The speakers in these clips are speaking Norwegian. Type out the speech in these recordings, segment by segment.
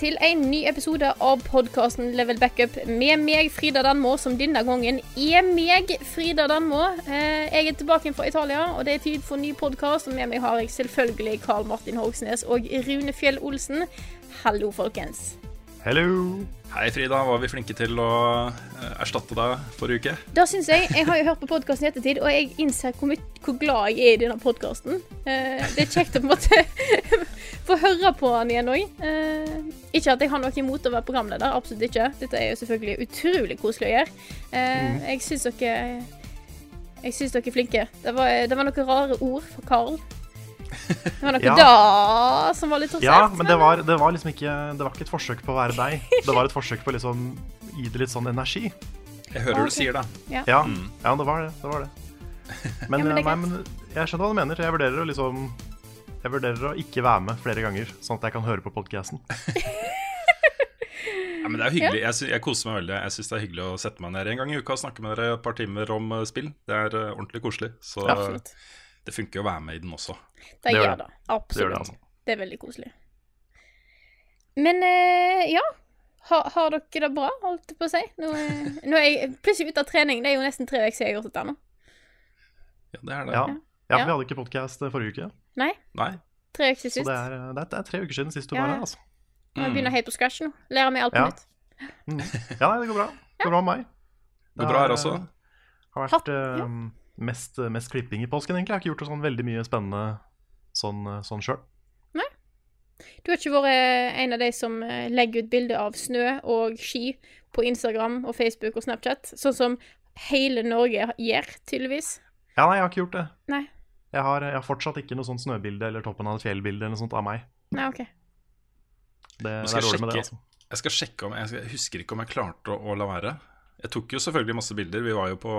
til en ny episode av podkasten Level Backup med meg, Frida Danmo, som denne gangen er meg, Frida Danmo. Eh, jeg er tilbake fra Italia, og det er tid for ny podkast. Og med meg har jeg selvfølgelig Karl Martin Hogsnes og Rune Fjell Olsen. Hallo, folkens. Hello. Hei, Frida. Var vi flinke til å eh, erstatte deg forrige uke? Det syns jeg. Jeg har jo hørt på podkasten i ettertid, og jeg innser hvor, hvor glad jeg er i denne podkasten. Eh, det er kjekt å på en måte få høre på han igjen òg. Eh, ikke at jeg har noe imot å være programleder, absolutt ikke. Dette er jo selvfølgelig utrolig koselig å gjøre. Eh, jeg syns dere Jeg syns dere er flinke. Det var, det var noen rare ord for Carl. Det var noe Ja. da som var litt interessant. Ja, men det var, det var liksom ikke Det var ikke et forsøk på å være deg. Det var et forsøk på å liksom gi det litt sånn energi. Jeg hører okay. du sier det. Ja, ja det var det. Det var det. Men, Ja, men det eh, nei, men jeg skjønner hva du mener. Jeg vurderer å liksom Jeg vurderer å ikke være med flere ganger, sånn at jeg kan høre på podkasten. Ja, men det er hyggelig. Jeg, jeg koser meg veldig. Jeg syns det er hyggelig å sette meg ned en gang i uka og snakke med dere et par timer om eh, spill. Det er eh, ordentlig koselig. Så ja, det funker jo å være med i den også. Det Det gjør det. Absolutt. Det gjør det, altså. Det er veldig koselig. Men eh, ja. Har, har dere det bra, holdt jeg på å si? Nå, er- nå er jeg plutselig ute av trening. Det er jo nesten tre uker siden jeg har gjort dette nå. Ja, det er det. Ja. ja, Ja. for vi hadde ikke podkast forrige uke. Nei, Nei. tre uker siden Så sist. det er, det er, det er tre uker siden sist du Ja, var ja. her, altså. Må jeg Mm. begynne helt på scratch nå. Lære meg alt på Ja. nytt. Mm. Ja, nei, det går bra. Det går bra med meg. Det går bra her også. har Hatt- vært eh, mest, mest klipping i påsken, egentlig. Jeg har ikke gjort sånn veldig mye spennende sånn, sånn nei. Du har ikke vært en av de som eh, legger ut bilder av snø og ski på Instagram og Facebook og Snapchat, sånn som hele Norge gjør, tydeligvis. Ja, nei, jeg har ikke gjort det. Nei. Jeg har, jeg har fortsatt ikke noe sånt snøbilde eller toppen av et fjellbilde eller noe sånt av meg. Nei, OK. Det, det skal er med det, altså. Jeg skal sjekke om Jeg, skal, jeg husker ikke om jeg klarte å, å la være. Jeg tok jo selvfølgelig masse bilder. Vi var jo på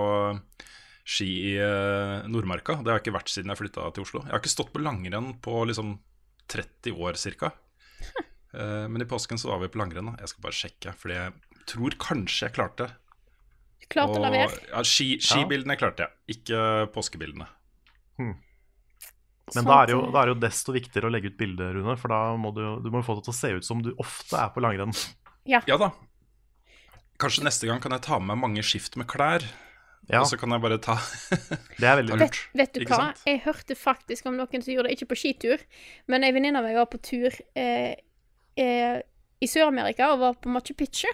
ski i eh, Nordmarka. Det har jeg ikke vært siden jeg flytta til Oslo. Jeg har ikke stått på langrenn på liksom 30 år ca. men i påsken så var vi på langrenn. Jeg skal bare sjekke, fordi jeg tror kanskje jeg klarte. Klart å la være. ja, ski, ja. klarte jeg, ikke påskebildene. Men da er, det jo, da er det jo desto viktigere å legge ut bilde, Rune. For da må du, du må få det til å se ut som du ofte er på langrenn. Ja da. Kanskje neste gang kan jeg ta med meg mange skift med klær. Ja, Og så kan jeg bare ta det er veldig Vet, lurt. vet du hva? Jeg hørte faktisk om noen som gjorde det, ikke på skitur, men ei venninne av meg var på tur eh, eh, i Sør-Amerika og var på Machu Picchu.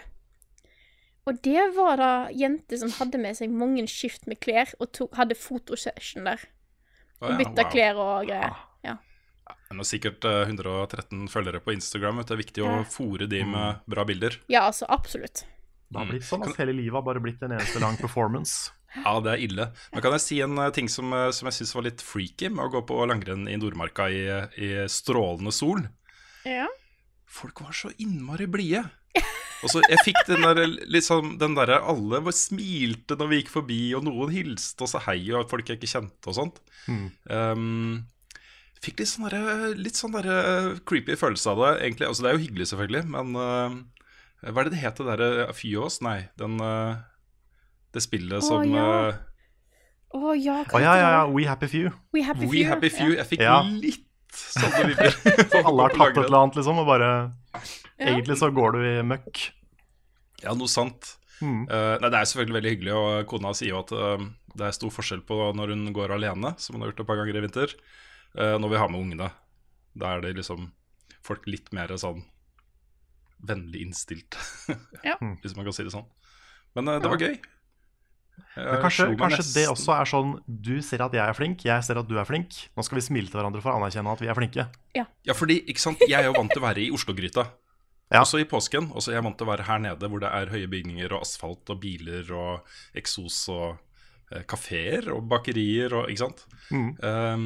Og det var da jenter som hadde med seg mange skift med klær og tok, hadde fotosession der. Og bytta wow. klær og greier. Ja. Det er sikkert eh, 113 følgere på Instagram. Det er viktig å fòre de med bra bilder. ja, altså absolutt. Det har blitt sånn at hele livet har bare blitt en eneste lang performance. Ja, det er ille. Men kan jeg si en eh, ting som, eh, som jeg syns var litt freaky med å gå på langrenn i Nordmarka i, i strålende sol? Ja. Folk var så innmari blide. Og så Jeg fikk den der liksom, den der Alle var smilte når vi gikk forbi, og noen hilste og sa hei, og folk jeg ikke kjente og sånt. Mm. Um, fikk litt sånn der, litt sånn derre creepy følelse av det, egentlig. Altså, det er jo hyggelig, selvfølgelig, men uh, hva er det det het, det derre Fyås? Nei, den uh, Det spillet som ja. uh, Å ja, oh, ja, ja, ja. We Happy Few. We Happy We Few. Happy Few. Jeg fikk Ja. litt sånne Så Alle har tatt et eller annet, liksom, og bare Ja. Egentlig så går du i møkk. Ja, noe sant. Mm. Uh, nei, Det er selvfølgelig veldig hyggelig, og kona sier jo at uh, det er stor forskjell på når hun går alene, som hun har gjort et par ganger i vinter, uh, når vi har med ungene. Da er det liksom folk litt mer sånn vennlig innstilt, Ja. hvis man kan si det sånn. Men det var gøy. Men kanskje, kanskje det også er sånn Du ser at jeg er flink, jeg ser at du er flink. Nå skal vi smile til hverandre for å anerkjenne at vi er flinke. Ja, fordi, ikke sant, jeg er jo vant til å være i Oslo-gryta. Ja. Også i påsken. Også jeg er vant til å være her nede hvor det er høye bygninger og asfalt og biler og eksos og eh, kafeer og bakerier og Ikke sant? Mm. Um,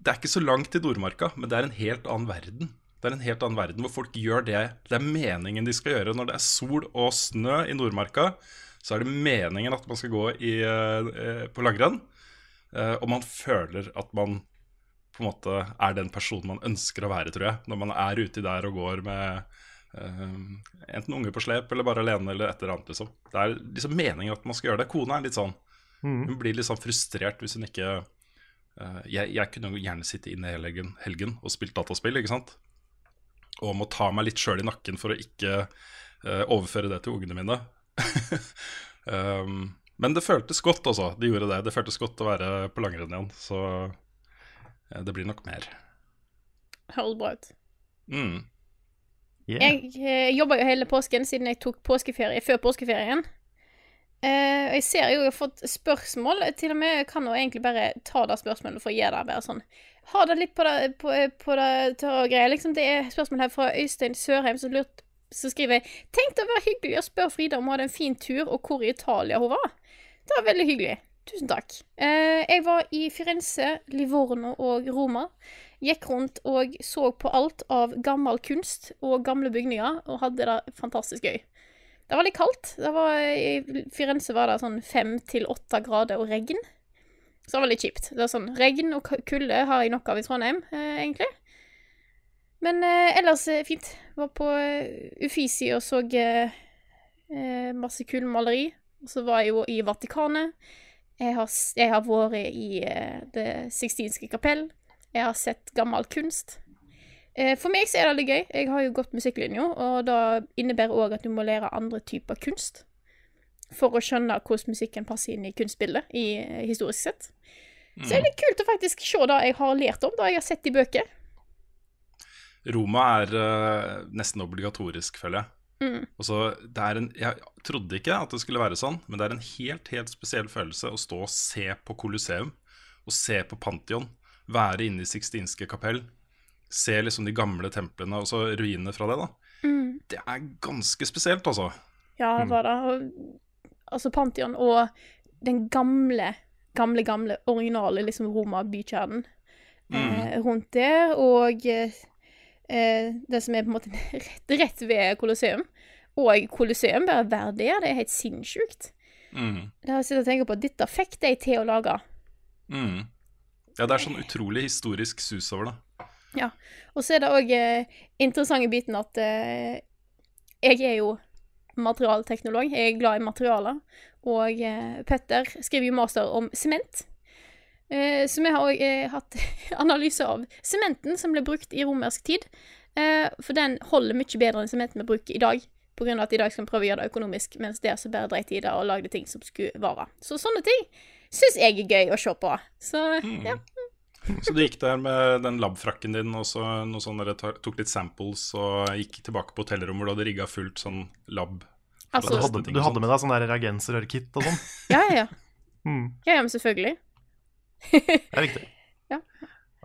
det er ikke så langt til Nordmarka, men det er en helt annen verden. Det er en helt annen verden hvor folk gjør det det er meningen de skal gjøre. Når det er sol og snø i Nordmarka, så er det meningen at man skal gå i, eh, på langrenn. Eh, og man føler at man på en måte er den personen man ønsker å være, tror jeg. Når man er uti der og går med eh, enten unge på slep eller bare alene eller et eller annet. Liksom. Det er liksom meningen at man skal gjøre det. Kona er litt sånn. Mm. Hun blir litt sånn frustrert hvis hun ikke jeg, jeg kunne gjerne sitte inne hele helgen, helgen og spilt dataspill, ikke sant? og må ta meg litt sjøl i nakken for å ikke uh, overføre det til ungene mine. um, men det føltes godt, altså. Det gjorde det. Det føltes godt å være på langrenn igjen. Så eh, det blir nok mer. Høres bra ut. Mm. Yeah. Jeg eh, jobba jo hele påsken siden jeg tok påskeferie før påskeferien. Eh, jeg ser jo jeg har fått spørsmål. Til og med kan jo egentlig bare ta det spørsmålet for å gi det bare sånn Ha det litt på det, på, på det tørre og greie. Liksom, det er spørsmål her fra Øystein Sørheim som, lurt, som skriver jeg Tenk det å være hyggelig å spørre Frida om hun hadde en fin tur, og hvor i Italia hun var. Det var veldig hyggelig. Tusen takk. Eh, jeg var i Firenze, Livorno og Roma. Gikk rundt og så på alt av gammel kunst og gamle bygninger, og hadde det fantastisk gøy. Det var litt kaldt. Var, I Firenze var det sånn fem til åtte grader og regn. Så det var litt kjipt. Det var sånn, Regn og kulde har jeg nok av i Trondheim, eh, egentlig. Men eh, ellers eh, fint. Var på eh, Uffizi og så eh, eh, masse kul maleri. Og så var jeg jo i Vatikanet. Jeg har, jeg har vært i eh, Det sixtinske kapell. Jeg har sett gammel kunst. Eh, For meg så er det litt gøy. Jeg har jo gått musikklinja, og det innebærer òg at du må lære andre typer kunst. For å skjønne hvordan musikken passer inn i kunstbildet, i, historisk sett. Så det er litt kult å faktisk se det jeg har lært om, det jeg har sett i bøker. Roma er uh, nesten obligatorisk, føler jeg. Mm. Så det er en, Jeg trodde ikke at det skulle være sånn, men det er en helt helt spesiell følelse å stå og se på Colosseum, og se på Pantheon, være inne i Sixtinske kapell, se liksom de gamle templene og så ruinene fra det. da. Mm. Det er ganske spesielt, altså. Ja, det var det. Altså Pantheon og den gamle, gamle, gamle, originale liksom Roma-bykjernen eh, rundt der, og eh, det som er på en måte rett, rett ved Colosseum. Og Colosseum, bare være der, det er helt sinnssykt. Mm. Det har jeg sittet og tenkt på, dette fikk de til å lage. Mm. Ja, det er sånn utrolig historisk sus over det. Ja. Og så er det òg eh, interessante biten at eh, jeg er jo materialteknolog. Jeg er glad i materialer. Og eh, Petter skriver jo master om sement. Eh, så vi har òg eh, hatt analyse av sementen som ble brukt i romersk tid. Eh, for den holder mye bedre enn sementen vi bruker i dag. Av at i dag skal vi prøve å gjøre det økonomisk, mens der så bare dreit i det og lagde ting som skulle vare. Så sånne ting syns jeg er gøy å se på. Så ja. Så du gikk der med den labfrakken din og så noe sånn der, tok litt samples og gikk tilbake på hotellrommet hvor du hadde rigga fullt sånn lab? Altså- Du hadde, du hadde med deg sånn der reagensrør-kit og sånn. Ja, ja, ja. Mm, Ja, ja, men selvfølgelig. det er riktig. Ja.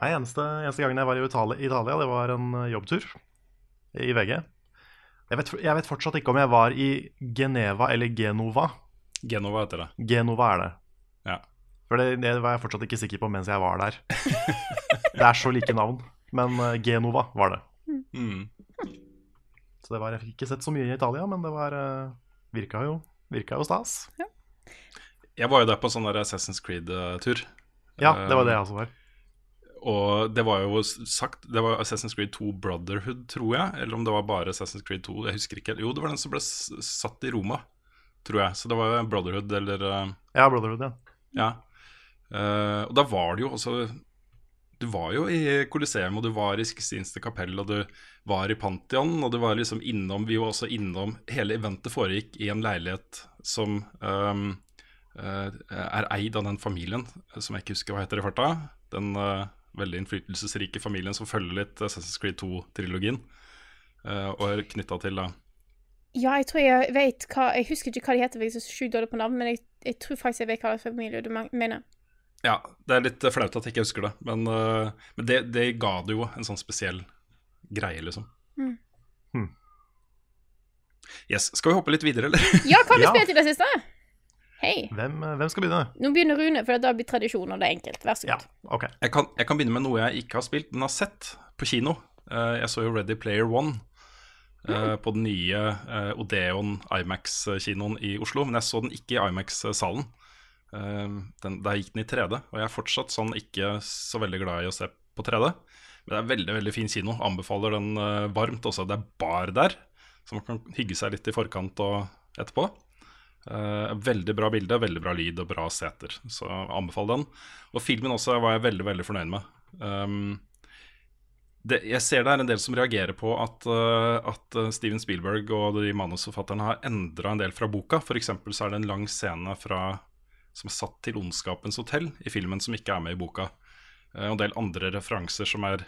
Nei, eneste, eneste gangen jeg var i Italia, Italia, det var en eh, jobbtur i VG. Jeg vet, jeg vet fortsatt ikke om jeg var i Geneva eller Genova. Genova heter det. Genova er det. Ja. For det, det var jeg fortsatt ikke sikker på mens jeg var der. Det er så like navn. Men eh, Genova var det. Mm. Så det var, jeg fikk ikke sett så mye i Italia, men det var, eh, virka, jo, virka jo stas. Jeg var jo der på sånn Assassin's Creed-tur. Ja, det var det jeg også var. Og det var jo sagt Det var Assassin's Creed 2 Brotherhood, tror jeg. Eller om det var bare Assassin's Creed 2. Jeg husker ikke. Jo, det var den som ble satt i Roma, tror jeg. Så det var jo Brotherhood eller eh, Ja, Brotherhood, ja. Ja. Uh, og da var det jo også Du var jo i Coliseum, og du var i Sixtinste kapell, og du var i Pantheon, og du var liksom innom Vi var også innom Hele eventet foregikk i en leilighet som um, eh, er eid av den familien som jeg ikke husker hva heter i farta. Den eh, veldig innflytelsesrike familien som følger litt Assassin's Creed 2-trilogien. eh, og er knytta til da Ja, jeg tror jeg vet hva Jeg husker ikke hva de heter, jeg er så sjukt dårlig på navn, men jeg, jeg tror faktisk jeg vet hva slags familie du mener. Ja, det er litt eh, flaut at jeg ikke husker det, men, eh, men det, det ga det jo en sånn spesiell greie, liksom. Mm. Hmm. Yes, Skal vi hoppe litt videre, eller? Ja, hva har du Ja. spilt i det siste? Hei. Hvem, eh, hvem skal begynne? Nå begynner Rune, for da blir tradisjon, og det er enkelt. Vær så Ja, okay. Jeg kan, jeg kan begynne med noe jeg ikke har spilt, men har sett på kino. Eh, jeg så jo Ready Player One mm. på den nye Odeon Imax-kinoen i Oslo. Men jeg så den ikke i Imax-salen. Der gikk den i 3D, og jeg er fortsatt sånn ikke så veldig glad i å se på 3D. Men det er veldig veldig fin kino. Anbefaler den varmt også. Det er bar der, så man kan hygge seg litt i forkant og etterpå. Eh, veldig bra bilde, veldig bra lyd og bra seter, så anbefal den. Og filmen også var jeg veldig veldig fornøyd med. Um, det, jeg ser det er en del som reagerer på at, uh, at uh, Steven Spielberg og de manusforfatterne har endra en del fra boka. F.eks. så er det en lang scene fra, som er satt til Ondskapens hotell i filmen, som ikke er med i boka. Og en del andre referanser som er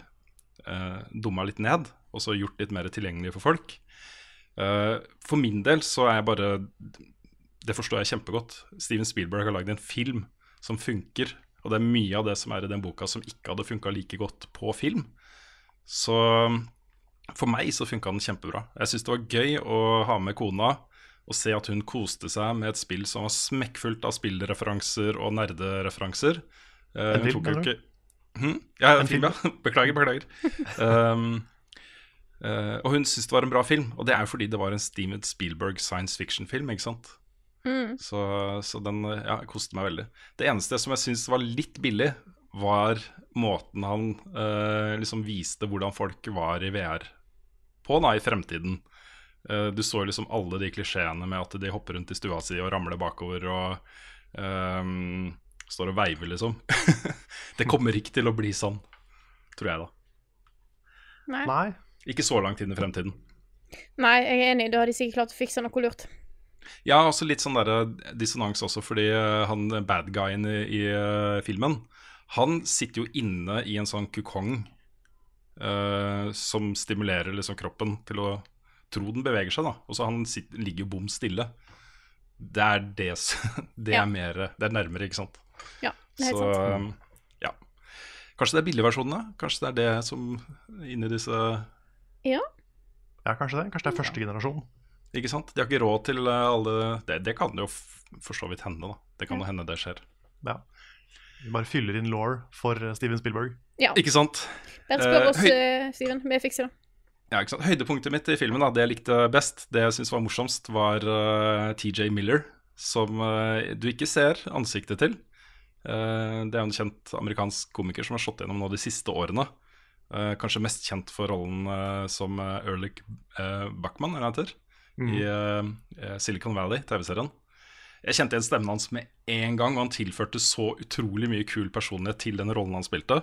uh, dumma litt ned, og så gjort litt mer tilgjengelig for folk. for min del så er jeg bare Det forstår jeg kjempegodt. Steven Spielberg har lagd en film som funker. Og det er mye av det som er i den boka som ikke hadde funka like godt på film. Så for meg så funka den kjempebra. Jeg syns det var gøy å ha med kona og se at hun koste seg med et spill som var smekkfullt av spillreferanser og nerdereferanser. Uh, En film, tok jo ikke Hm? Ja, En film, ja. Beklager, beklager. Um, uh, og hun syntes det var en bra film, og det er jo fordi det var en Steven Spielberg science fiction-film, ikke sant? Mm. Så, så den ja, koste meg veldig. Det eneste som jeg syns var litt billig, var måten han eh, liksom viste hvordan folk var i VR på da, i fremtiden. Eh, du så liksom alle de klisjeene med at de hopper rundt i stua si og ramler bakover og eh, står og veiver, liksom. det kommer ikke til å bli sånn, tror jeg, da. Nei. Nei. Ikke så langt inn i fremtiden. Nei, jeg er enig. Da har de sikkert klart å fikse noe lurt. Ja, også litt sånn der dissonans også, fordi eh, han bad guyen i, i eh, filmen, han sitter jo inne i en sånn kukong uh, som stimulerer liksom kroppen til å tro den beveger seg, da. Og så han sitter, ligger jo bom stille. Det er det Det Ja. er mer Det er nærmere, ikke sant. Ja, det er helt Så sant. ja. Kanskje det er billigversjonene? Kanskje det er det som inni disse Ja. Ja, kanskje det. Kanskje det er første generasjon. Ikke sant? De har ikke råd til uh, alle Det, det kan jo for så vidt hende, da. Det kan jo hende det skjer. Ja. Vi bare fyller inn law for eh, Steven Spielberg. ja. Ikke sant? Bare spør Eh, oss, eh, Steven. Vi fikser det. Ja, ikke sant? Høydepunktet mitt i filmen, da, det jeg likte best, det jeg syntes var morsomst, var uh, TJ Miller, som uh, du ikke ser ansiktet til. Uh, det er en kjent amerikansk komiker som har slått gjennom nå de siste årene. Uh, kanskje mest kjent for rollen uh, som uh, Erlich uh, Bachmann, eller hva han heter, i uh, uh, Silicon Valley, TV-serien. Jeg kjente igjen stemmen hans med en gang, og han tilførte så utrolig mye kul personlighet til den rollen han spilte.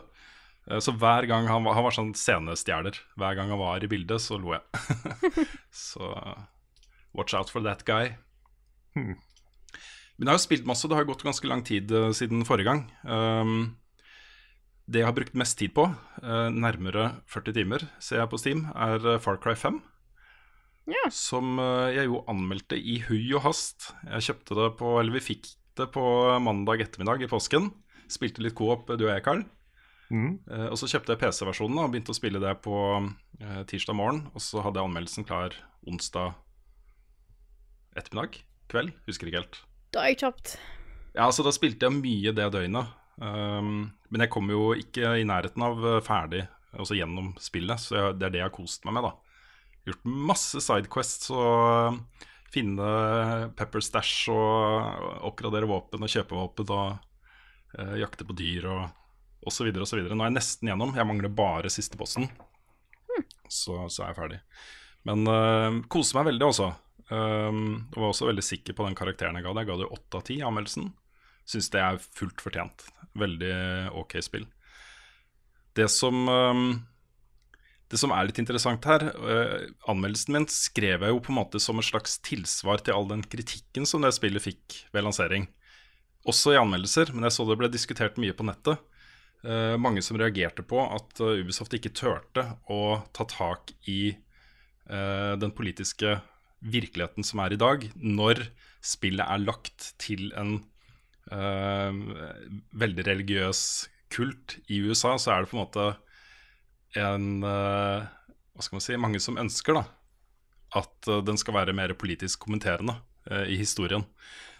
Uh, Så hver gang han var, han var sånn scenestjeler. Hver gang han var i bildet, så lo jeg. så watch out for that guy. Hmm. Men jeg har jo spilt masse, det har gått ganske lang tid uh, siden forrige gang. Um, det jeg har brukt mest tid på, eh, nærmere 40 timer, ser jeg på Steam, er eh, Far Cry 5. Ja. Som eh, jeg jo anmeldte i hui og hast. Jeg kjøpte det på, eller vi fikk det på mandag ettermiddag i påsken. Spilte litt co-op, du og jeg, Carl. Mm. Eh, og så kjøpte jeg PC-versjonen og begynte å spille det på eh, tirsdag morgen. Og så hadde jeg anmeldelsen klar onsdag ettermiddag? Kveld? Husker ikke helt. Da er jeg kjapt. Ja, altså Da spilte jeg mye det døgnet. Um, men jeg kom jo ikke i nærheten av ferdig, altså gjennom spillet. Så jeg, det er det jeg har kost meg med. da Gjort masse sidequests og finne pepper stash og oppgradere våpen og kjøpe våpen og uh, jakte på dyr og osv. osv. Nå er jeg nesten gjennom. Jeg mangler bare siste posten. Så, så er jeg ferdig. Men uh, koser meg veldig, også. Um, var også veldig sikker på den karakteren jeg ga det. Jeg ga det åtte av ti i anmeldelsen. Syns det er fullt fortjent. Veldig ok spill. Det som um, det som er litt interessant her, eh, anmeldelsen min skrev jeg jo på en måte som et slags tilsvar til all den kritikken som det spillet fikk ved lansering. Også i anmeldelser, men jeg så det ble diskutert mye på nettet. Eh, mange som reagerte på at eh, Ubisoft ikke turte å ta tak i eh, den politiske virkeligheten som er i dag, når spillet er lagt til en eh, veldig religiøs kult i USA, så er det på en måte en eh, Hva skal man si Mange som ønsker da at eh, den skal være mer politisk kommenterende eh, i historien.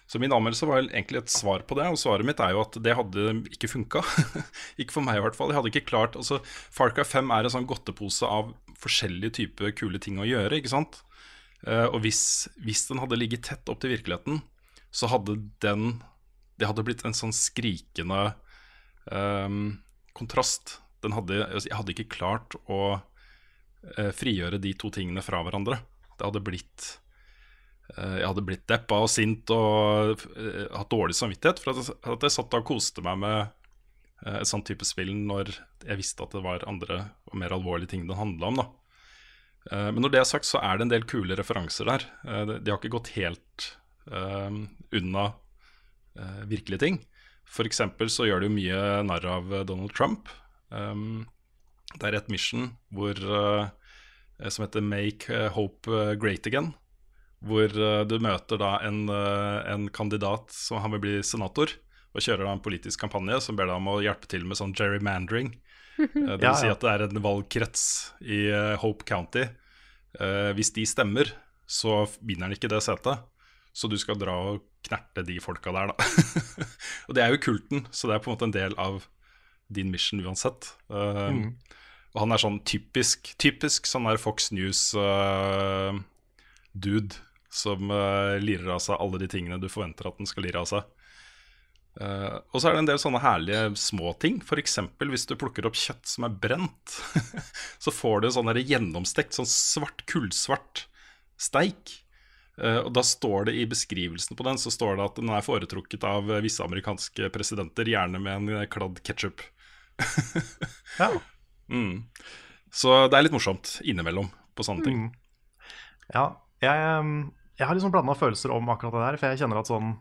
Så min anmeldelse var egentlig et svar på det, og svaret mitt er jo at det hadde ikke funka. ikke for meg, i hvert fall. Jeg hadde ikke klart altså, Far Cry 5 er en sånn godtepose av forskjellige typer kule ting å gjøre, ikke sant? Og hvis, hvis den hadde ligget tett opp til virkeligheten, så hadde den Det hadde blitt en sånn skrikende um, kontrast. Den hadde, jeg hadde ikke klart å eh, frigjøre de to tingene fra hverandre. Det hadde blitt eh, Jeg hadde blitt deppa og sint og eh, hatt dårlig samvittighet for at, at jeg satt og koste meg med eh, et sånt type spill når jeg visste at det var andre og mer alvorlige ting det handla om. da. Eh, men når det er sagt, så er det en del kule referanser der. Eh, de- har ikke gått helt unna virkelige ting. For så gjør de jo mye narr av Donald Trump. Um, det er et mission hvor, uh, som heter Make eh, Hope eh, Great Again. Hvor uh, du møter da en, uh, en kandidat som han vil bli senator, og kjører da en politisk kampanje som ber deg om å hjelpe til med sånn gerrymandering. Det vil Ja, si at det er en valgkrets i Hope County. Eh, hvis de stemmer, så vinner han ikke det setet. Så du skal dra og knerte de folka der, da. og det er jo kulten, så det er på en måte en del av din mission uansett. Uh, Mm. Og han er sånn typisk, typisk sånn der Fox News-dude som uh, lirer av seg alle de tingene du forventer at den skal lire av seg. Uh, og så er det en del sånne herlige småting. F.eks. hvis du plukker opp kjøtt som er brent, så får du sånn gjennomstekt, sånn svart, kullsvart steik. Uh, og da står det i beskrivelsen på den Så står det at den er foretrukket av eh, visse amerikanske presidenter, gjerne med en eh, kladd ketsjup. Ja. Mm. Så det er litt morsomt innimellom på sånne ting. Mm. Ja, jeg, jeg har liksom blanda følelser om akkurat det der. For jeg kjenner at sånn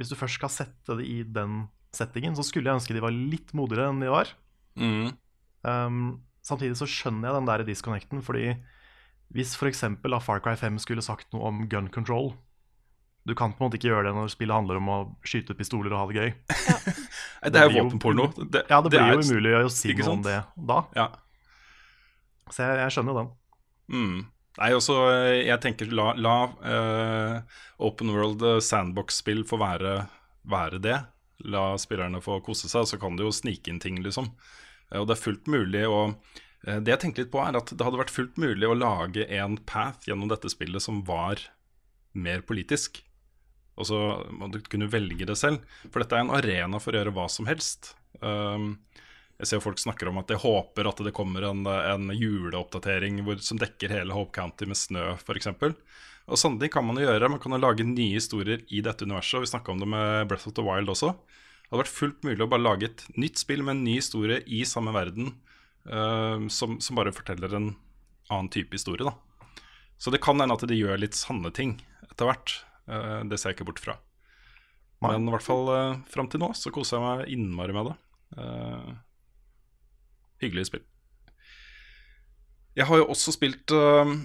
Hvis du først skal sette det i den settingen, så skulle jeg ønske de var litt modigere enn de var. Mm. Um, samtidig så skjønner jeg den der disconnecten, fordi hvis f.eks. Far Cry 5 skulle sagt noe om gun control Du kan på en måte ikke gjøre det når spillet handler om å skyte pistoler og ha det gøy. Ja. det er jo våpenporno. Det, Ja, det blir er- jo umulig å si noe om det da. Ja. Så jeg, jeg skjønner jo den. Mm. Nei, også, eh, jeg tenker la, la uh, Open World eh, sandbox-spill få være, være det. La spillerne få kose seg, så kan det jo snike inn ting, liksom. Uh, og det er fullt mulig å uh, Det jeg tenkte litt på, er at det hadde vært fullt mulig å lage en path gjennom dette spillet som var mer politisk. Og så må du kunne velge det selv. For dette er en arena for å gjøre hva som helst. Um, jeg ser folk snakker om at de håper at det kommer en, en juleoppdatering hvor, som dekker hele Hope County med snø, f.eks. Og sånne ting kan man jo gjøre. Man kan jo lage nye historier i dette universet. og Vi snakka om det med Breath of the Wild også. Det hadde vært fullt mulig å bare lage et nytt spill med en ny historie i samme verden, eh, som, som bare forteller en annen type historie. da. Så det kan hende at de gjør litt sanne ting etter hvert. Eh, det ser jeg ikke bort fra. Men i hvert fall uh, fram til nå så koser jeg meg innmari med det. Eh, hyggelig spill. Jeg har jo også spilt um,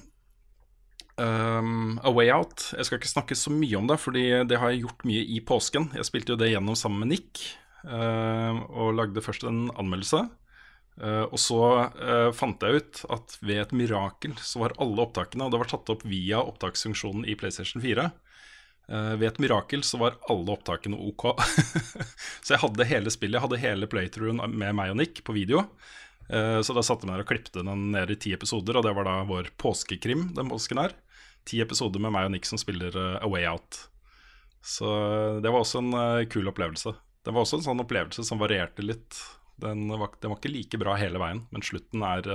A Way Out. Jeg skal ikke snakke så mye om det, fordi det har jeg gjort mye i påsken. Jeg spilte jo det gjennom sammen med Nick, uh, og lagde først en anmeldelse. Uh, og så uh, fant jeg ut at ved et mirakel så var alle opptakene Og det var tatt opp via opptaksfunksjonen i PlayStation 4. Uh, ved et mirakel så var alle opptakene ok. så jeg hadde hele spillet, jeg hadde hele playthroughen med meg og Nick på video. Uh, så da satte vi der og klippte den ned i ti episoder, og det var da vår påskekrim den påsken her. Ti episoder med meg og Nick som spiller uh, A Way Out. Så det var også en kul opplevelse. Det var også en sånn opplevelse som varierte litt. Den var, den var ikke like bra hele veien, men slutten er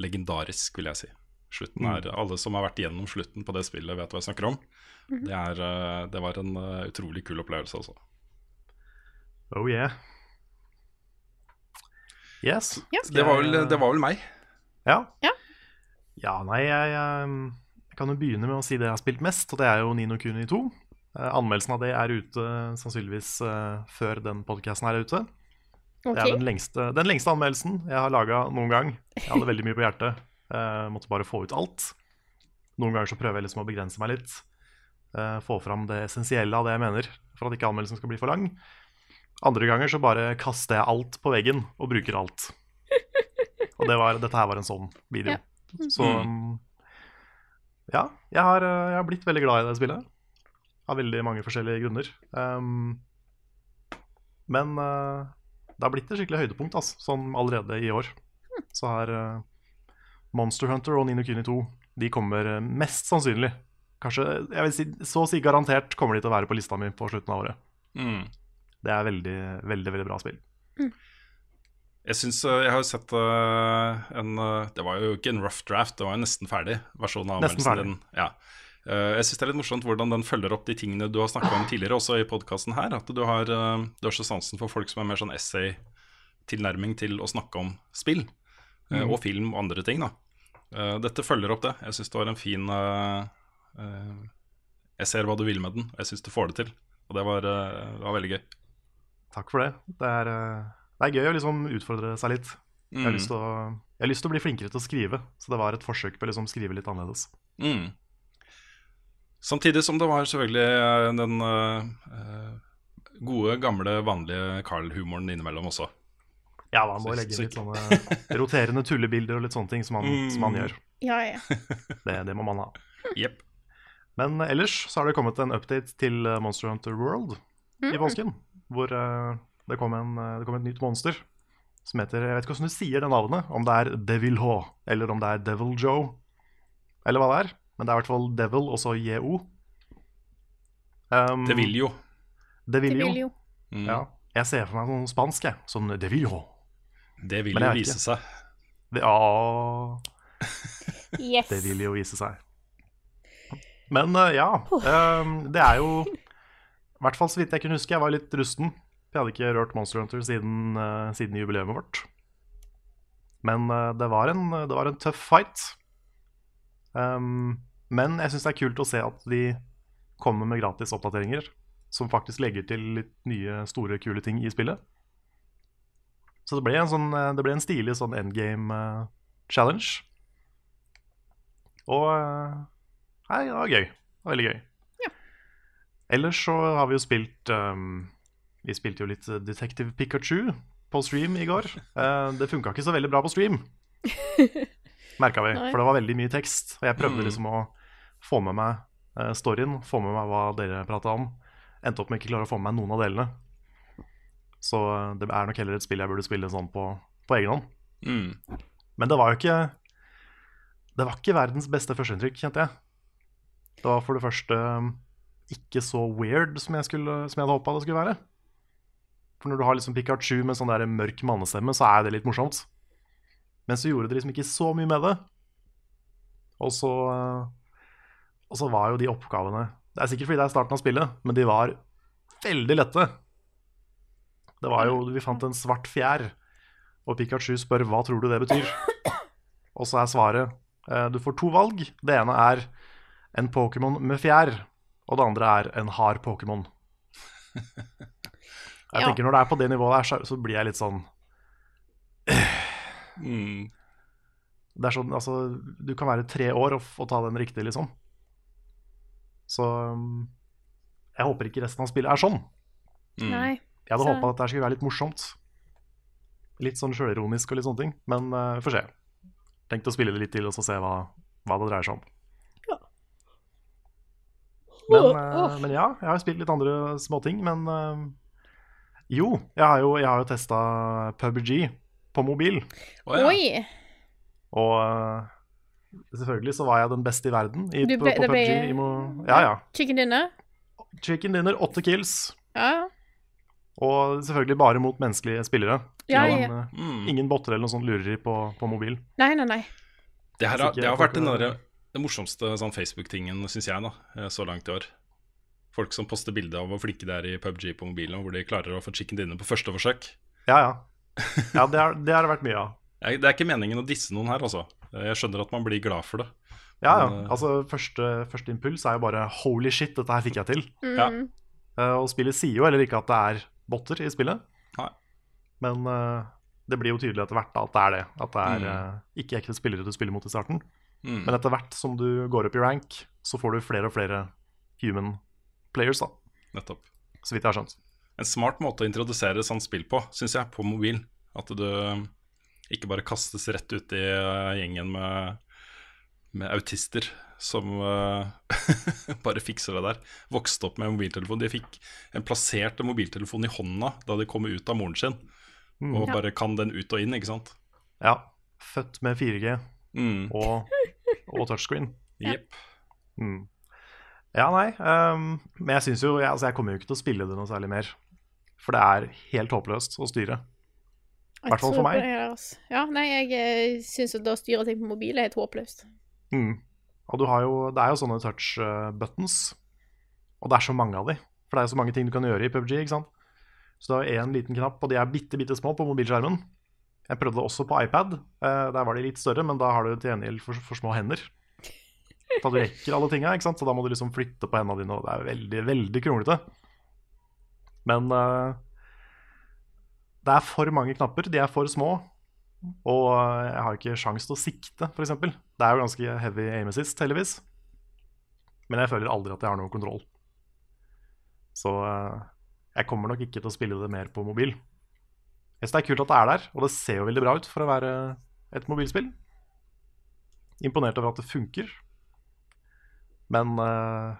legendarisk, vil jeg si. Slutten er, Alle som har vært igjennom slutten på det spillet, vet hva jeg snakker om. Det, er, uh, det var en uh, utrolig kul opplevelse, altså. Oh yeah. Yes. yes. Det var vel, det var vel meg. Ja. Ja. Ja, nei, jeg, jeg, jeg kan jo begynne med å si det jeg har spilt mest, og det er jo Nino Kuni 2. Eh, anmeldelsen av det er ute sannsynligvis eh, før den podkasten er ute. Det er den lengste, den lengste anmeldelsen jeg har laga noen gang. Jeg hadde veldig mye på hjertet. Jeg måtte bare få ut alt. Noen ganger så prøver jeg liksom å begrense meg litt. Eh, få fram det essensielle av det jeg mener, for at ikke anmeldelsen skal bli for lang. Andre ganger så bare kaster jeg alt på veggen og bruker alt. Og det var, dette her var en sånn video. Så um, ja, jeg har, eh, jeg har blitt veldig glad i det spillet. Av veldig mange forskjellige grunner. Um, men uh, det har blitt et skikkelig høydepunkt, altså, sånn allerede i år. Så har uh, Monster Hunter og Nino Kuni 2 De kommer mest sannsynlig Kanskje, jeg vil si, Så å si garantert kommer de til å være på lista mi på slutten av året. Mm. Det er veldig, veldig veldig bra spill. Jeg synes, eh, jeg har jo sett eh, en eh, Det var jo ikke en rough draft, det var jo nesten ferdig versjon av Nesten anmeldelsen din. Ja. Eh, jeg syns det er litt morsomt hvordan den følger opp de tingene du har snakka om tidligere, også i podkasten her. At du har, du har så sansen for folk som er mer sånn essay-tilnærming til å snakke om spill. Mm. Og film og andre ting, da. Eh, Dette følger opp det. Jeg syns det var en fin Jeg ser hva du vil med den, og jeg syns du får det til. Og det var, eh, det var veldig gøy. Takk for det. Det er, eh, det er gøy å liksom utfordre seg litt. Jeg, har Mm. å, jeg har lyst til å bli flinkere til å skrive, så det var et forsøk på å liksom skrive litt annerledes. Mm. Samtidig som det var selvfølgelig eh, den eh, eh, gode, gamle, vanlige Carl-humoren innimellom også. Ja, man må legge inn litt sånne roterende tullebilder og litt sånne ting som man, Mm. som man gjør. Ja, ja. Det, det må man ha. Jepp. Men ellers så har det kommet en update til eh, Monster Hunter World i påsken. Hvor eh, det, kom en, eh, det kom et nytt monster som heter Jeg vet ikke hvordan du sier det navnet. Om det er Devil H, eller om det er Devil Joe, eller hva det er. Men det er i hvert fall Devil, og så JO. Um, Det vil jo. Det Deviljo. vil jo. Mm. Ja. Jeg ser for meg noe spansk, jeg. Sånn Deviljo. Det vil jo vise ikke. seg. Det, ja, Yes. det vil jo vise seg. Men eh, ja, ehm, det er jo I hvert fall så vidt jeg kunne huske. Jeg var litt rusten. Jeg hadde ikke rørt Monster Hunter siden, eh, siden jubileet vårt. Men eh, det, var en, det var en tøff fight. Um, men jeg syns det er kult å se at de kommer med gratis oppdateringer som faktisk legger til litt nye, store, kule ting i spillet. Så det ble en, sånn, det ble en stilig sånn endgame challenge. Og Nei, det var gøy. Det var veldig gøy. Ellers så har vi jo spilt um, Vi spilte jo litt Detective Pikachu på stream i går. Uh, det funka ikke så veldig bra på stream, merka vi. Nei. For det var veldig mye tekst. Og jeg prøvde Mm. liksom å få med meg uh, storyen, få med meg hva dere prata om. Endte opp med ikke klare å få med meg noen av delene. Så eh, det er nok heller et spill jeg burde spille sånn på, på egen hånd. Mm. Men det var jo ikke Det var ikke verdens beste førsteinntrykk, kjente jeg. Det var for det første um, ikke så weird som jeg, skulle, som jeg hadde håpa det skulle være. For når du har liksom Pikachu med sånn der mørk mannestemme, så er det litt morsomt. Men så gjorde det liksom ikke så mye med det. Og så uh, Og så var jo de oppgavene Det er sikkert fordi det er starten av spillet, men de var veldig lette. Det var jo Vi fant en svart fjær. Og Pikachu spør hva tror du det betyr. Og så er svaret eh, du får to valg. Det ene er en Pokémon med fjær, og det andre er en hard Pokémon. Jeg Ja. tenker Når det er på det nivået der, så, så blir jeg litt sånn Mm. Det er sånn, altså Du kan være tre år og, og ta den riktig, liksom. Så um, jeg håper ikke resten av spillet er sånn. Mm. Nei. Jeg hadde Så- håpa at det skulle være litt morsomt. Litt sånn sjølironisk og litt sånne ting. Men uh, får se. Tenkte å spille det litt til og så se hva, hva det dreier seg om. Men, uh, men ja, jeg har spilt litt andre småting. Men uh, jo, jeg har jo, jeg har jo testa PubG på mobil. Oh, ja. Oi! Og uh, selvfølgelig så var jeg den beste i verden i, Du på, ble- på ble- PubG. I mo ja, ja. Chicken dinner? Chicken dinner, åtte kills. Ja. Og selvfølgelig bare mot menneskelige spillere. Ja, ja. Mm. ingen botter eller noe sånt lureri på, på mobil. Nei, nei, nei. Det, her, det har vært den, den morsomste sånn Facebook-tingen, syns jeg, da, eh, så langt i år. Folk som poster bilde av hvor flinke de er i PubG på mobilen, og hvor de klarer å få chicken dinner på første forsøk. Ja, ja. Ja, det har det har det vært mye av. Jeg, det er ikke meningen å disse noen her, altså. Jeg skjønner at man blir glad for det. Ja, ja. Men, uh, Altså, første, første impuls er jo bare 'holy shit, dette her fikk jeg til'. Mm. Ja. Uh, og spillet sier jo heller ikke at det er botter i spillet. Nei. Men uh, det blir jo tydelig etter hvert da, at det er det. At det er Mm. uh, ikke ekte spillere du spiller mot i starten. Mm. Men etter hvert som du går opp i rank, så får du flere og flere human players, da. Nettopp. Så vidt jeg har skjønt. En smart måte å introdusere sånt spill på, syns jeg, på mobil. At du ikke bare kastes rett ut i eh, gjengen med, med autister som eh, bare fikser det der. Vokste opp med mobiltelefon. De fikk en plassert mobiltelefon i hånda da de kom ut av moren sin, Mm. og bare kan den ut og inn, ikke sant. Ja. Født med 4G Mm. og, og touchscreen. Ja. Mm. Ja, nei. Um, men jeg syns jo jeg, altså, jeg kommer jo ikke til å spille det noe særlig mer. For det er helt håpløst å styre. Jeg Hvertfall for meg. altså. Ja, nei, jeg eh, syns at det å styre ting på mobil er helt håpløst. Mm. Og du har jo, det er jo sånne touch eh, buttons, og det er så mange av de. For det er jo så mange ting du kan gjøre i PubG. ikke sant? Så det er én liten knapp, og de er bitte, bitte små på mobilskjermen. Jeg prøvde det også på iPad. Eh, der var de litt større, men da har du til gjengjeld for, for små hender. Da du rekker alle tinga, ikke sant? så da må du liksom flytte på hendene dine, og det er veldig, veldig kronglete. Men uh, det er for mange knapper, de er for små. Og eh, jeg har ikke sjans til å sikte, f.eks. Det er jo ganske heavy aim assist, heldigvis. Men jeg føler aldri at jeg har noe kontroll. Så jeg kommer nok ikke til å spille det mer på mobil. Jeg synes det er kult at det er der, og det ser jo veldig bra ut for å være et mobilspill. Imponert over at det funker. Men, eh,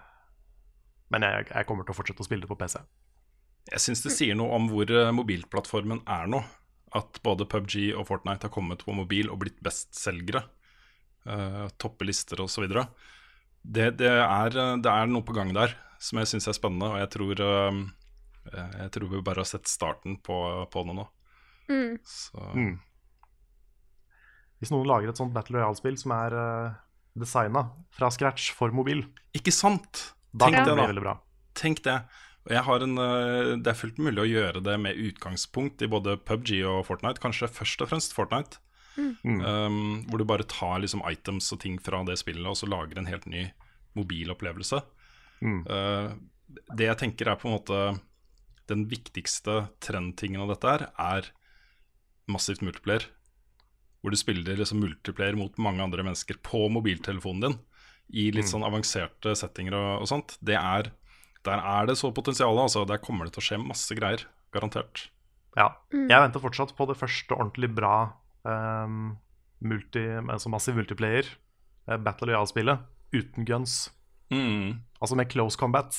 men jeg, jeg kommer til å fortsette å spille det på PC. Jeg syns det sier noe om hvor eh, mobilplattformen er nå. At både PubG og Fortnite har kommet på mobil og blitt bestselgere. Uh, toppe lister osv. Det, det, er, det er noe på gang der som jeg syns er spennende, og jeg tror, uh, jeg tror vi bare har sett starten på, på det nå. Mm. Så Mm. Hvis noen lager et sånt Battle Royale-spill som er uh, designa fra scratch for mobil, Ikke sant? da Tenk det, det veldig bra. Tenk det. Jeg har en, eh, det er fullt mulig å gjøre det med utgangspunkt i både PubG og Fortnite. Kanskje først og fremst Fortnite. Mm. Um, hvor du bare tar liksom items og ting fra det spillet og så lager en helt ny mobilopplevelse. Mm. Uh, det jeg tenker er på en måte den viktigste trendtingen av dette her, er massivt multiplayer. Hvor du spiller liksom multiplayer mot mange andre mennesker på mobiltelefonen din. I litt Mm. sånn avanserte settinger og, og sånt. Det er, der er det så potensial. Altså. Der kommer det til å skje masse greier. Garantert. Ja. Mm. Jeg venter fortsatt på det første ordentlig bra um, multi, altså massiv multiplayer eh, Battle Royale-spillet uten guns. Mm. Altså med close combat.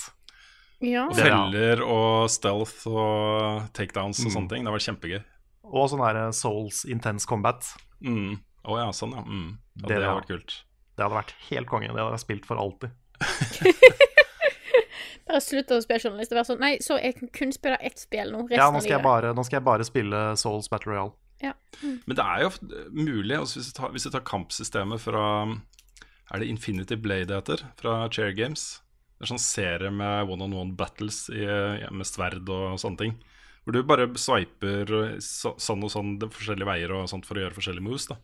Ja. Og feller og stealth og takedowns og Mm. sånne ting. Det har vært kjempegøy. Og sånn her Souls intense combat. Mm. oh, ja, sånn ja. Mm. ja. Det Det hadde vært kult. Det hadde vært helt konge. Det hadde jeg spilt for alltid. Bare slutt å spille journalist og være sånn Nei, så jeg kan kun spille ett spill nå. Ja, nå skal, jeg bare, nå skal jeg bare spille Souls Battle Royale. Men det er jo mulig, altså hvis, du tar, hvis du tar kampsystemet fra Er det Infinity Blade det heter? Fra Chair Games. Det er sånn serie med one-on-one battles i, med sverd og sånne ting. Hvor du bare swiper sånn og sånn forskjellige veier og sånt for å gjøre forskjellige moves. da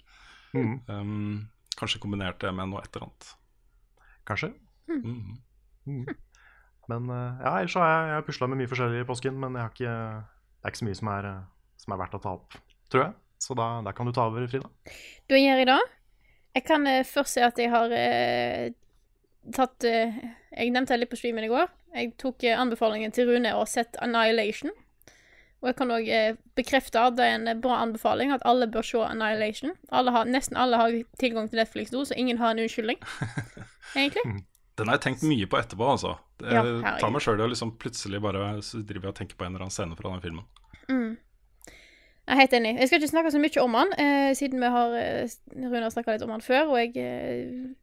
Mm. um, Kanskje kombinert det med noe et eller annet. Kanskje. Mm. Mm. Men eh, ja, ellers har jeg, jeg pusla med mye forskjellig i påsken, men jeg har ikke, det er ikke så mye som er, eh, som er verdt å ta opp, tror jeg. Så da, da kan du ta over, Frida. Da gjør jeg det. Jeg kan eh, først si at jeg har eh, tatt eh, Jeg nevnte det litt på streamen i går. Jeg tok eh, anbefalingen til Rune og sett Annihilation. Og jeg kan òg eh, bekrefte at det er en bra anbefaling at alle bør se Annihilation. Alle har, nesten alle har tilgang til Netflix nå, så ingen har en unnskyldning. Egentlig. Den har jeg tenkt mye på etterpå, altså. Jeg Ja, tar meg sjøl i å liksom plutselig bare driver jeg og tenker på en eller annen scene fra den filmen. Mm. Jeg er helt enig. Jeg skal ikke snakke så mye om han, eh, siden vi har eh, Rune har snakka litt om han før, og jeg eh,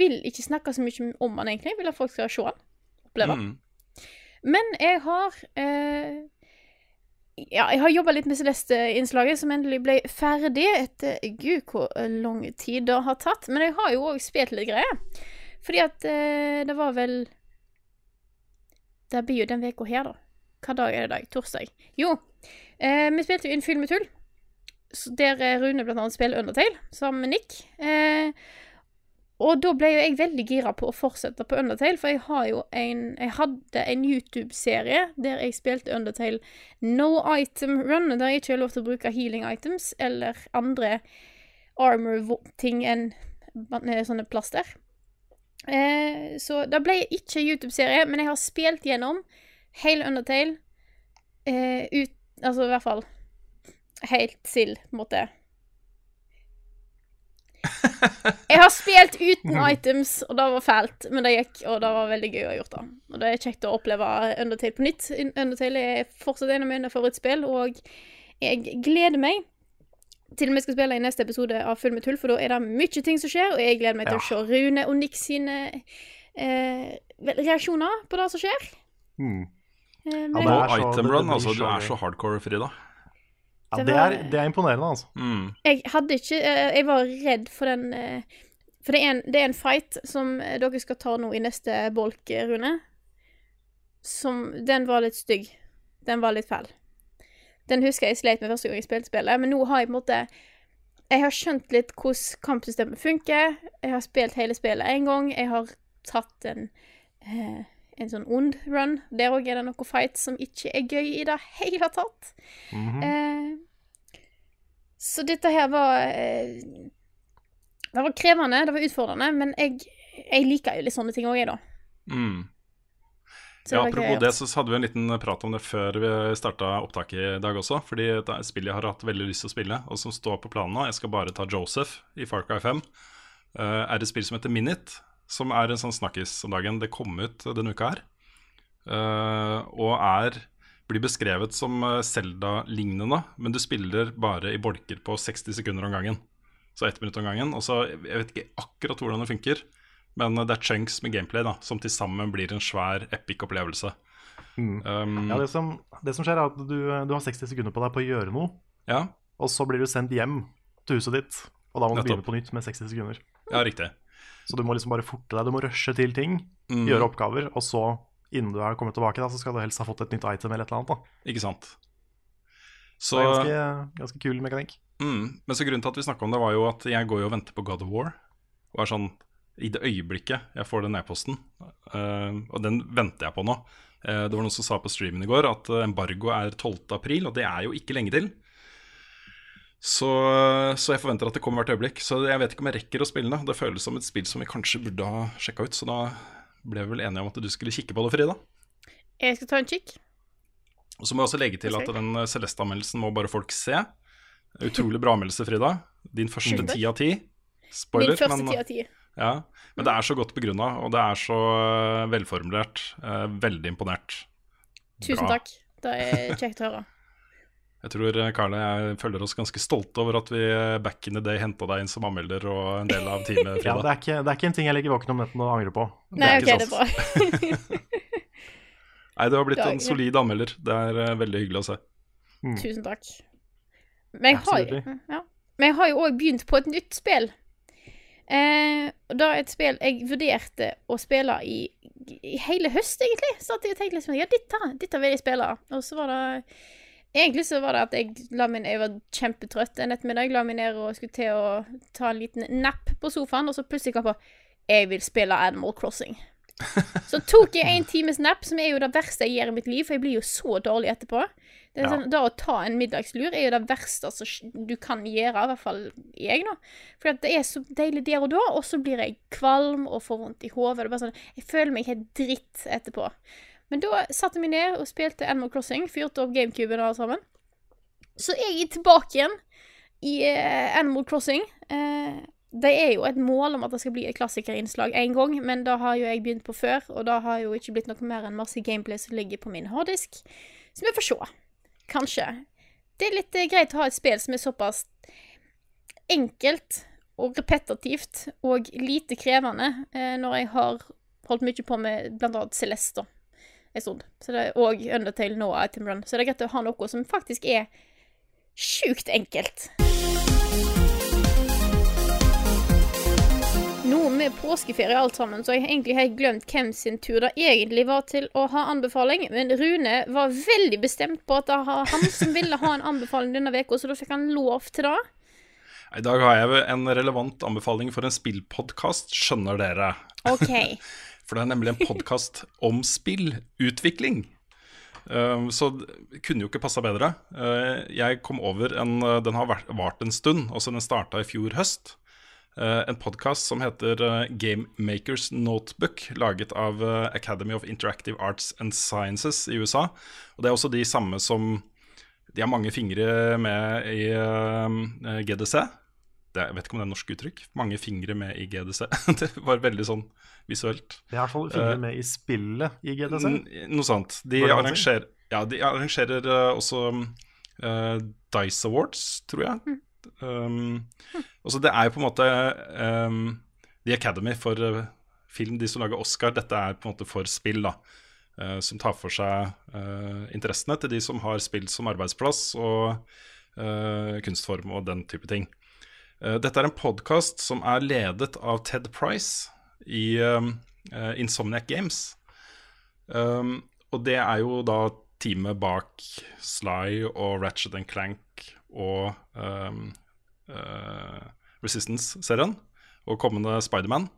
vil ikke snakke så mye om han, egentlig. Jeg vil at folk skal se han. Oppleve. Mm. Men jeg har eh, Ja, jeg har jobba litt med Celeste-innslaget, som endelig ble ferdig etter Gud, hvor lang tid det har tatt. Men jeg har jo òg spilt litt greier. Fordi at eh, det var vel Det blir jo den uka her, da. Hva dag er det i dag? Torsdag. Jo, eh, vi spilte jo inn Fyll med tull. Der eh, Rune blant annet spiller Undertale, sammen med Nick. Eh, og da ble jo jeg veldig gira på å fortsette på Undertale, for jeg har jo en Jeg hadde en YouTube-serie der jeg spilte Undertale No Item Run, der jeg ikke har lov til å bruke healing items eller andre armor-ting enn eh, sånne plaster. Eh, så det ble ikke YouTube-serie, men jeg har spilt gjennom hele Undertale eh, ut Altså i hvert fall helt til, på en måte Jeg har spilt uten items, og det var fælt, men det gikk, og det var veldig gøy å ha gjort det. Og det er kjekt å oppleve Undertale på nytt. Undertale er fortsatt en av mine favorittspill, og jeg gleder meg til vi skal spille i neste episode av Full med tull, for da er det mye ting som skjer, og jeg gleder meg til Ja. å se Rune og Nick sine eh, reaksjoner på det som skjer. Mm. Eh, men Ja, det er så- item run, altså. Du er så hardcore, Frida. Ja, Det det, er, det er imponerende, altså. Mm. Jeg hadde ikke eh, Jeg var redd for den eh, For det er, en, det er en fight som eh, dere skal ta nå i neste bolk, Rune. Som Den var litt stygg. Den var litt fæl. Den husker jeg sleit med første gang jeg spilte spillet, men nå har jeg på en måte Jeg har skjønt litt hvordan kampsystemet funker. Jeg har spilt hele spillet én gang. Jeg har tatt en eh, en sånn ond run. Der òg er det noe fight som ikke er gøy i det hele tatt. Mhm. Eh, så dette her var eh, Det var krevende, det var utfordrende, men jeg, jeg liker jo litt sånne ting òg, jeg, da. Mm. Ja, apropos det, så hadde vi en liten prat om det før vi starta opptaket i dag også. Fordi det er et spill jeg har hatt veldig lyst til å spille, og som står på planen nå. Jeg skal bare ta Joseph i Far Cry 5. Uh, er et spill som heter Minute, som er en sånn snakkis om dagen. Det kom ut denne uka her. Uh, og er blir beskrevet som Selda-lignende, men du spiller bare i bolker på 60 sekunder om gangen. Så ett minutt om gangen. Og så, Jeg vet ikke akkurat hvordan det funker, men det er chunks med gameplay da, som til sammen blir en svær epic opplevelse. Mm. Um, Ja, det, som, det som skjer, er at du, du har 60 sekunder på deg på å gjøre noe, ja, og så blir du sendt hjem til huset ditt. Og da må du Nettopp. begynne på nytt med 60 sekunder. ja, riktig. Så du må liksom bare forte deg. Du må rushe til ting, Mm, gjøre oppgaver, og så, innen du er kommet tilbake, da, så skal du helst ha fått et nytt item eller et eller annet. da. Ikke sant. Så det er ganske, ganske kul mekanikk. mm, men så grunnen til at vi snakka om det, var jo at jeg går jo og venter på God of War. Og er sånn I det øyeblikket jeg får den e-posten, uh, og den venter jeg på nå Uh, Det var noen som sa på streamen i går at eh, embargo er 12. april, og det er jo ikke lenge til. Så, så jeg forventer at det kommer hvert øyeblikk. Så jeg vet ikke om jeg rekker å spille det. Det føles som et spill som vi kanskje burde ha sjekka ut, så da ble vi vel enige om at du skulle kikke på det, Frida. Jeg skal ta en kikk. Og så må jeg også legge til at den eh, Celeste-anmeldelsen må bare folk se. Utrolig bra anmeldelse, Frida. Din første ti av ti. Spoiler, Min første men, ti av ti. ja, men det er så godt begrunna, og det er så eh, velformulert. Eh, veldig imponert. Tusen takk. Det er kjekt å høre. Jeg tror eh, Karl og jeg føler oss ganske stolte over at vi eh, back in the day henta deg inn som anmelder og en del av teamet, Ja, det, er ikke, det er ikke en ting jeg ligger våken om netten og angrer på. Nei, er OK, ikke det er bra. Nei, du har blitt Det en solid anmelder. Det er eh, veldig hyggelig å se. Tusen takk. Men jeg har, ja. Men jeg har jo òg begynt på et nytt spill. Eh, og da et spill jeg vurderte å spille i, i hele høst, egentlig. Så at jeg tenkte liksom Ja, dette, dette vil jeg spille. Og så var det Egentlig så var det at jeg la meg Jeg var kjempetrøtt en ettermiddag. La meg ned og skulle til å ta en liten napp på sofaen, og så plutselig kom jeg på Jeg vil spille Animal Crossing. Så tok jeg en times napp, som er jo det verste jeg gjør i mitt liv, for jeg blir jo så dårlig etterpå. Det er Ja. sånn, Da å ta en middagslur er jo det verste altså, du kan gjøre, i hvert fall jeg, nå. For det er så deilig der og da, og så blir jeg kvalm og får vondt i hodet. Sånn, Jeg føler meg helt dritt etterpå. Men da satte meg ned og spilte Animal Crossing, fyrte opp GameCuben og alt sammen. Så er jeg tilbake igjen i uh, Animal Crossing. Uh, det er jo et mål om at det skal bli et klassikerinnslag en gang, men da har jo jeg begynt på før, og da har jo ikke blitt noe mer enn masse gameplay som ligger på min harddisk. Så vi får se. Kanskje. Det er litt eh, greit å ha et spill som er såpass enkelt og repetitivt og lite krevende når jeg har holdt mye på med annet Celeste en stund. Så det er, og Undertale nå Item Run. Så det er greit å ha noe som faktisk er sjukt enkelt. Nå med påskeferie og alt sammen, så jeg egentlig helt glemt hvem sin tur det egentlig var til å ha anbefaling. Men Rune var veldig bestemt på at det var han som ville ha en anbefaling denne uka, så da fikk han lov til det. I dag har jeg en relevant anbefaling for en spillpodkast, skjønner dere. OK. For det er nemlig en podkast om spillutvikling. Um, så det kunne jo ikke passa bedre. Uh, jeg kom over en Den har vart en stund. Altså Den starta i fjor høst. Uh, en podkast som heter uh, Game Makers Notebook, laget av uh, Academy of Interactive Arts and Sciences i USA. Og det er også de samme som De har mange fingre med i uh, GDC. Det, jeg vet ikke om det er norsk uttrykk. Mange fingre med i GDC. det var veldig sånn visuelt. Det er i hvert fall fingre Eh, med i spillet i GDC. N- Noe sånt. De arranger, ja, de arrangerer eh, også uh, Dice Awards, tror jeg. Um, også det er jo på en måte um, The Academy for film, de som lager Oscar. Dette er på en måte for spill, da. Uh, som tar for seg uh, interessene til de som har spill som arbeidsplass og uh, kunstform og den type ting. Eh, dette er en podkast som er ledet av Ted Price i um, eh, Insomniac Games. Um, og det er jo da teamet bak Sly og Ratchet and Clank og um, eh, Resistance-serien og kommende Spiderman.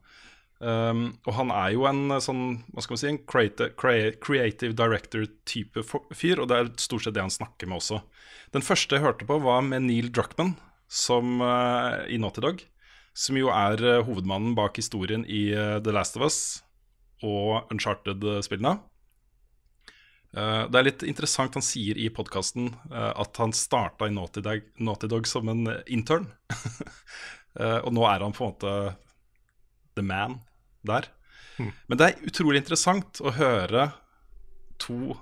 Um, og han er jo en sånn, hva skal man si, en creative, creative director-type fyr, og det er stort sett det han snakker med også. Den første jeg hørte på, var med Neil Druckman som, uh, i Naughty Dog, som jo er uh, hovedmannen bak historien i uh, The Last of Us og Uncharted-spillene. det er litt interessant han sier i podkasten at han starta i Naughty Dog, Naughty Dog som en intern. og nå er han på en måte the man der. Hmm. Men det er utrolig interessant å høre to,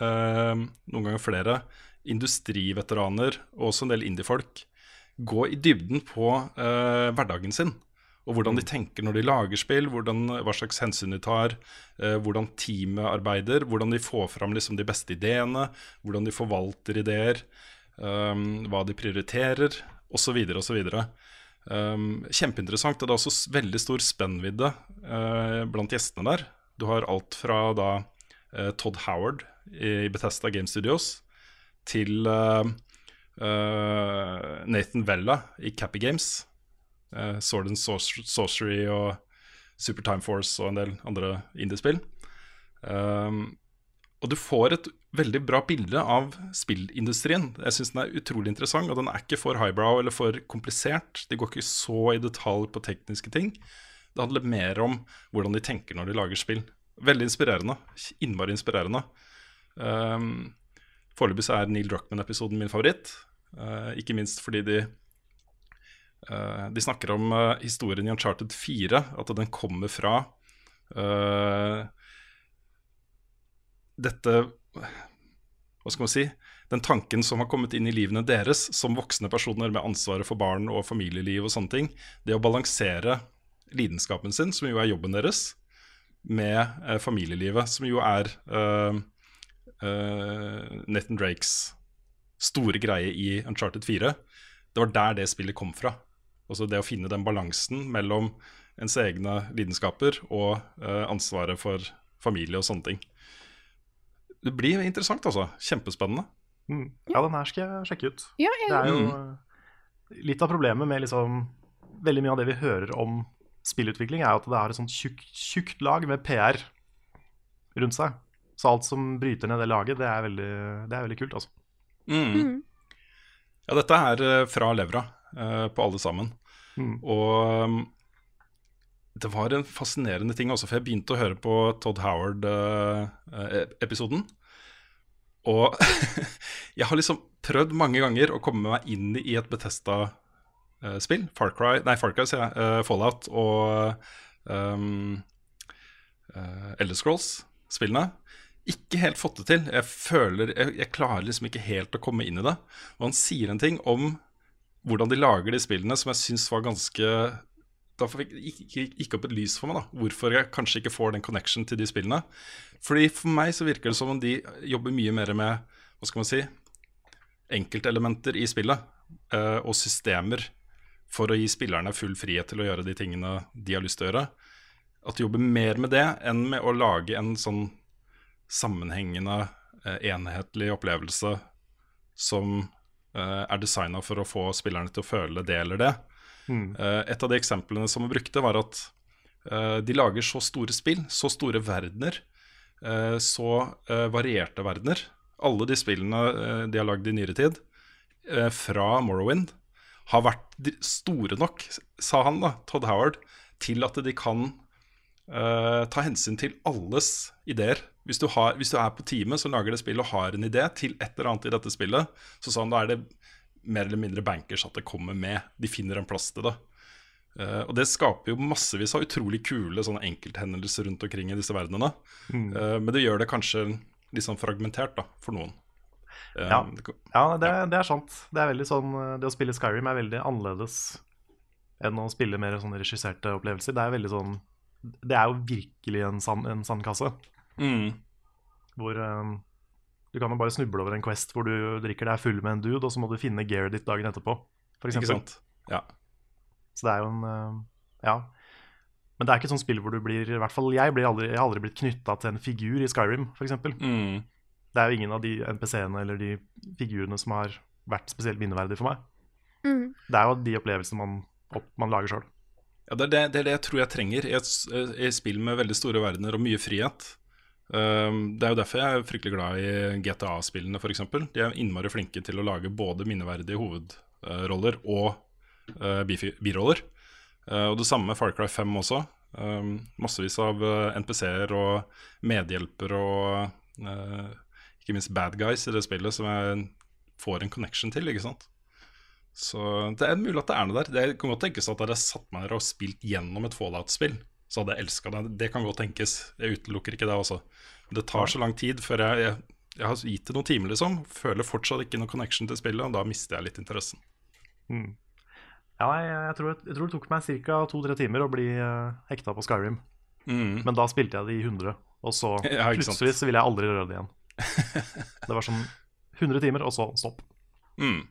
eh, noen ganger flere, industriveteraner og også en del indiefolk gå i dybden på eh, hverdagen sin. Og hvordan de mm. tenker når de lager spill, hvordan, hva slags hensyn de tar, eh, hvordan teamet arbeider, hvordan de får fram liksom, de beste ideene, hvordan de forvalter ideer, um, hva de prioriterer, osv. osv. Um, kjempeinteressant. Og det er også veldig stor spennvidde uh, blant gjestene der. Du har alt fra da uh, Todd Howard i Bethesda Game Studios til uh, Nathan Vella i Cappy Games. Sword and Sorcery og Super Time Force og en del andre indiespill. Um, og du får et veldig bra bilde av spillindustrien. Jeg syns den er utrolig interessant, og den er ikke for highbrow eller for komplisert. De går ikke så i detalj på tekniske ting. Det handler mer om hvordan de tenker når de lager spill. Veldig inspirerende. Innmari inspirerende. Um, Foreløpig er Neil Druckman-episoden min favoritt. Uh, ikke minst fordi de uh, De snakker om uh, historien i Uncharted 4, at den kommer fra dette Hva skal man si? Den tanken som har kommet inn i livene deres som voksne personer med ansvaret for barn og familieliv og sånne ting. Det å balansere lidenskapen sin, som jo er jobben deres, med eh, familielivet, som jo er uh, uh, Nathan Drakes store greie i Uncharted 4. Det var der det spillet kom fra. Altså det å finne den balansen mellom ens egne lidenskaper og uh, ansvaret for familie og sånne ting. Det blir interessant, altså. Kjempespennende. Mm. Ja, den her skal jeg sjekke ut. Ja, jeg... Det er jo mm. litt av problemet med liksom Veldig mye av det vi hører om spillutvikling, er at det har et sånt tjukt, tjukt lag med PR rundt seg. Så alt som bryter ned det laget, det er veldig, det er veldig kult, altså. Mm. Mm. Ja, dette er eh, fra levra uh, på alle sammen. Mm. Og det var en fascinerende ting også, for jeg begynte å høre på Todd Howard-episoden. Uh, og jeg har liksom prøvd mange ganger å komme meg inn i et Betesta-spill. Far Cry, nei, Far Cry, sier jeg. Uh, Fallout og um, uh, Elder Scrolls-spillene. Ikke helt fått det til. Jeg føler, jeg, jeg klarer liksom ikke helt å komme inn i det. Og han sier en ting om hvordan de lager de spillene som jeg syns var ganske da gikk opp et lys for meg, da. Hvorfor jeg kanskje ikke får den connection til de spillene. Fordi For meg så virker det som om de jobber mye mer med hva skal man si, enkeltelementer i spillet. Uh, og systemer for å gi spillerne full frihet til å gjøre de tingene de har lyst til å gjøre. At de jobber mer med det enn med å lage en sånn sammenhengende, uh, enhetlig opplevelse som uh, er designa for å få spillerne til å føle det eller det. Mm. et av de eksemplene som vi brukte, var at de lager så store spill, så store verdener, så varierte verdener. Alle de spillene de har lagd i nyere tid, fra Morrowind, har vært store nok, sa han, da, Todd Howard, til at de kan ta hensyn til alles ideer. Hvis du, har, hvis du, er på teamet som lager det spillet og har en idé til et eller annet i dette spillet, så sånn, da er det mer eller mindre bankers at det kommer med. De finner en plass til det. Uh, og det skaper jo massevis av utrolig kule sånne enkelthendelser rundt omkring i disse verdenene. Mm. Uh, men det gjør det kanskje litt sånn fragmentert da, for noen. Uh, ja, ja, det, det, er sant. Det, er sånn, det å spille Skyrim er veldig annerledes enn å spille mer sånn regisserte opplevelser. Det er sånn Det er jo virkelig en, sand, en sandkasse. Mm. Hvor du kan jo bare snuble over en Quest hvor du drikker deg full med en dude, og så må du finne gearet ditt dagen etterpå. For Ikke? Ja. Så det er jo en uh, Ja. Men det er ikke et sånt spill hvor du blir I hvert fall jeg, blir aldri, jeg har aldri blitt knytta til en figur i Skyrim, f.eks. Mm. Det er jo ingen av de NPC-ene eller de figurene som har vært spesielt minneverdige for meg. Mm. Det er jo de opplevelsene man, opp, man lager sjøl. Ja, det, er det, det er det jeg tror jeg trenger i et, et spill med veldig store verdener og mye frihet. Um, det er jo derfor jeg er fryktelig glad i GTA-spillene, f.eks. De er innmari flinke til å lage både minneverdige hovedroller og uh, biroller. Uh, og det samme med Far Cry 5 også. Um, massevis av uh, NPC-er og medhjelpere og ikke minst bad guys i det spillet som jeg får en connection til, ikke sant. Så det er mulig at det er noe der. Det kan godt tenkes at hadde har satt meg ned og spilt gjennom et Fallout-spill, så hadde jeg elska det. Det kan godt tenkes. Jeg utelukker ikke det også. Men det tar så lang tid før jeg, jeg, jeg har gitt det noen timer, liksom. Føler fortsatt ikke noe connection til spillet, og da mister jeg litt interessen. Mm. Ja, jeg, jeg, tror, jeg tror det tok meg ca. to-tre timer å bli uh, hekta på Skyrim. Mm. Men da spilte jeg det i 100, og så Ja, plutselig så ville jeg aldri røre det igjen. Det var sånn 100 timer, og så stopp. Mm.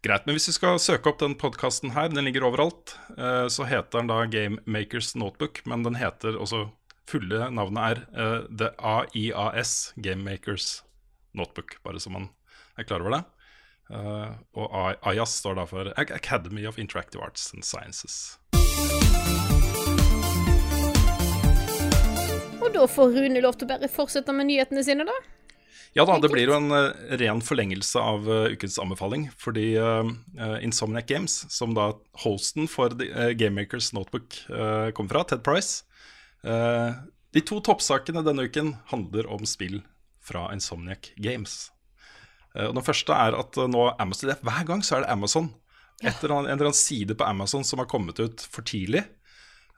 Greit, men hvis vi skal søke opp den podkasten her, den ligger overalt, eh, så heter den da Game Makers Notebook, men den heter også Fulle navnet er eh, The AIAS Game Makers Notebook, bare så man er klar over det. Eh, og AIAS står da for Academy of Interactive Arts and Sciences. Og da får Rune lov til å bare fortsette med nyhetene sine, da. Ja da, det blir jo en eh, ren forlengelse av eh, ukens anbefaling. Fordi eh, Insomniac Games, som da hosten for Gamemakers Notebook kommer fra, Ted Price De to toppsakene denne uken handler om spill fra Insomniac Games. Og Den første er at nå Amazon, er- Hver gang så er det Amazon. Etter en eller annen side på Amazon som har kommet ut for tidlig.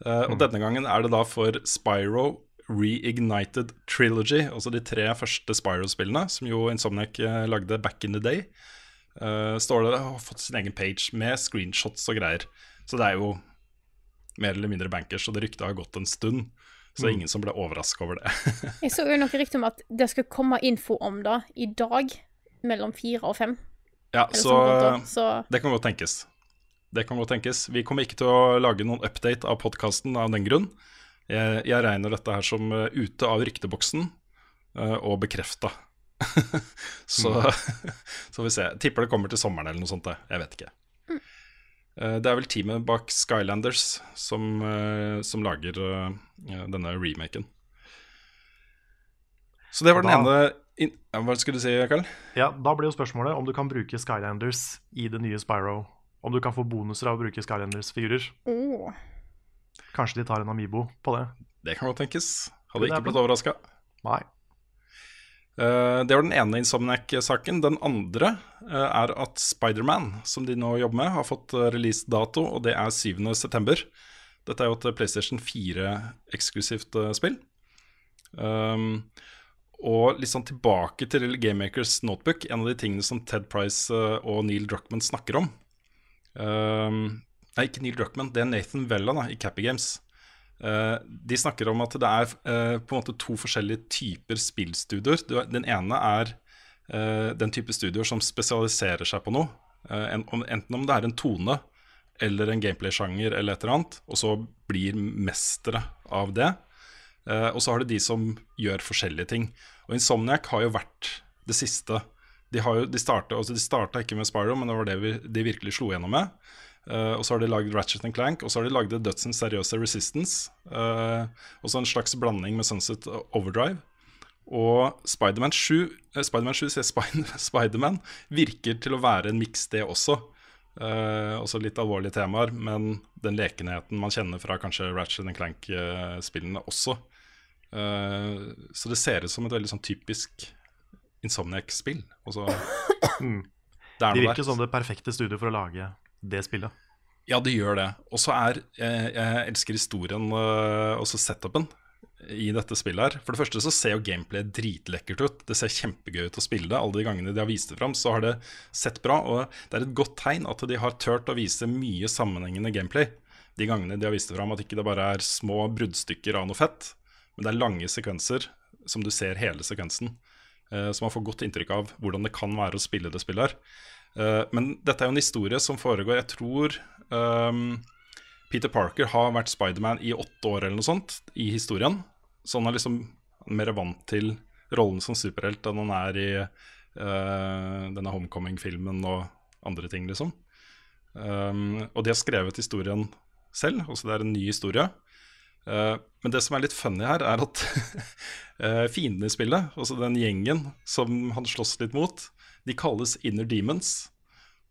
Og denne gangen er det da for Spyro Reignited Trilogy, altså de tre første Spyro-spillene, som jo Insomniac eh, lagde back in the day. uh, står det har fått sin egen page med screenshots og greier. Så det er jo mer eller mindre bankers, og det ryktet har gått en stund. Så er ingen som ble overraska over det. Jeg så jo noe riktig om at det skal komme info om det i dag, mellom fire og fem. ja, så sånn så det kan godt tenkes. Det kan godt tenkes. Vi kommer ikke til å lage noen update av podkasten av den grunn. Jeg, jeg regner dette her som eh, ute av rykteboksen eh, og bekrefta. så så får vi se. Tipper det kommer til sommeren eller noe sånt. det. Jeg vet ikke. Eh, det er vel teamet bak Skylanders som, som lager denne remaken. Så det var den Da- ene in Hva skulle du si, Karl? Ja, Da blir jo spørsmålet om du kan bruke Skylanders i det nye Spyro. Om du kan få bonuser av å bruke Skylanders-figurer. Åh. Kanskje de tar en Amibo på det. Det kan godt tenkes. Hadde ikke blitt overraska. Nei. Eh, det var den ene Insomniac-saken. Den andre uh, er at Spiderman, som de nå jobber med, har fått release releasedato, og det er 7.9. Dette er jo et PlayStation 4-eksklusivt uh, spill. Um, og litt sånn tilbake til Gamemakers Notebook, en av de tingene som Ted Price uh, og Neil Druckman snakker om. Um, nei, ikke Neil Druckman, det er Nathan Vella da, i Cappy Games. Uh, de snakker om at det er uh, på en måte to forskjellige typer spillstudioer. Er- Den ene er uh, den type studioer som spesialiserer seg på noe. En, om, enten om det er en tone eller en gameplay-sjanger eller et eller annet, og så blir mestere av det. Og så har du de som gjør forskjellige ting. Og Insomniac har jo vært det siste. De, har de starta altså ikke med Spyro, men det var det vi, de virkelig slo gjennom med. Eh, og så har de lagd Ratchet and Clank, og så har de lagd dødsens seriøse Resistance. Uh, og så en slags blanding med Sunset Overdrive. Og Spiderman 7, uh, Spiderman 7 sier Spider Spiderman virker til å være en miks, det også. Uh, også litt alvorlige temaer, men den lekenheten man kjenner fra kanskje Ratchet and Clank-spillene også. Uh, så det ser ut som et veldig sånn typisk Insomniac-spill. Mm. Det er De noe virker som det perfekte studioet for å lage det spillet. Ja, det gjør det. Og så er jeg, jeg elsker historien uh, og så setupen i dette spillet her. For det første så ser jo gameplayet dritlekkert ut. Det ser kjempegøy ut å spille det. Alle de gangene de har vist det fram, så har det sett bra. Og det er et godt tegn at de har turt å vise mye sammenhengende gameplay. De gangene de har vist det fram, at ikke det bare er små bruddstykker av noe fett, men det er lange sekvenser som du ser hele sekvensen. eh, så man får godt inntrykk av hvordan det kan være å spille det spillet her. Eh, Men dette er jo en historie som foregår Jeg tror Um, Peter Parker har vært Spiderman i åtte år eller noe sånt i historien. Så han er liksom mer vant til rollen som superhelt enn han er i uh, denne Homecoming-filmen og andre ting, liksom. Um, og de har skrevet historien selv, også det er en ny historie. Uh, men det som er litt funny her, er at uh, fiendene i spillet, altså den gjengen som han slåss litt mot, de kalles Inner Demons.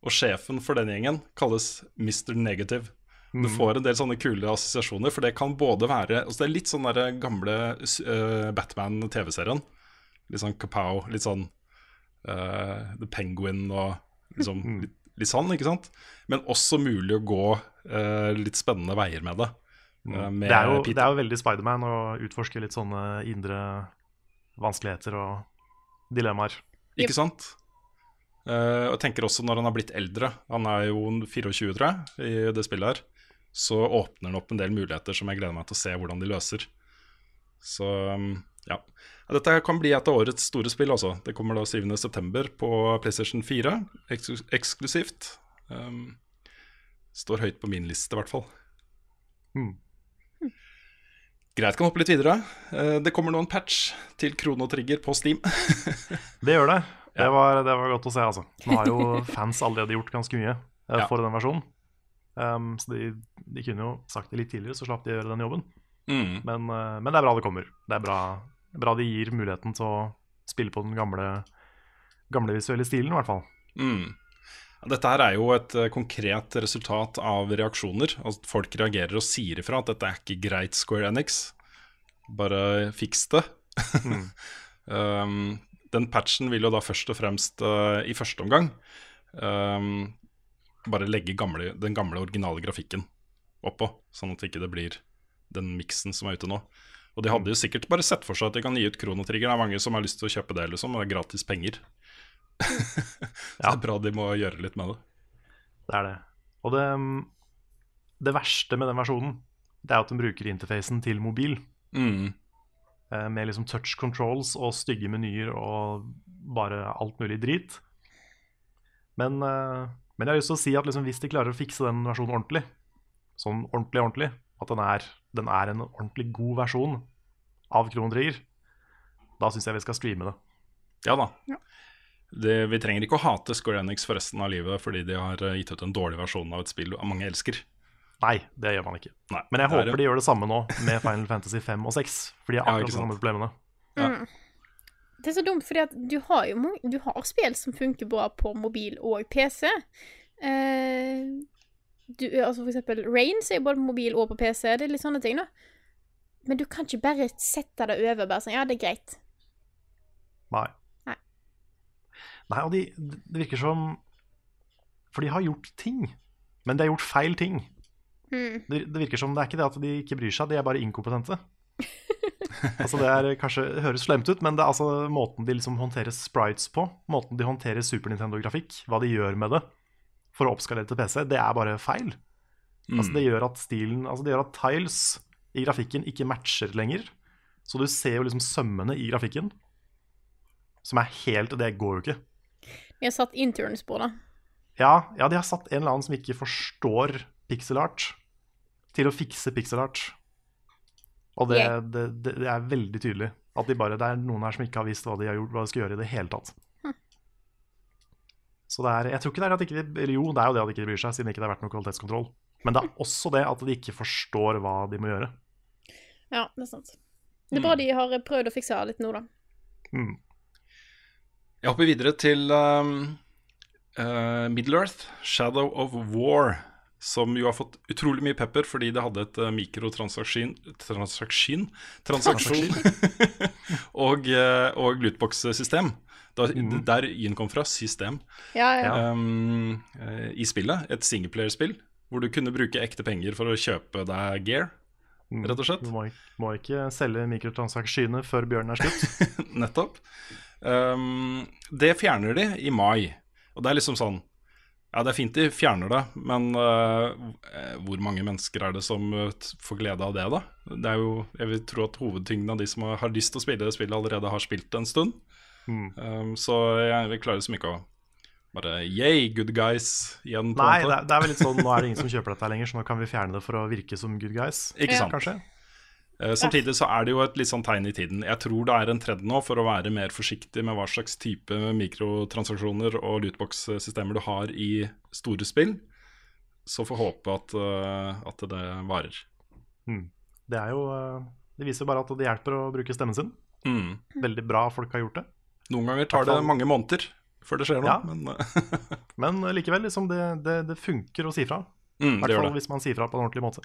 Og sjefen for den gjengen kalles Mr. Negative. Du får en del sånne kule assosiasjoner, for det kan både være altså Det er litt sånn den gamle uh, Batman-TV-serien. Litt sånn Kapow, litt sånn uh, The Penguin og liksom litt, litt sånn, ikke sant? Men også mulig å gå uh, litt spennende veier med det. med Det er, jo, det er jo veldig Spiderman å utforske litt sånne indre vanskeligheter og dilemmaer. Ikke sant? Eh, og jeg tenker også når han har blitt eldre, han er jo 24, tror jeg, i det spillet her, så åpner han opp en del muligheter som jeg gleder meg til å se hvordan de løser. Så um, ja. Ja, Dette kan bli et av årets store spill, altså. Det kommer da 7.9. på PlayStation 4, eks eksklusivt. Um, står høyt på min liste, i hvert fall. Mm. Greit, kan hoppe litt videre. Uh, det kommer nå en patch til Krono Trigger på Steam. Det gjør det. Det var, det var godt å se, altså. Nå har jo fans allerede gjort ganske mye Ja. for den versjonen. Um, så de, de kunne jo sagt det litt tidligere, så slapp de å gjøre den jobben. Mm. Men, uh, men det er bra det kommer. Det er bra, bra de gir muligheten til å spille på den gamle, gamle visuelle stilen, i hvert fall. Mm. Dette her er jo et eh, konkret resultat av reaksjoner. At folk reagerer og sier ifra at dette er ikke greit, Square Enix. Bare fiks det. Mm. um, den patchen vil jo da først og fremst, uh, i første omgang, um, bare legge gamle, den gamle originale grafikken oppå, sånn at ikke det blir den miksen som er ute nå. Og de hadde jo sikkert bare sett for seg at de kan gi ut Kronotrigger. Det er mange som har lyst til å kjøpe det, liksom. og Det er gratis penger. Så det er bra de må gjøre litt med det. Det er det. Og det, det verste med den versjonen, det er at den bruker interfacen til mobil. Mm. Eh, Med liksom touch controls og stygge menyer og bare alt mulig drit. Men, eh, men jeg har lyst til å si at liksom, hvis de klarer å fikse den versjonen ordentlig, sånn ordentlig, ordentlig, at den er, den er en ordentlig god versjon av Kron Trigger, da syns jeg vi skal streame det. Ja da. Ja. Det, vi trenger ikke å hate Square Enix for resten av livet fordi de har eh, gitt ut en dårlig versjon av et spill mange elsker. Nei, det gjør man ikke. Nei, Men jeg det er håper de gjør det samme nå med Final Fantasy 5 og 6. For de har akkurat ikke de samme problemene. Ja. Mm. Det er så dumt, fordi at du har jo du har spill som funker bra på mobil og PC. Uh, du, altså for eksempel Rains er jo både på mobil og på PC. Det er litt sånne ting, da. Men du kan ikke bare sette det over bare sånn Ja, det er greit. Nei. Nei. Nei, og de, det virker som For de har gjort ting, men de har gjort feil ting. Mm. Det, det virker som det er ikke det at de ikke bryr seg, de er bare inkompetente. altså Det er kanskje det høres slemt ut, men det er altså måten de liksom håndterer sprites på, måten de håndterer Super Nintendo-grafikk, hva de gjør med det for å oppskalere til PC, det er bare feil. Altså Det gjør at stilen Altså det gjør at tiles i grafikken ikke matcher lenger. Så du ser jo liksom sømmene i grafikken, som er helt Det går jo ikke. Vi har satt interns på det. Ja, ja, de har satt en eller annen som ikke forstår pixel art, til å fikse pixel art. Og det, Yeah. det, det, det er veldig tydelig at de bare, det er noen her som ikke har visst hva de har gjort, hva de skal gjøre i det hele tatt. Så det er, jeg tror ikke det er at ikke de, eller jo, det er jo det at de ikke bryr seg, siden det ikke har vært noen kvalitetskontroll. Men det er også det at de ikke forstår hva de må gjøre. Ja, det er sant. Det er bra de har prøvd å fikse det litt nå, da. Mm. Jeg hopper videre til um, uh, Middle-earth, Shadow of War. Som jo har fått utrolig mye pepper fordi det hadde et uh, mikrotransaksjon Transaksjon? Transaksjon og, uh, og lootbox-system. Da, Mhm. Der Y-en kom fra. System. Ja, ja. Um, I spillet. Et singleplayerspill. Hvor du kunne bruke ekte penger for å kjøpe deg gear, Mm. rett og slett. Du må, må ikke selge mikrotransaksjoner før bjørnen er skutt. Nettopp. Um, det fjerner de i mai. Og det er liksom sånn Ja, det er fint de fjerner det, men uh, hvor mange mennesker er det som uh, får glede av det, da? Det er jo, Jeg vil tro at hovedtyngden av de som har, lyst til å spille det spillet, allerede har spilt det en stund. Mm. Um, så jeg, vil klarer liksom ikke å, Bare yay, good guys igjen. på Nei, det det er vel litt sånn nå er det ingen som kjøper dette lenger, så nå kan vi fjerne det for å virke som good guys. Ikke Ja. sant? Kanskje? Eh, Samtidig så er det jo et litt sånn tegn i tiden. Jeg tror det er en trend nå for å være mer forsiktig med hva slags type mikrotransaksjoner og lootbox-systemer du har i store spill. Så får håpe at, eh, at det varer. Det er jo eh, Det viser bare at det hjelper å bruke stemmen sin. Mm. Veldig bra folk har gjort det. Noen ganger tar det mange måneder før det skjer noe, Ja. men Men likevel, liksom, det, det, det funker å si fra. I mm, hvert fall hvis man sier fra på en ordentlig måte.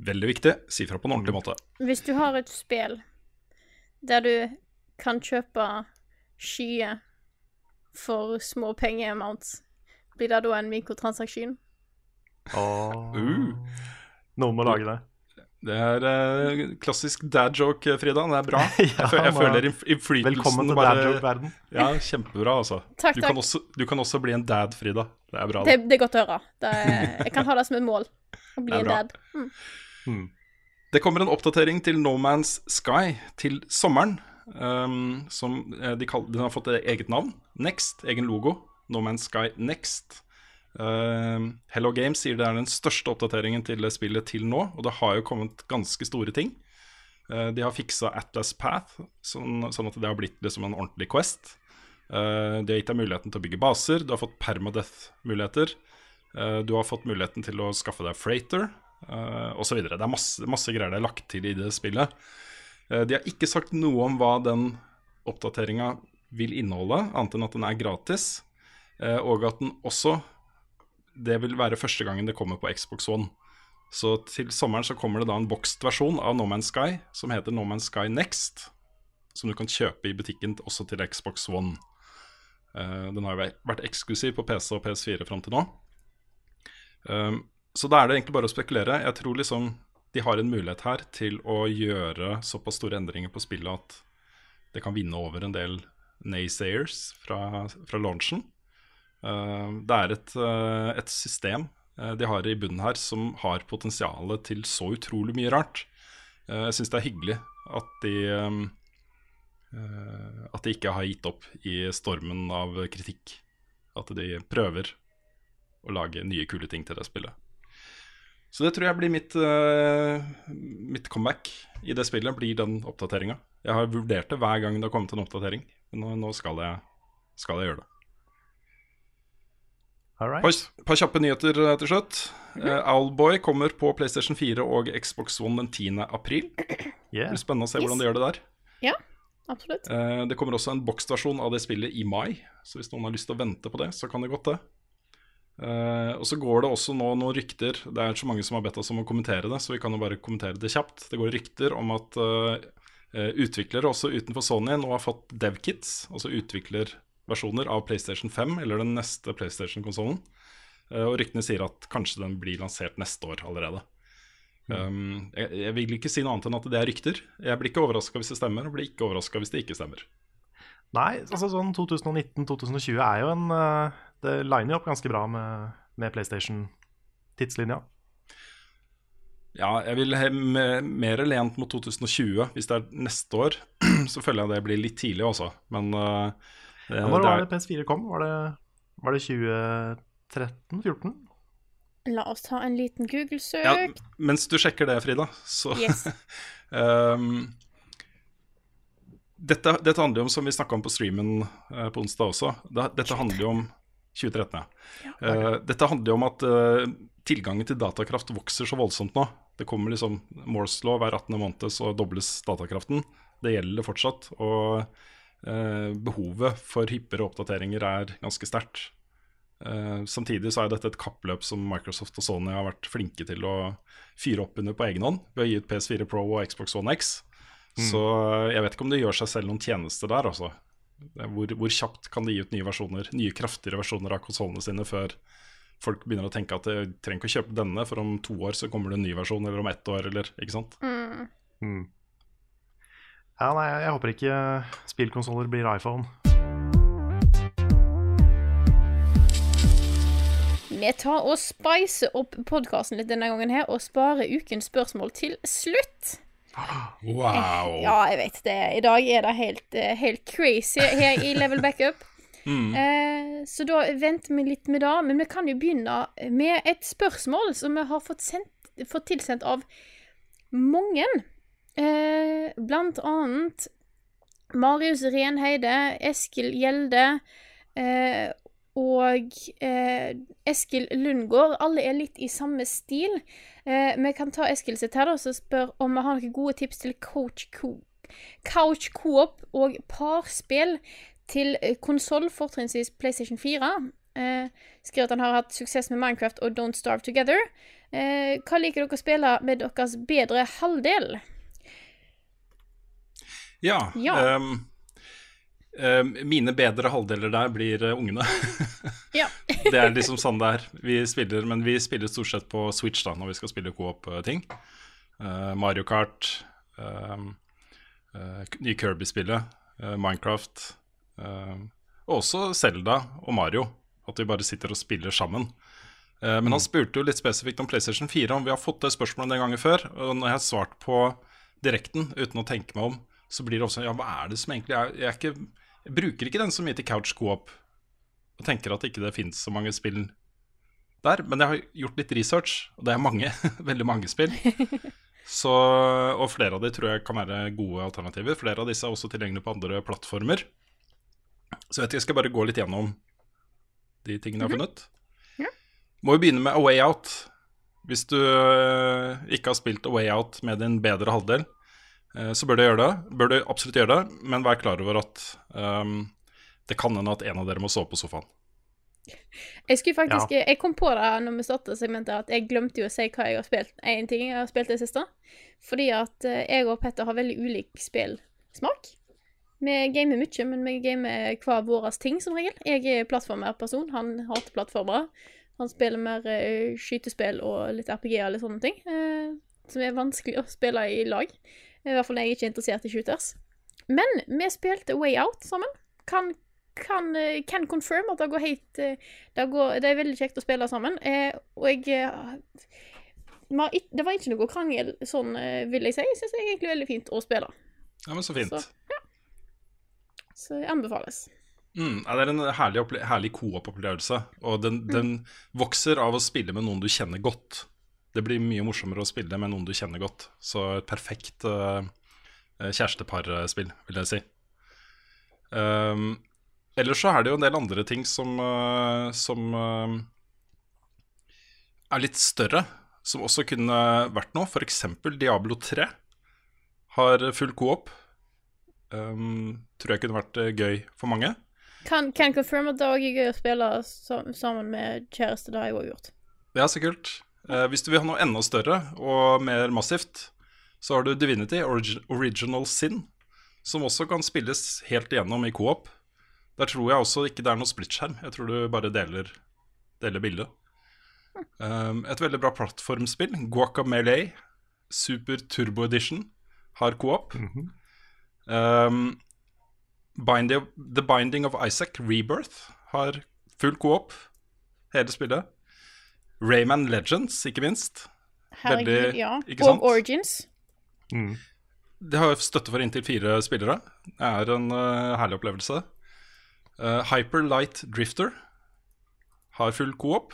Veldig viktig. Si fra på en ordentlig måte. Hvis du har et spill der du kan kjøpe skyer for små pengeamounts, blir det da en mikrotransaksjon? Oh. Uh. Noen må lage det. Det er eh, klassisk dad joke, Frida. Det er bra. Ja, Jeg, føler, jeg føler innf- innflytelsen Velkommen til bare- dad joke-verden. Ja, kjempebra, altså. Takk, Du takk. kan, også, du kan også bli en dad, Frida. Det er bra. Det, Det. er godt å høre. Det er, jeg kan ha det som et mål. Å bli en dad. Mm. Mm. det kommer en oppdatering til No Man's Sky til sommeren. Um, som eh, de kaller, Den har fått eget navn. Next. Egen logo. No Man's Sky Next. Um, Hello Games sier det er den største oppdateringen til spillet til nå, og det har jo kommet ganske store ting. Uh, de har fiksa Atlas Path, sånn, sånn at det har blitt liksom en ordentlig Quest. Uh, de har gitt deg muligheten til å bygge baser, du har fått permadeath-muligheter. Eh, du har fått muligheten til å skaffe deg freighter, uh, osv. Det er masse, masse greier det er lagt til i det spillet. Uh, de har ikke sagt noe om hva den oppdateringa vil inneholde, annet enn at den er gratis, uh, og at den også Det vil være første gangen det kommer på Xbox One. Så til sommeren så kommer det da en bokst versjon av No Man's Sky som heter No Man's Sky Next. Som du kan kjøpe i butikken også til Xbox One. Uh, den har jo vært eksklusiv på PC og PS4 fram til nå. Um, så da er det egentlig bare å spekulere. Jeg tror liksom de har en mulighet her til å gjøre såpass store endringer på spillet at det kan vinne over en del naysayers fra, fra launchen. Uh, det er et, uh, et system uh, de har i bunnen her som har potensial til så utrolig mye rart. Jeg syns det er hyggelig at de At de ikke har gitt opp i stormen av kritikk. At de prøver å lage nye, kule ting til det spillet. Så det tror jeg blir mitt, uh, mitt comeback i det spillet, blir den oppdateringa. Jeg har vurdert det hver gang det har kommet en oppdatering, men nå, nå skal, jeg, skal jeg gjøre det. All right. Par, par kjappe nyheter eh, til slutt. Eh, Owlboy kommer på PlayStation 4 og Xbox One den 10. april. Det blir spennende å se hvordan de gjør det der. Ja, absolutt. Uh, det kommer også en boksversjon av det spillet i mai, så hvis noen har lyst til å vente på det, så kan det godt det. Eh, og så går det også nå noen rykter Det er så mange som har bedt oss om å kommentere det, så vi kan jo bare kommentere det kjapt. Det går rykter om at uh, utviklere også utenfor Sony nå har fått devkits, altså utviklerversjoner av PlayStation 5 eller den neste PlayStation-konsollen. Uh, og ryktene sier at kanskje den blir lansert neste år allerede. Um, jeg, jeg vil ikke si noe annet enn at det er rykter. Jeg blir ikke overraska hvis det stemmer, og blir ikke overraska hvis det ikke stemmer. Nei, altså sånn 2019-2020 er jo en eh, Det liner jo opp ganske bra med, med PlayStation-tidslinja. Ja, jeg vil mer lent mot 2020. Hvis det er neste år, så føler jeg det blir litt tidlig også. Men uh, Ja, når var det PS4 kom? Var det, var det 2013-14? La oss ta en liten Google-søk. Ja, Mens du sjekker det, Frida, så Yes. um, dette, dette handler jo om, som vi snakka om på streamen eh, på onsdag også, det, dette handler jo om 2013, ja. Uh, dette handler jo om at uh, tilgangen til datakraft vokser så voldsomt nå. Det kommer liksom Moores law hver 18. måned, så dobles datakraften. Det gjelder fortsatt. Og uh, behovet for hyppigere oppdateringer er ganske sterkt. Samtidig så er dette et kappløp som Microsoft og Sony har vært flinke til å fyre opp under på egen hånd ved å gi ut PS4 Pro og Xbox One X. Så eh, jeg vet ikke om det gjør seg selv noen tjeneste der, altså. Det Hvor, hvor kjapt kan de gi ut nye versjoner, nye kraftigere versjoner av konsollene sine før folk begynner å tenke at de trenger ikke å kjøpe denne, for om to år så kommer det en ny versjon, eller om ett år, eller ikke sant? Mm. Mm. Ja, nei, jeg håper ikke spillkonsoller blir iPhone. Vi tar og spicer opp podkasten litt denne gangen her, og sparer ukens spørsmål til slutt. Wow! Ja, jeg vet det. I dag er det helt, eh, helt crazy her i Level Backup. Mm. Eh, så da venter vi litt med det. Men vi kan jo begynne med et spørsmål som vi har fått, sendt, fått tilsendt av mange. Eh, blant annet Marius Renheide, Eskil Gjelde eh, og eh, Eskil Lundgaard. Alle er litt i samme stil. Eh, vi kan ta Eskil sitt her da, og spør om vi har noen gode tips til coach coop. Couch coop og parspill til konsoll, fortrinnsvis PlayStation 4. Eh, skriver at han har hatt suksess med Minecraft og Don't Starve Together. Eh, hva liker dere å spille med deres bedre halvdel? Ja. Ja. ehm, mine bedre halvdeler der blir eh, ungene. Ja. det er liksom sånn det er. Vi spiller, men vi spiller stort sett på Switch da når vi skal spille coop-ting. Uh, Mario Kart, uh, uh, nye Kirby-spillet, eh, Minecraft. ehm, og også Zelda og Mario. At vi bare sitter og spiller sammen. Eh, men han spurte jo litt spesifikt om PlayStation 4, om vi har fått det spørsmålet den gangen før. Og når jeg har svart på direkten uten å tenke meg om, så blir det også Ja, hva er det som egentlig er Jeg, er ikke, jeg bruker ikke den så mye til couch co-op. Og tenker at ikke det fins så mange spill der. Men jeg har gjort litt research, og det er mange. veldig mange spill. Så, og flere av de tror jeg kan være gode alternativer. Flere av disse er også tilgjengelige på andre plattformer. Så jeg vet ikke, jeg skal bare gå litt gjennom de tingene jeg har funnet. Ja. Må jo begynne med A Way Out. Hvis du øh, ikke har spilt A Way Out med din bedre halvdel, så bør du gjøre det. Bør du absolutt gjøre det, men vær klar over at um, det kan hende at en av dere må sove på sofaen. Jeg skulle faktisk, jeg kom på det når vi startet segmentet, at jeg glemte jo å si hva jeg har spilt. En ting jeg har spilt det siste. Fordi at eh, jeg og Petter har veldig ulik spillsmak. Vi gamer mye, men vi gamer hver våres ting, som regel. Jeg er plattformerperson. Han hater plattformer. Han spiller mer eh, skytespill og litt RPG og litt sånne ting. eh, som er vanskelig å spille i lag. I hvert fall jeg jeg ikke er interessert i shooters. Men vi spilte Way Out sammen. Kan kan, eh, can confirm at det går helt eh, det, går, det er veldig kjekt å spille sammen. Eh, og jeg eh, Det var ikke noe krangel, sånn eh, vil jeg si. Jeg syns det er egentlig veldig fint å spille. Ja, men så fint. Så, ja. Så jeg anbefales. Mm, det er en herlig, herlig co-op-opplevelse. Og den, den vokser av å spille med noen du kjenner godt. Det blir mye morsommere å spille med noen du kjenner godt. Så et perfekt uh, kjæresteparspill, vil jeg si. Um, ellers så er det jo en del andre ting som, uh, som uh, er litt større, som også kunne vært noe. F.eks. Diablo 3 har full co-op. Um, tror jeg kunne vært gøy for mange. Kan, kan confirm at det også er gøy å spille sammen med kjæreste. Det har jeg òg gjort. Ja, så kult. Eh, hvis du vil ha noe enda større og mer massivt, så har du Divinity Original Sin, som også kan spilles helt igjennom i co-op. Der tror jeg også ikke det er noe splitskjerm. Jeg tror du bare deler, deler bildet. Um, et veldig bra plattformspill, Guacamelee Super Turbo Edition, har co-op. um, Binding The Binding of Isaac Rebirth har full co-op, hele spillet. Rayman Legends, ikke minst. Herregud, Veldig- ja. ikke sant? Og Origins. Mm. Det har støtte for inntil fire spillere. Det er en uh, herlig opplevelse. Uh, Hyper Light Drifter har full coop.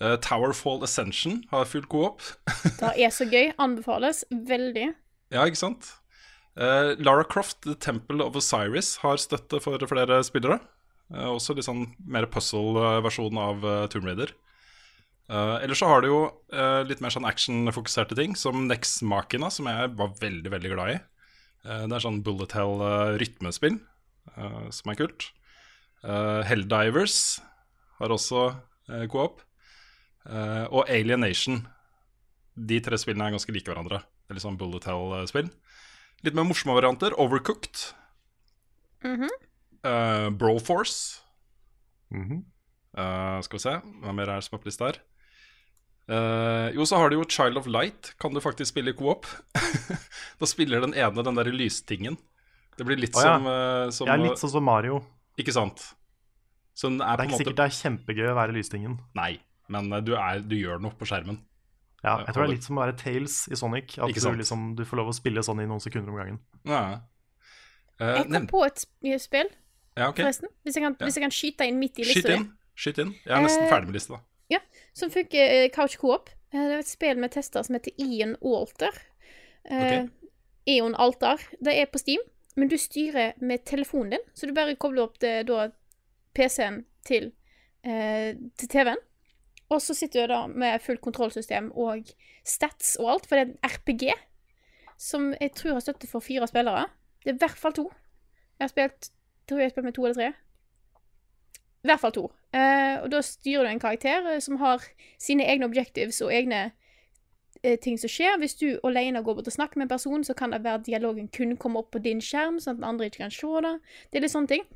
Uh, Towerfall Ascension har full coop. Det er så gøy. Anbefales veldig. ja, ikke sant? Uh, Lara Croft, The Temple of Osiris, har støtte for flere spillere. Uh, også litt sånn mer puzzle-versjon av uh, Tomb Raider. Uh, ellers så har du jo uh, litt mer sånn action-fokuserte ting, som Nex Machina, som jeg var veldig, veldig glad i. Uh, det er sånn bullet hell-rytmespill, som er kult. Eh, Helldivers har også uh, co-op. Eh, og Alienation. De tre spillene er ganske like hverandre. Det er litt sånn bullet hell-spill. Litt mer morsomme varianter. Overcooked. Mhm. Eh, Broforce. Mm -hmm. Uh, skal vi se, hva mer er det som er på lista her? Eh, jo, så har du jo Child of Light. Kan du faktisk spille co-op? da spiller den ene den derre lystingen. Det blir litt oh, ja. som, uh, som Jeg er litt sånn som Mario. Ikke sant? Så den er Det er ikke måte sikkert det er kjempegøy å være lystingen. Nei, men uh, du, er, du gjør noe på skjermen. Ja, jeg tror det er litt som å være Tales i Sonic. At Ikke du, liksom, du får lov å spille sånn i noen sekunder om gangen. Ja. Eh, Jeg kom på et sp- spill. Ja, okay. forresten. Hvis jeg, kan, Ja. hvis jeg kan skyte inn midt i lista Skyt inn. Skyt inn. Jeg er nesten ferdig med lista. Da. Som funker eh, Couch Coop. Eh, Det er et spill med tester som heter Ian Alter. Eh, Ok. Eon Altar. Det er på Steam, men du styrer med telefonen din. Så du bare kobler opp det, da, PC-en til, eh, til TV-en. Og så sitter du da med fullt kontrollsystem og stats og alt, for det er en RPG som jeg tror har støtte for fire spillere. Det er i hvert fall to. Jeg har spilt tror jeg har spilt med to eller tre. I hvert fall to. Eh, og da styrer du en karakter uh, som har sine egne objectives og egne uh, ting som skjer. Hvis du alene går bort og snakker med en person, så kan det være at dialogen kun kommer opp på din skjerm, sånn at den andre ikke kan se det. Det er litt sånne ting.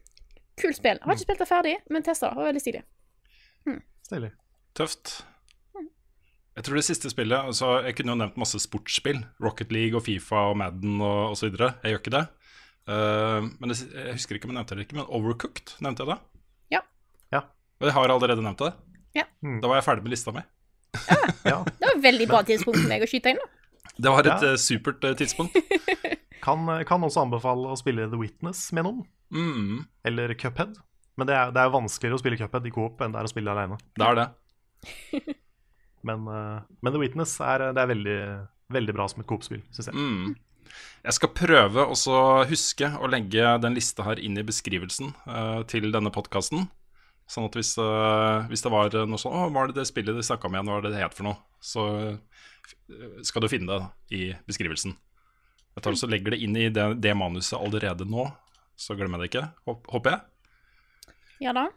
Kult spill. Jeg har ikke spilt det ferdig, men testa det. Det var veldig stilig. Stilig. Tøft. Jeg tror det siste spillet altså Jeg kunne jo nevnt masse sportsspill. Rocket League og Fifa og Madden og osv. Jeg gjør ikke det. Uh, men det, jeg husker ikke om jeg nevnte det eller ikke, men Overcooked, nevnte jeg det? Og jeg har allerede nevnt det. Ja. Mm. Da var jeg ferdig med lista mi. Ja. Det var et veldig bra tidspunkt for meg å skyte inn. da. Det var et Ja. eh, supert eh, tidspunkt. Kan, kan også anbefale å spille The Witness med noen, Mm, eller Cuphead. Men det er, det er vanskeligere å spille Cuphead i coop enn det er å spille alene. det er det. Men, eh, men The Witness er, det er veldig, veldig bra som et coop-spill, syns jeg. Mm. Jeg skal prøve også å huske å legge den lista her inn i beskrivelsen uh, til denne podkasten. Sånn at hvis, uh, hvis det var noe sånn Å, hva er det det spillet de snakka om igjen? Hva er det det het for noe? Så eh, skal du finne det i beskrivelsen. Jeg tar også og legger det inn i det, det manuset allerede nå, så glemmer jeg det ikke, håp- håper jeg. Ja da.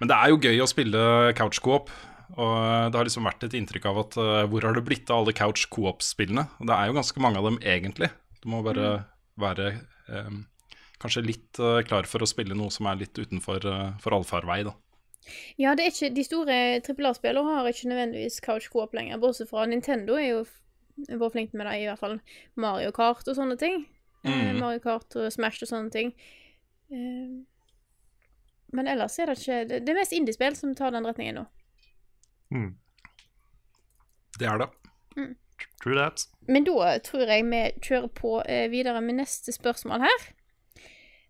Men det er jo gøy å spille couch co-op. Og det har liksom vært et inntrykk av at uh, hvor har det blitt av alle couch co-op-spillene? Og det er jo ganske mange av dem, egentlig. Det må bare være eh, kanskje litt eh, klar for å spille noe som er litt utenfor uh, for allfarvei, da. Ja, det er ikke, de store trippel A-spillene har ikke nødvendigvis couch co-op lenger, bortsett fra Nintendo er jo vært flink med det, i hvert fall Mario Kart og sånne ting. Eh, Mhm. Mario Kart og Smash og sånne ting. Eh, men ellers er det ikke Det, det er mest indiespill som tar den retningen nå. Mm. Det er det. True that. Men da tror jeg vi kjører på eh, videre med neste spørsmål her.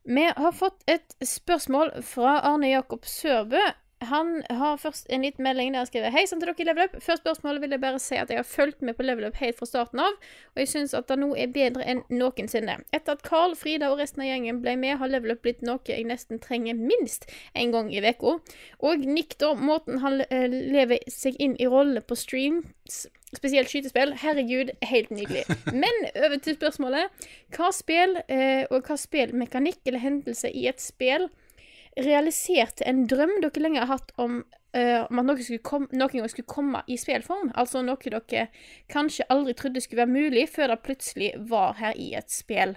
Vi har fått et spørsmål fra Arne Jakob Sørbø. Han har først en liten melding der han skriver Hei sånn til dere i Level Up. Før spørsmålet vil jeg bare si at jeg har fulgt med på Level Up helt fra starten av, og jeg syns at det nå er bedre enn noensinne. Etter at Carl, Frida og resten av gjengen ble med, har Level Up blitt noe jeg nesten trenger minst en gang i uka. Og Nick, da, måten han eh, lever seg inn i rollene på streams, spesielt skytespill, herregud, helt nydelig. Men over til spørsmålet. Hva spill, eh, og hva spillmekanikk eller hendelse i et spill realiserte en drøm dere lenge har hatt om, uh, om at noe skulle kom, noen gang skulle komme i spillform? Altså noe dere kanskje aldri trodde skulle være mulig, før det plutselig var her i et spill.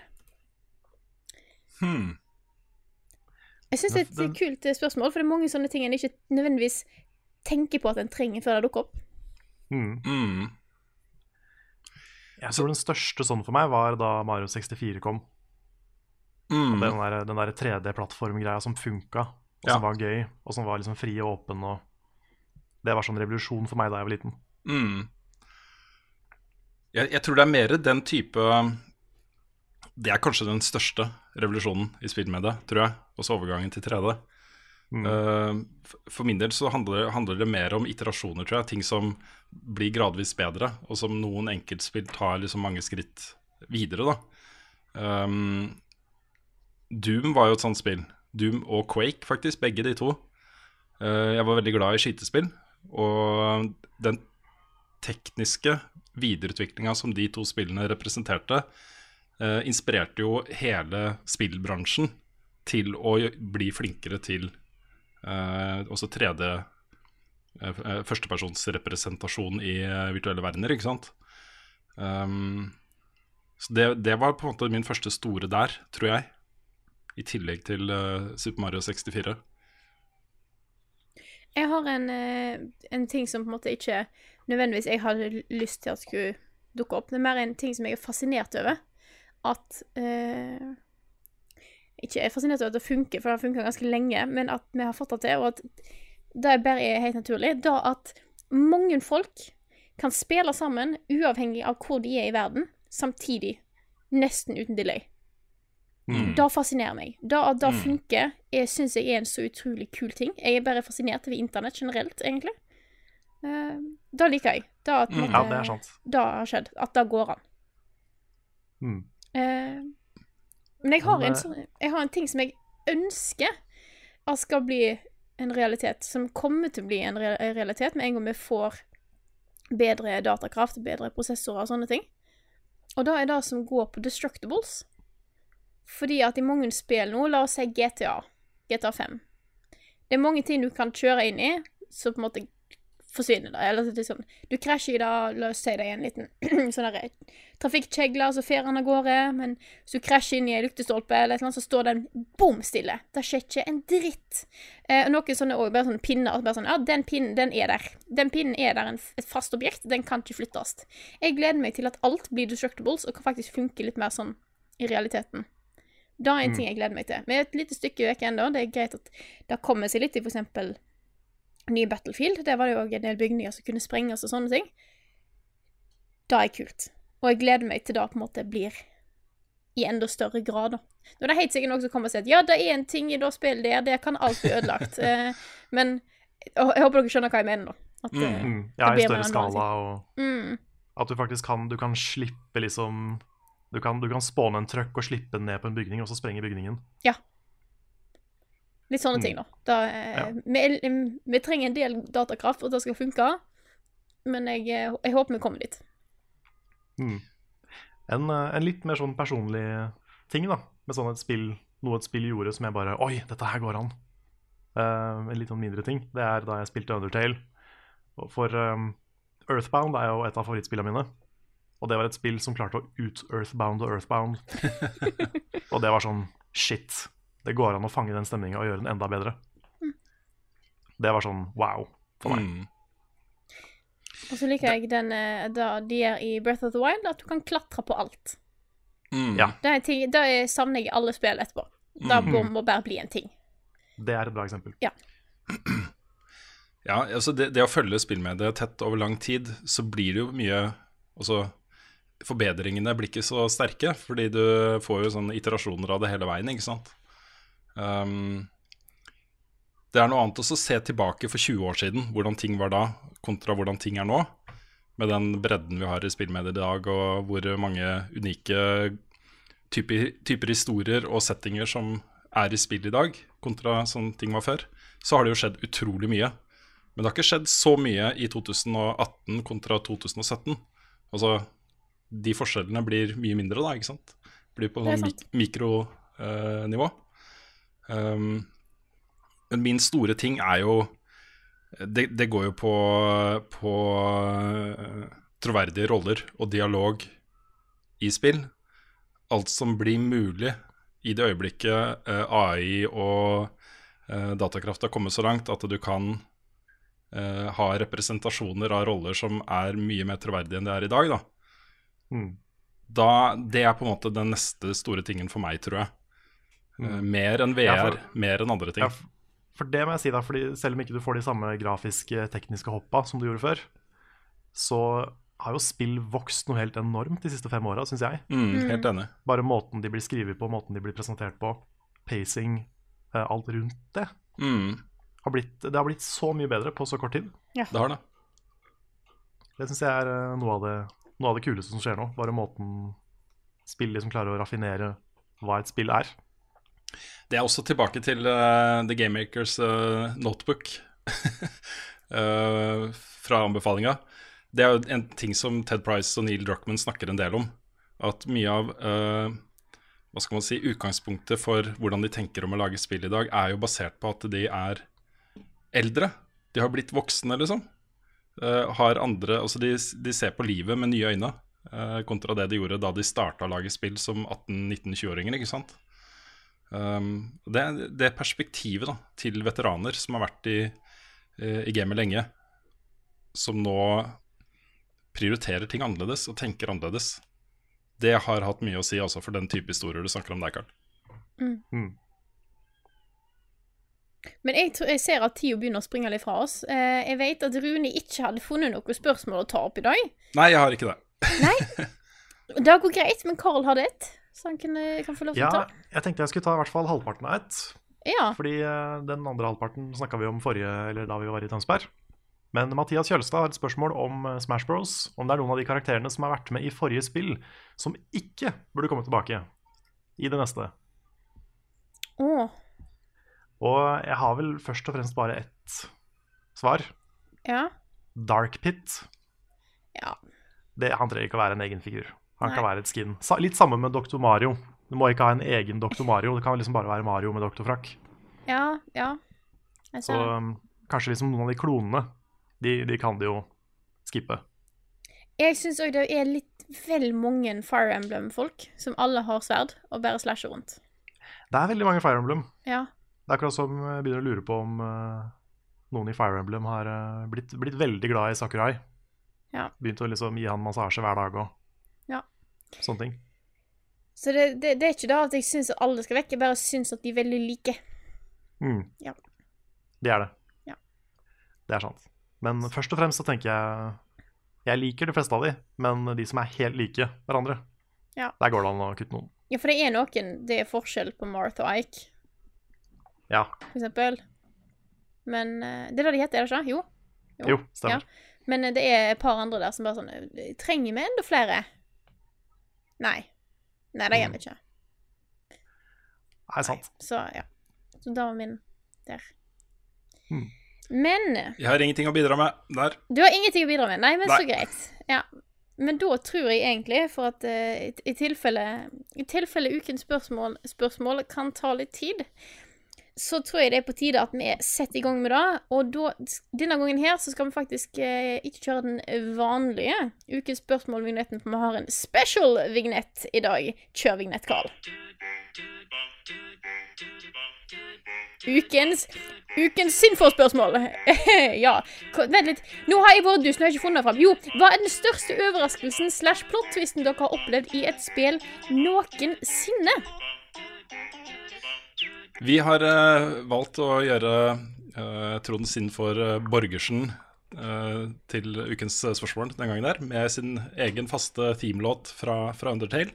Hmm. Jeg syns det er et kult eh, spørsmål, for det er mange sånne ting en ikke nødvendigvis tenker på at en trenger før det dukker opp. Mm. Mm. Jeg tror den største sånn for meg var da Mario 64 kom. Mm. Den der, den der 3D-plattformgreia som funka, og Ja. som var gøy, og som var liksom fri og åpen. Og det var sånn revolusjon for meg da jeg var liten. Mm. Jeg, jeg tror det er mer den type Det er kanskje den største revolusjonen i spillmediet, tror jeg. Også overgangen til 3D. Mm. Uh, for min del så handler, handler det mer om iterasjoner, tror jeg. Ting som blir gradvis bedre, og som noen enkeltspill tar liksom mange skritt videre, da. Um, Doom var jo et sånt spill. Doom og Quake, faktisk. Begge de to. Eh, jeg var veldig glad i skytespill. Og den tekniske videreutviklinga som de to spillene representerte, eh, inspirerte jo hele spillbransjen til å bli flinkere til eh, også 3D eh, eh, Førstepersonsrepresentasjon i virtuelle verdener, ikke sant. Um, så det, det var på en måte min første store der, tror jeg. I tillegg til uh, Super Mario 64. Jeg har en, eh, en ting som på en måte ikke nødvendigvis jeg hadde lyst til at skulle dukke opp. Det er mer en ting som jeg er fascinert over. At eh, Ikke er fascinert over at det funker, for det har funka ganske lenge, men at vi har fått det til, og at det bare er helt naturlig. Da at mange folk kan spille sammen uavhengig av hvor de er i verden, samtidig. Nesten uten delay. Mm. Det fascinerer meg. Det at det funker, jeg syns jeg er en så utrolig kul ting. Jeg er bare fascinert over internett generelt, egentlig. Uh, det liker jeg. Det at Mm. Ja, det er sant. det har skjedd. At det går an. Mm. Uh, men jeg har, en eh, sånn, jeg har en ting som jeg ønsker at skal bli en realitet. Som kommer til å bli en realitet med en gang vi får bedre datakraft, bedre prosessorer og sånne ting. Og da er det som går på destructibles. Fordi at i mange spill nå, la oss si GTA, GTA 5 Det er mange ting du kan kjøre inn i, så på en måte forsvinner det. Eller liksom, du krasjer i det, la oss si det er en liten sånn derre trafikkjegler, så fer han av gårde, men hvis du krasjer inn i ei lyktestolpe, eller noe, så står den bom stille. Det skjer ikke en dritt. Eh, noen sånne også, bare sånne pinner. Bare sånn, ja, den pinnen, den er der. Den pinnen er der, en, et fast objekt. Den kan ikke flyttes. Jeg gleder meg til at alt blir destructibles, og kan faktisk funke litt mer sånn i realiteten. Det er en ting jeg gleder meg til. Med et lite stykke vekk ennå. Det er greit at det kommer seg litt i eksempel nye Battlefield. Der var det jo også en del bygninger som kunne sprenges og sånne ting. Det er kult. Og jeg gleder meg til det på en måte blir i enda større grad, da. Nå er det helt sikkert noen som kommer og sier at ja, det er en ting i det spillet der, det kan alt bli ødelagt. Eh, men jeg håper dere skjønner hva jeg mener, da. At, eh, Mm. Ja, i større skala, og mm, at du faktisk kan Du kan slippe liksom Du kan, du kan spåne en trøkk og slippe den ned på en bygning, og så sprenge bygningen. Ja. litt sånne ting, da. da ja. vi, vi trenger en del datakraft for at det skal funke, men jeg, eh, jeg håper vi kommer dit. Mm. En, eh, en litt mer sånn personlig ting, da, med sånn et spill noe et spill gjorde som jeg bare Oi, dette her går an. Uh, en litt sånn mindre ting. Det er da jeg spilte Undertale. For um, Earthbound er jo et av favorittspillene mine. Og det var et spill som klarte å ut-Earthbound og Earthbound. og det var sånn Shit. Det går an å fange den stemninga og gjøre den enda bedre. Det var sånn wow for meg. Mm. Og så liker jeg den eh, da de er i Breath of the Wild, at du kan klatre på alt. Mm. Ja. Det, er ting, det er- savner jeg i alle spill etterpå. Da Mm. må, må bare bli en ting. Det er et bra eksempel. Ja, altså det, det å følge spillmediet tett over lang tid, så blir det jo mye Altså, forbedringene blir ikke så sterke, fordi du får jo sånne iterasjoner av det hele veien, ikke sant. Um, det er noe annet også å se tilbake for 20 år siden, hvordan ting var da, kontra hvordan ting er nå. Med den bredden vi har i spillmedier i dag, og hvor mange unike typer, typer historier og settinger som er i spill i dag, kontra sånn ting var før, så har det jo skjedd utrolig mye. Men det har ikke skjedd så mye i 2018 kontra 2017. Altså, de forskjellene blir mye mindre da, ikke sant? Blir på sånn mik mikronivå. um, men min store ting er jo Det, det går jo på, på eh, troverdige roller og dialog i spill. Alt som blir mulig i det øyeblikket eh, AI og eh, datakraft har kommet så langt at du kan eh, ha representasjoner av roller som er mye mer troverdige enn det er i dag, da. Mm. da det er på en måte den neste store tingen for meg, tror jeg. Mm. mer enn VR, Ja, for- mer enn andre ting. Ja, f- for det må jeg si da, fordi selv om ikke du får de samme grafiske, tekniske hoppa som du gjorde før, så har jo spill vokst noe helt enormt de siste fem åra, syns jeg. Mm, helt enig. Bare måten de blir skrevet på, måten de blir presentert på, pacing, eh, alt rundt det. Mm, Har blitt, det har blitt så mye bedre på så kort tid. det har det. Det syns jeg er eh, noe av, det, noe av det kuleste som skjer nå. Bare måten spill liksom klarer å raffinere hva et spill er. Det er også tilbake til uh, The Game Makers eh, notebook uh, fra anbefalinga. Det er jo en ting som Ted Price og Neil Druckman snakker en del om. At mye av hva skal man si, utgangspunktet for hvordan de tenker om å lage spill i dag, er jo basert på at de er eldre. De har blitt voksne, liksom. Eh, har andre, altså de, de ser på livet med nye øyne, eh, kontra det de gjorde da de starta å lage spill som 18-19-20-åringer. ikke sant? Um, det, det perspektivet da, til veteraner som har vært i, eh, i gamet lenge, som nå prioriterer ting annerledes og tenker annerledes, det har hatt mye å si altså, for den type historier du snakker om der, Karl. Mm. Men jeg, tror, jeg ser at tida begynner å springe litt fra oss. Eh, jeg vet at Rune ikke hadde funnet noe spørsmål å ta opp i dag. Nei, jeg har ikke det. Nei? Det går greit, men Carl hadde et. så han kan, kan få lov til Ja, å ta? jeg tenkte jeg skulle ta i hvert fall halvparten av ett. Ja. Fordi eh, den andre halvparten snakka vi om forrige, eller da vi var i Tønsberg. Men Mathias Kjølstad har et spørsmål om eh, Smash Bros. Om det er noen av de karakterene som har vært med i forrige spill, som ikke burde komme tilbake i det neste. Å, Og jeg har vel først og fremst bare ett svar. ja. Dark Pit. Ja. Det, han trenger ikke å være en egen figur. Han kan være et skin. Sa, litt samme med Dr. Mario. Du må ikke ha en egen Dr. Mario. Det kan liksom bare være Mario med doktorfrakk. Ja, ja. Jeg Så um, kanskje liksom noen av de klonene, de, de kan de jo skippe. Jeg syns òg det er litt vel mange Fire Emblem-folk som alle har sverd og bare slasher rundt. Det er veldig mange Fire Emblem. Ja. Det er akkurat som jeg begynner å lure på om uh, noen i Fire Emblem har uh, blitt, blitt veldig glad i Sakurai. Ja. Begynt å liksom gi han massasje hver dag og Ja. sånne ting. Så det, det, det er ikke da at jeg syns at alle skal vekk, jeg bare syns at de er veldig like. Mm. Ja. Det er det. Ja. Det er sant. Men først og fremst så tenker jeg Jeg liker de fleste av de, men de som er helt like hverandre, Ja. der går det an å kutte noen. Ja, for det er noen Det er forskjell på Martha og Ike, Ja. for eksempel. Men eh, Det er det de heter, er det ikke? Jo. Jo, stemmer. Men eh, det er et par andre der som bare sånn eh, Trenger vi enda flere? Nei. Nei, det gjør vi ikke. Nei, sant. Så ja. Så da var min der. Hmm. Men Jeg har ingenting å bidra med der. Du har ingenting å bidra med? Nei, men så greit. Ja. Men da tror jeg egentlig, for at uh, i, i, tilfelle, i tilfelle ukens spørsmål, spørsmål kan ta litt tid, så tror jeg det er på tide at vi setter i gang med det. Og da, denne gangen her så skal vi faktisk eh, ikke kjøre den vanlige ukens spørsmål-vignetten, for vi har en special vignett i dag. Kjør vignett, Karl. Ukens Ukens Sinnfor-spørsmål. ja. Vent litt. Nå har jeg vært dus, nå har jeg ikke funnet det fram. Jo, hva er den største overraskelsen slash plot-twisten dere har opplevd i et spill noensinne? Vi har uh, valgt å gjøre uh, Trond sin for uh, Borgersen eh, til ukens eh, spørsmål den gangen der, med sin egen faste themelåt fra, fra Undertale.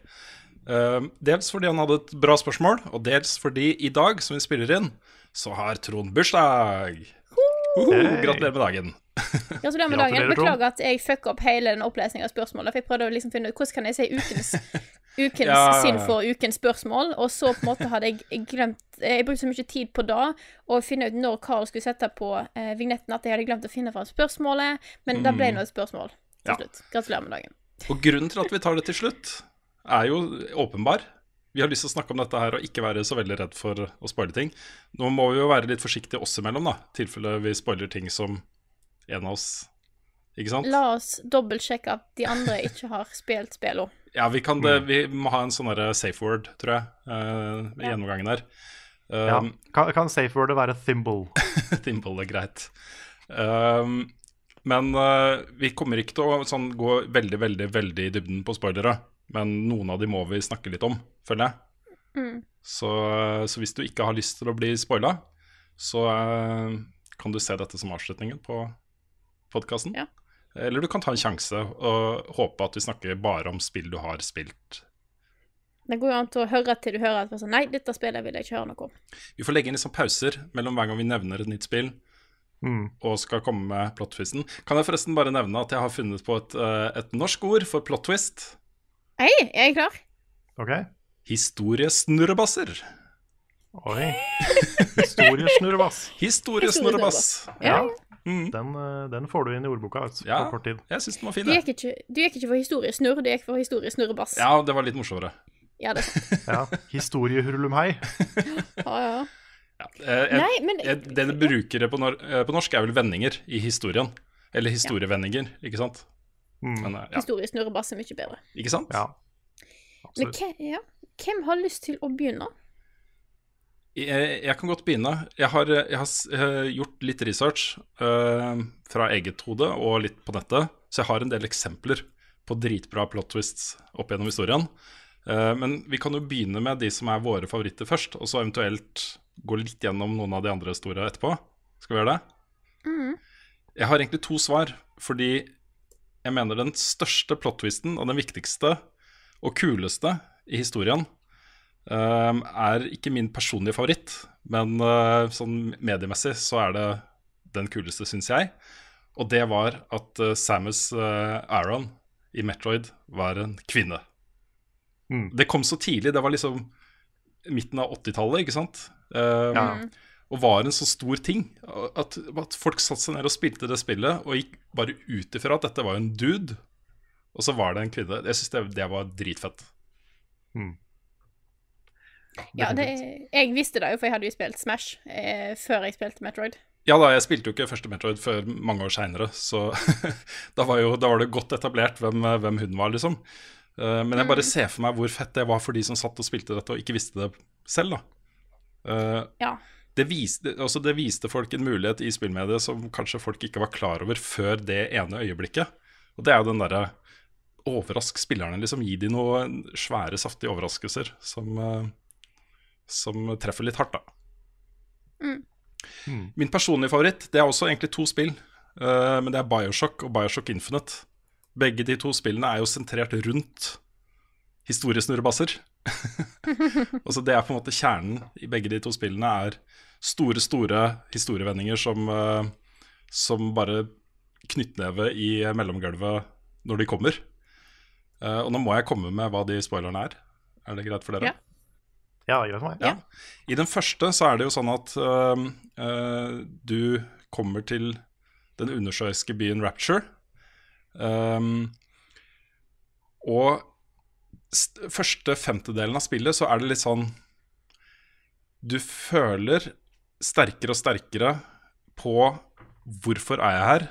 Eh, dels fordi han hadde et bra spørsmål, og dels fordi i dag, som vi spiller inn, så har Trond bursdag. Uhu, Hey. gratulerer med dagen. Gratulerer med dagen. Beklager at jeg fucka opp hele den opplesningen av spørsmålet. For jeg prøvde å liksom finne ut hvordan kan jeg si ukens, ukens Ja, sinn for ukens spørsmål. Og så på en måte hadde jeg glemt Jeg brukte så mye tid på det å finne ut når Carl skulle sette på eh, vignetten, at jeg hadde glemt å finne fram spørsmålet. Men det ble nå et spørsmål til Ja. slutt. Gratulerer med dagen. Og grunnen til at vi tar det til slutt, er jo åpenbar. Vi har lyst til å snakke om dette her og ikke være så veldig redd for å spoile ting. Nå må vi jo være litt forsiktige oss imellom, da, i tilfelle vi spoiler ting som en av oss Ikke sant? La oss dobbeltsjekke at de andre ikke har spilt spillene. Ja, vi, kan det, vi må ha en sånn safe word, tror jeg, eh, i Ja. gjennomgangen her. Ja. Um, Kan, kan safe-wordet være thimble? Thimble er greit. Um, men uh, vi kommer ikke til å sånn, gå veldig, veldig veldig i dybden på spoilere. Men noen av de må vi snakke litt om, føler jeg. Mm. Så, så hvis du ikke har lyst til å bli spoila, så uh, kan du se dette som avslutningen på podkasten. Ja. Eller du kan ta en sjanse og håpe at vi snakker bare om spill du har spilt. Det går jo an til å høre til du hører at sånn, Nei, dette spillet vil jeg ikke høre noe om. Vi får legge inn liksom pauser mellom hver gang vi nevner et nytt spill. Mm. og skal komme med plot twisten. Kan jeg forresten bare nevne at jeg har funnet på et, eh, et norsk ord for plot twist? Hei, er klar? OK? Historiesnurrebasser. Oi. Historiesnurrebass. Historiesnurrebass. Ja. Mm. Den, eh, den får du inn i ordboka altså, Ja. på kort tid. Jeg syns den var fin, Du gikk ikke, du gikk ikke for historiesnurr, du gikk for historiesnurrebass. Ja, det var litt morsommere. Ja, det. Ja. Historiehurlumhei. Ja, ja. Ja. eh, jeg- Nei, men jeg- det du bruker på, nor eh, på norsk, er vel vendinger i historien. Eller historievendinger, ikke sant? Mm. Men, ja. historiesnurrebass er mye bedre. Ikke sant? Ja. Men Absolutt. Men ja. hvem har lyst til å begynne? Jeg, jeg kan godt begynne. Jeg har, jeg har eh, gjort litt research uh, fra eget hode og litt på nettet, så jeg har en del eksempler på dritbra plot twists opp gjennom historien. Uh, men vi kan jo begynne med de som er våre favoritter først, og så eventuelt gå litt gjennom noen av de andre store etterpå. Skal vi gjøre det? Mm. Jeg har egentlig to svar, fordi jeg mener den største plot twisten og den viktigste og kuleste i historien um, er ikke min personlige favoritt, men uh, sånn mediemessig så er det den kuleste, syns jeg. Og det var at uh, Samus uh, Aron i Metroid var en kvinne. Mm. Det kom så tidlig. Det var liksom midten av 80-tallet, ikke sant? Um, Ja. Og var en så stor ting. At, at folk satte seg ned og spilte det spillet og gikk bare ut ifra at dette var en dude, og så var det en kvinne. Jeg syns det, det var dritfett. Mm. Ja, det, jeg visste det jo, for jeg hadde jo spilt Smash eh, før jeg spilte Metroid. Ja da, jeg spilte jo ikke første Metroid før mange år seinere, så da, var jo, da var det godt etablert hvem, hvem hun var, liksom. Uh, men jeg bare ser for meg hvor fett det var for de som satt og spilte dette og ikke visste det selv, da. Uh, Ja. det, viste, altså det viste folk en mulighet i spillmediet som kanskje folk ikke var klar over før det ene øyeblikket. Og det er jo den derre overrask spillerne, liksom. Gi de noen svære, saftige overraskelser som, eh, som treffer litt hardt, da. Mm. Min personlige favoritt det er også egentlig to spill. uh, men det er Bioshock og Bioshock Infinite. Begge de to spillene er jo sentrert rundt historiesnurrebasser. altså det er på en måte kjernen i begge de to spillene er store, store historievendinger som, uh, som bare knyttneve i mellomgulvet når de kommer. Uh, og nå må jeg komme med hva de spoilerne er. Er det greit for dere? Ja. Ja, det er greit for meg. Ja. I den første så er det jo sånn at uh, uh, du kommer til den undersjøiske byen Rapture. Um, og st første femtedelen av spillet så er det litt sånn Du føler sterkere og sterkere på hvorfor er jeg her,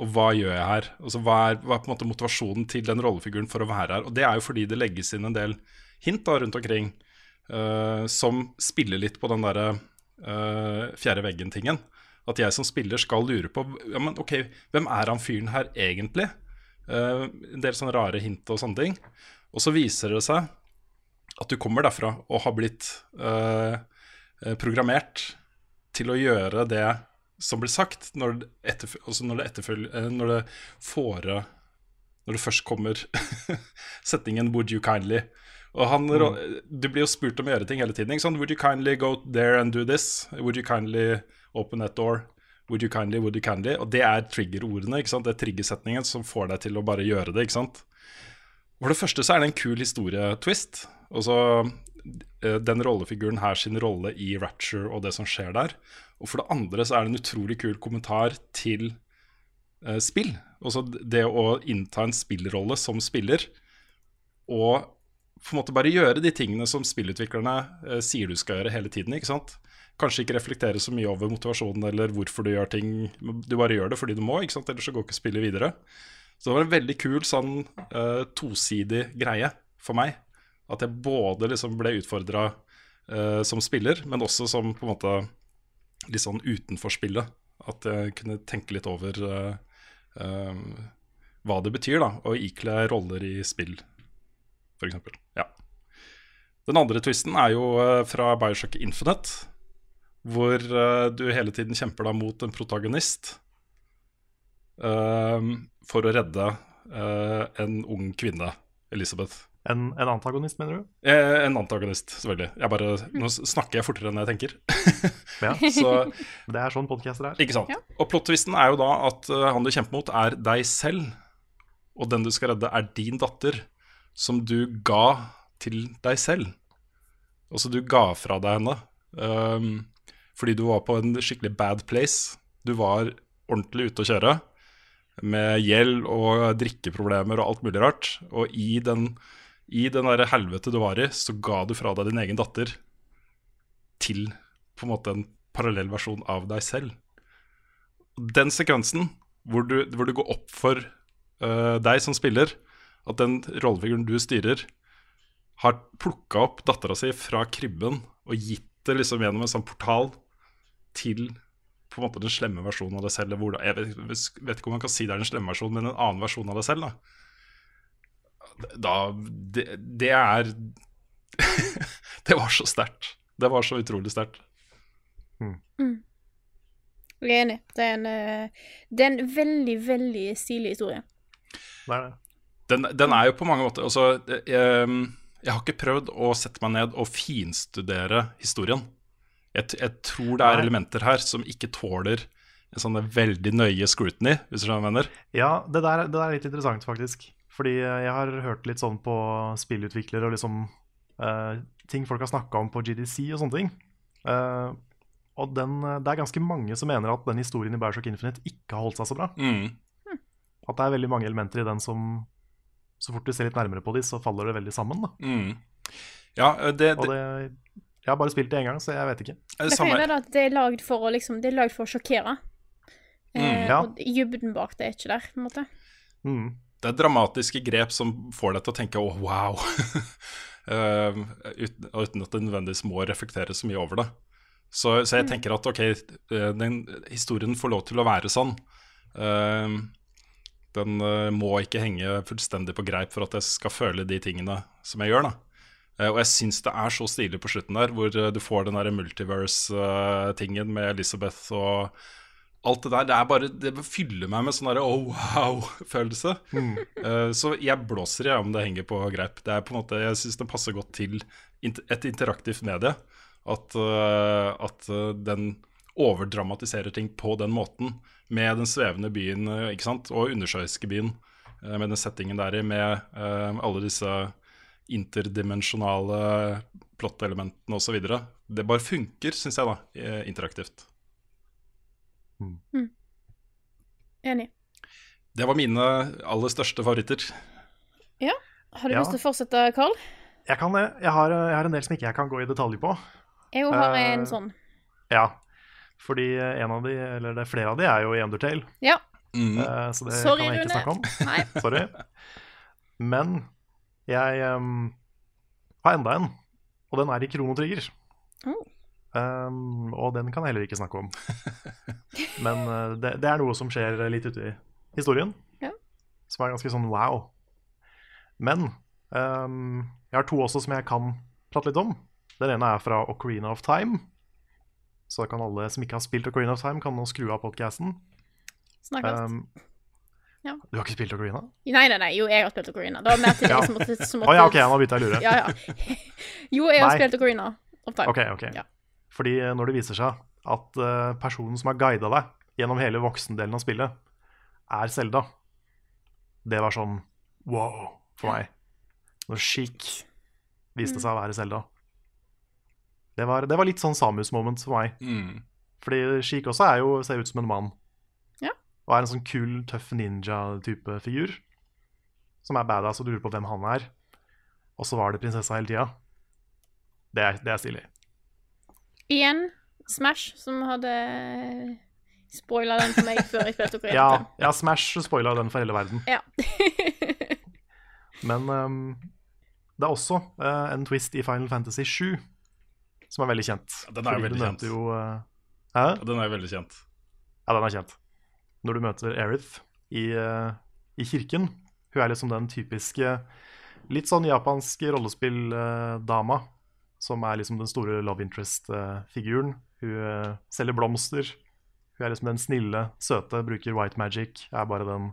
og hva gjør jeg her? Altså Hva er, hva er på en måte motivasjonen til den rollefiguren for å være her? Og det er jo fordi det legges inn en del hint da rundt omkring eh, som spiller litt på den derre uh, fjerde veggen-tingen. At jeg som spiller skal lure på ja, men ok, hvem er han fyren her egentlig? Uh, en del sånne rare hint og sånne ting. Og så viser det seg at du kommer derfra og har blitt eh, programmert til å gjøre det som blir sagt, når det, etterf altså når det, etterføl når det fore Når det først kommer setningen 'would you kindly'. Og han, Du blir jo spurt om å gjøre ting hele tiden. ikke sant? 'Would you kindly go there and do this?' 'Would you kindly open that door?' 'Would you kindly, would you kindly?' Og det er trigger-ordene. ikke sant? Det er triggersetningen som får deg til å bare gjøre det. ikke sant? For det første så er det en kul historietwist. Og så eh, den rollefiguren her sin rolle i Rapture og det som skjer der. Og for det andre så er det en utrolig kul kommentar til eh, spill. Også det å innta en spillrolle som spiller, og på en måte bare gjøre de tingene som spillutviklerne eh, sier du skal gjøre hele tiden. ikke sant? Kanskje ikke reflektere så mye over motivasjonen eller hvorfor du gjør ting. Du bare gjør det fordi du må, ikke sant? ellers så går ikke spillet videre. Så det var en veldig kul sånn eh, tosidig greie for meg. At jeg både liksom ble utfordra eh, som spiller, men også som på en måte litt sånn utenfor spillet. At jeg kunne tenke litt over eh, eh, hva det betyr da, å ikle roller i spill, f.eks. Ja. Den andre twisten er jo eh, fra Bioshock Infinite, hvor eh, du hele tiden kjemper da mot en protagonist eh, for å redde uh, en ung kvinne, Elisabeth. En, en antagonist, mener du? Eh, en antagonist, selvfølgelig. Jeg bare, nå snakker jeg fortere enn jeg tenker. Ja, Så, det er sånn podcaster er. ikke sant? Ja. Og plot-twisten er jo da at uh, han du kjemper mot, er deg selv. Og den du skal redde, er din datter, som du ga til deg selv. Altså, du ga fra deg henne um, fordi du var på en skikkelig bad place. Du var ordentlig ute å kjøre med gjeld og drikkeproblemer og alt mulig rart. Og i den, i den der helvete du var i, så ga du fra deg din egen datter til på en måte en parallell versjon av deg selv. Den sekvensen hvor du, hvor du går opp for uh, deg som spiller, at den rollefiguren du styrer, har plukka opp dattera si fra krybben og gitt det liksom gjennom en sånn portal til på en måte den slemme versjonen av deg selv. Hvor, jeg vet, vet ikke om man kan si det er den slemme versjonen, men en annen versjon av deg selv. Da, da det, det er Det var så sterkt. Det var så utrolig sterkt. Jeg er enig. Det er en, eh, det er en veldig, veldig stilig historie. Det er det. Den, den er jo på mange måter altså, jeg, Jeg har ikke prøvd å sette meg ned og finstudere historien. Jeg, jeg tror det er Nei. elementer her som ikke tåler en sånn veldig nøye scrutiny, hvis du skjønner hva jeg mener. Ja, det der, det der er litt interessant, faktisk. Fordi eh, jeg har hørt litt sånn på spillutviklere og liksom eh, ting folk har snakka om på GDC og sånne ting. Eh, og den, det er ganske mange som mener at den historien i Bioshock Infinite ikke har holdt seg så bra. Mm. At det er veldig mange elementer i den som Så fort du ser litt nærmere på de, så faller det veldig sammen. da Mm. Ja, det, Og det, det, jeg har bare spilt det én gang, så jeg vet ikke. det Det kan være at det er lagd for å liksom Det er lagd for å sjokkere. Mm, Eh, ja. Og dybden bak det er ikke der, på en måte. Mm. Det er dramatiske grep som får deg til å tenke 'å, wow'. uh, uten, uten at det nødvendigvis må reflektere så mye over det. Så, så jeg tenker at ok, eh, den historien får lov til å være sånn. Eh, den eh, må ikke henge fullstendig på greip for at jeg skal føle de tingene som jeg gjør. da. Eh, og jeg syns det er så stilig på slutten der, hvor eh, du får den der multiverse-tingen med Elizabeth og alt det der. Det er bare, det fyller meg med sånn derre oh, wow-følelse. Eh, så jeg blåser i om det henger på greip. Det er på en måte, Jeg syns det passer godt til et interaktivt medie. At, at den overdramatiserer ting på den måten. Med den svevende byen eh, ikke sant? og undersjøiske byen. eh, med den settingen der i, med eh, alle disse interdimensjonale plottelementene osv. Det bare funker, syns jeg, da, interaktivt. Enig. Det var mine aller største favoritter. Ja. Har du Ja. lyst til å fortsette, Carl? Jeg kan det. Jeg har, jeg har en del som ikke jeg kan gå i detalj på. Jeg har en sånn. Ja, fordi en av de, eller det er flere av de, er jo i Undertale. Ja. Mm. eh, Så det Sorry, kan jeg ikke Rune. snakke om. Nei. Sorry. Men jeg um, har enda en, og den er i kronotrigger. Oh. Em, og den kan jeg heller ikke snakke om. Men uh, det, det er noe som skjer litt ute i historien, Ja. som er ganske sånn wow. Men um, jeg har to også som jeg kan prate litt om. Den ene er fra Ocarina of Time. Så da kan alle som ikke har spilt Ocarina of Time, kan nå skru av podkasten. Snakkes. Um, Ja. Du har ikke spilt Ocarina? Nei, nei, nei. Jo, jeg har spilt Ocarina. Det var mer til Ja. som måtte, som måtte... Oh, ja, ok, nå begynte jeg å lure. Ja, ja. Jo, jeg har Nei. spilt Ocarina of Time. Ok, ok. Ja. Fordi eh, når det viser seg at uh, personen som har guida deg gjennom hele voksendelen av spillet, er Selda, det var sånn wow for meg. Når Chic viste Mm. seg å være Selda. Det var, det var litt sånn Samus-moment for meg. Mm. Fordi Sheik også er jo, ser ut som en mann. Ja. Og er en sånn kul, tøff ninja-type figur. Som er badass, og du lurer på hvem han er. Og så var det prinsessa hele tida. Det det er stilig. Igjen Smash, som hadde spoila den for meg før jeg spilte Ocarina Ja, ja Smash spoila den for hele verden. Ja. Men um, det er også uh, en twist i Final Fantasy 7 som er veldig kjent. Ja, den er jo veldig kjent. Jo, uh. Ja, den er veldig kjent. Ja, den er kjent. Når du møter Erith i, uh, i kirken Hun er liksom den typiske litt sånn japanske rollespill-dama som er liksom den store love interest-figuren. Hun eh, selger blomster. Hun er liksom den snille, søte, bruker white magic. Er bare den,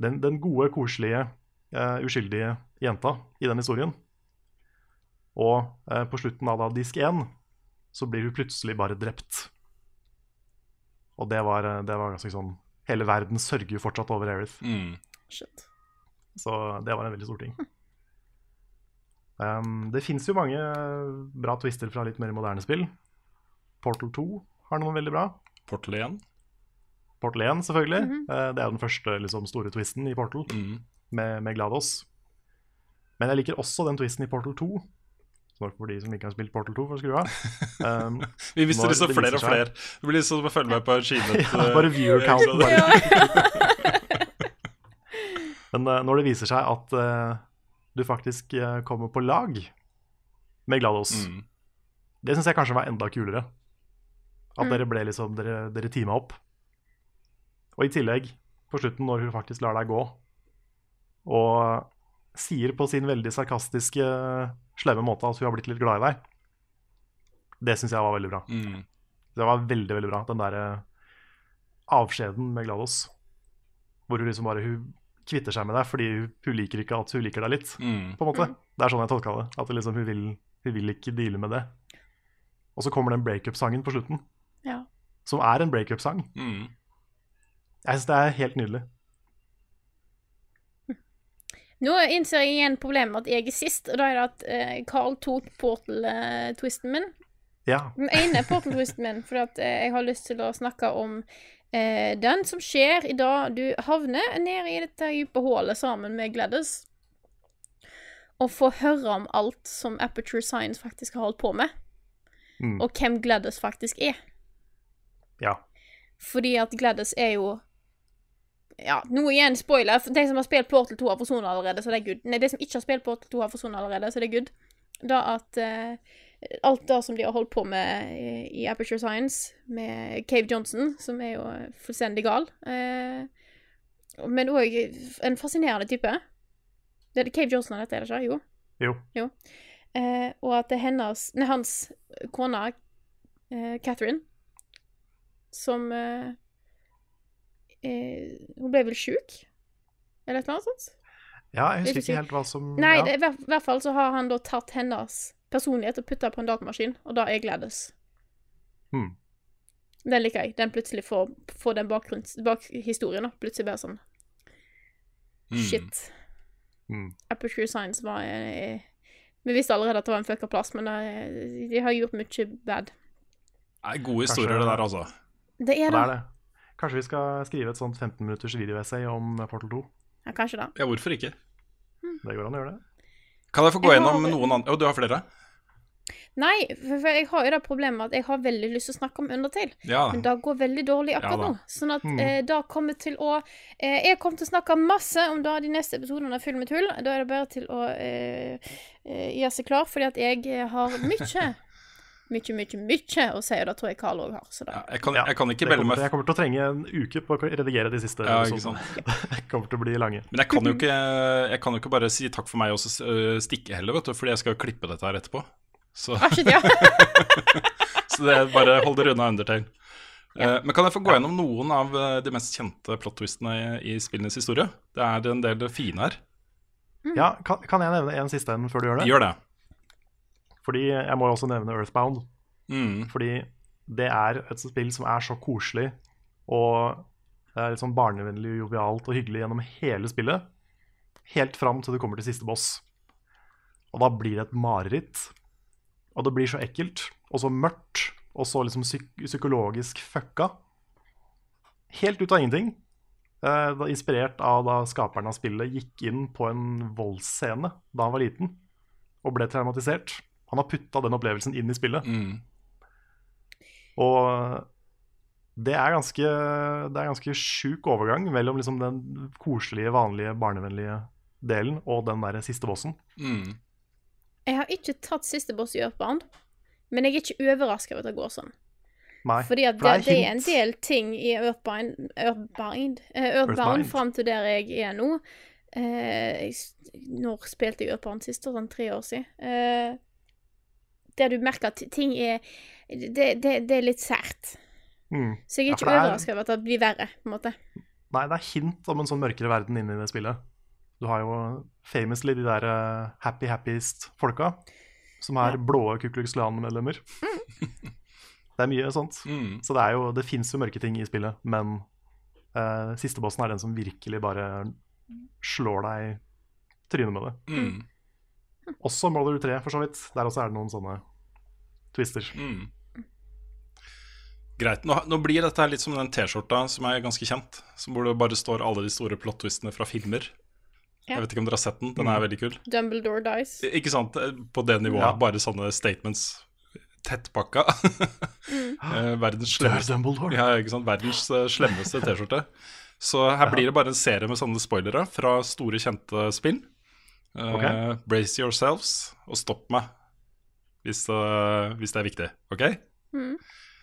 den, den gode, koselige, uskyldige jenta i den historien. Og eh, på slutten av da disk 1 så blir hun plutselig bare drept. Og det var, eh, det var ganske sånn Hele verden sørger jo fortsatt over Erith. Mm. Shit. Så det var en veldig stor ting. Um, det fins jo mange bra twister fra litt mer moderne spill. Portal 2 har noen veldig bra. Portal 1. Portal 1, selvfølgelig. Mm -hmm. uh, det er jo den første liksom, store twisten i Portal, Mm. med, med GLaDOS. Men jeg liker også den twisten i Portal 2. Så for de som ikke har spilt Portal 2, for å skru av. Um, Vi mister det liksom det flere og flere. Det blir liksom å følge med på en skinet. Ja, bare viewer count, eh, bare. Ja. Men uh, når det viser seg at uh, du faktisk uh, kommer på lag med GLaDOS, Mm. det syns jeg kanskje var enda kulere. At Mm. dere ble liksom Dere, dere teama opp. Og i tillegg, på slutten, når hun faktisk lar deg gå, og sier på sin veldig sarkastiske, slemme måte at hun har blitt litt glad i deg, det syns jeg var veldig bra. Mm. Det var veldig, veldig bra. Den derre avskjeden med GLaDOS. Hvor hun liksom bare Hun kvitter seg med deg fordi hun liker ikke at hun liker deg litt. Mm. på en måte. Det er sånn jeg tolka det. At det liksom, hun, vil, hun vil ikke deale med det. Og så kommer den breakup-sangen på slutten, Ja. som er en breakup-sang. Mm. Jeg syns det er helt nydelig. Nå innser jeg igjen problemet med at jeg er sist, og da er det at uh, Carl tok portal-twisten min. Ja. Den ene portal-twisten min, fordi at uh, jeg har lyst til å snakke om uh, den som skjer i dag du havner nede i dette dype hullet sammen med Gladys. Og få høre om alt som Aperture Science faktisk har holdt på med. Mm. Og hvem Gladys faktisk er. ja. Fordi at Gladys er jo Ja, nå igjen spoiler. De som har spilt Portal 2, har forsvunnet allerede, så det er good. Nei, de som ikke har spilt Portal 2, har forsvunnet allerede, så det er good. Da at uh, alt det som de har holdt på med i, i Aperture Science, med Cave Johnson, som er jo fullstendig gal, uh, men òg en fascinerende type. Det er Cave Johnson dette, er det ikke? Jo. Jo. Eh, og at det er hennes, nei, hans kone, eh, Catherine, som eh, Hun ble vel sjuk? Eller et eller annet sånt? ja, jeg er husker ikke helt hva som Nei, ja. i hvert- hvert fall så har han da tatt hennes personlighet og putta på en datamaskin, og da er Gladys. Hmm. Den liker jeg. Den plutselig får, får den bakhistorien. da. Plutselig bare sånn Mm. Shit. Mm. Aperture Science var eh, Vi visste allerede at det var en fucka plass, men eh, de har gjort mye bad. Det er gode historier, Kanskje- det der, altså. Det er Det det. er det. Kanskje vi skal skrive et sånt 15 minutters videoessay om Portal 2. Ja, kanskje da. Ja, hvorfor ikke? Det går an å gjøre det. Kan jeg få gå Jeg gjennom har- noen andre Å, du har flere? Nei, for, for jeg har jo det problemet at jeg har veldig lyst til å snakke om Undertale. Ja. Men det går veldig dårlig akkurat Ja nå. Sånn at mm. eh, da kommer til å eh, Jeg kommer til å snakke masse om da de neste episodene er full med tull. Da er det bare til å eh, eh, gjøre seg klar, fordi at jeg eh, har mye Mye, mye, mye å si, og det tror jeg Karl òg har. Så da. Ja, jeg, kan, jeg kan ikke melde kommer, meg jeg kommer til å trenge en uke på å redigere de siste. Ja, ikke. Det kommer til å bli lange. Men jeg kan jo ikke, jeg kan jo ikke bare si takk for meg og så øh, stikke heller, vet du, fordi jeg skal jo klippe dette her etterpå. Så, Ah, ja. så det er bare hold dere unna Undertale. Ja. men kan jeg få gå gjennom noen av eh, de mest kjente plot-twistene i, i spillenes historie? Det er en del fine her. Ja, kan, kan jeg nevne en siste en før du gjør det? Gjør det. Fordi jeg må jo også nevne Earthbound. Mm. Fordi det er et spill som er så koselig og det er litt sånn barnevennlig, jovialt og hyggelig gjennom hele spillet. Helt fram til du kommer til siste boss. Og da blir det et mareritt. Og det blir så ekkelt og så mørkt og så liksom psyk psykologisk fucka. Helt ut av ingenting. Eh, inspirert av da skaperen av spillet gikk inn på en voldsscene da han var liten og ble traumatisert. Han har putta den opplevelsen inn i spillet. Mm. Og det er ganske, det er ganske sjuk overgang mellom liksom den koselige, vanlige, barnevennlige delen og den der siste bossen. Mm. Jeg har ikke tatt siste boss i Urban, men jeg er ikke overraska over at det går sånn. Nei, Fordi at det, det er en del ting i Earthbind, Earthbind, eh, Earthbound fram til der jeg er nå. Eh, når spilte jeg Earthbound sist? Sånn tre år siden. Eh, der du merker at ting er Det, det, det er litt sært. Mm. Så jeg er ikke ja, er- overraska over at det blir verre, på en måte. Nei, det er hint om en sånn mørkere verden inni det spillet. Du har jo famously de der uh, happy happiest-folka, som er Ja. blå Ku Klux Klan-medlemmer. det er mye sånt. Mm. Så det, er jo, det fins jo mørke ting i spillet, men uh, siste bossen er den som virkelig bare slår deg i trynet med det. Mm. Også Mother 3, for så vidt. Der også er det noen sånne twister. Mm. Greit. Nå, nå blir dette her litt som den T-skjorta som er ganske kjent. Som hvor det bare står alle de store plot-twistene fra filmer. Ja. Jeg vet ikke om dere har sett den. Den er veldig kul. Dumbledore dies. Ikke sant? På det nivået. Ja. Bare sånne statements. Tettpakka. mm. Verdens slemmeste Ja, ikke sant? Verdens eh, slemmeste T-skjorte. Så her blir det bare en serie med sånne spoilere fra store, kjente spill. Eh, Uh, Brace yourselves, og stopp meg hvis, uh, hvis det er viktig. OK? Mm.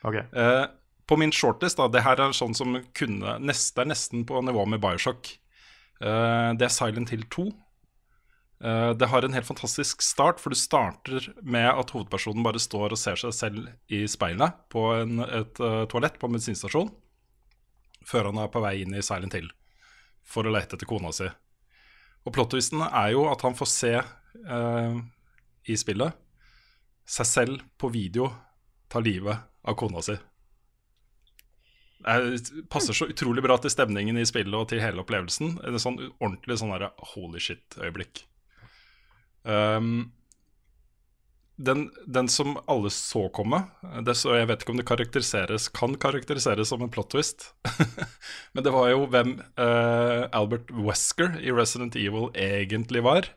okay. Uh, på min shortlist, da, det her er sånn som kunne nest, Det er nesten på nivå med Bioshock. Eh, det er Silent Hill 2. Eh, det har en helt fantastisk start, for du starter med at hovedpersonen bare står og ser seg selv i speilet på en, et toalett på en bensinstasjon, før han er på vei inn i Silent Hill. for å lete etter kona si. Og plot-twisten er jo at han får se eh, i spillet seg selv på video ta livet av kona si. Det passer så utrolig bra til stemningen i spillet og til hele opplevelsen. En sånn ordentlig sånn der holy shit-øyeblikk. Um, den, den, som alle så komme det, så Jeg vet ikke om det karakteriseres kan karakteriseres som en plot twist. Men det var jo hvem uh, Albert Wesker i Resident Evil egentlig var.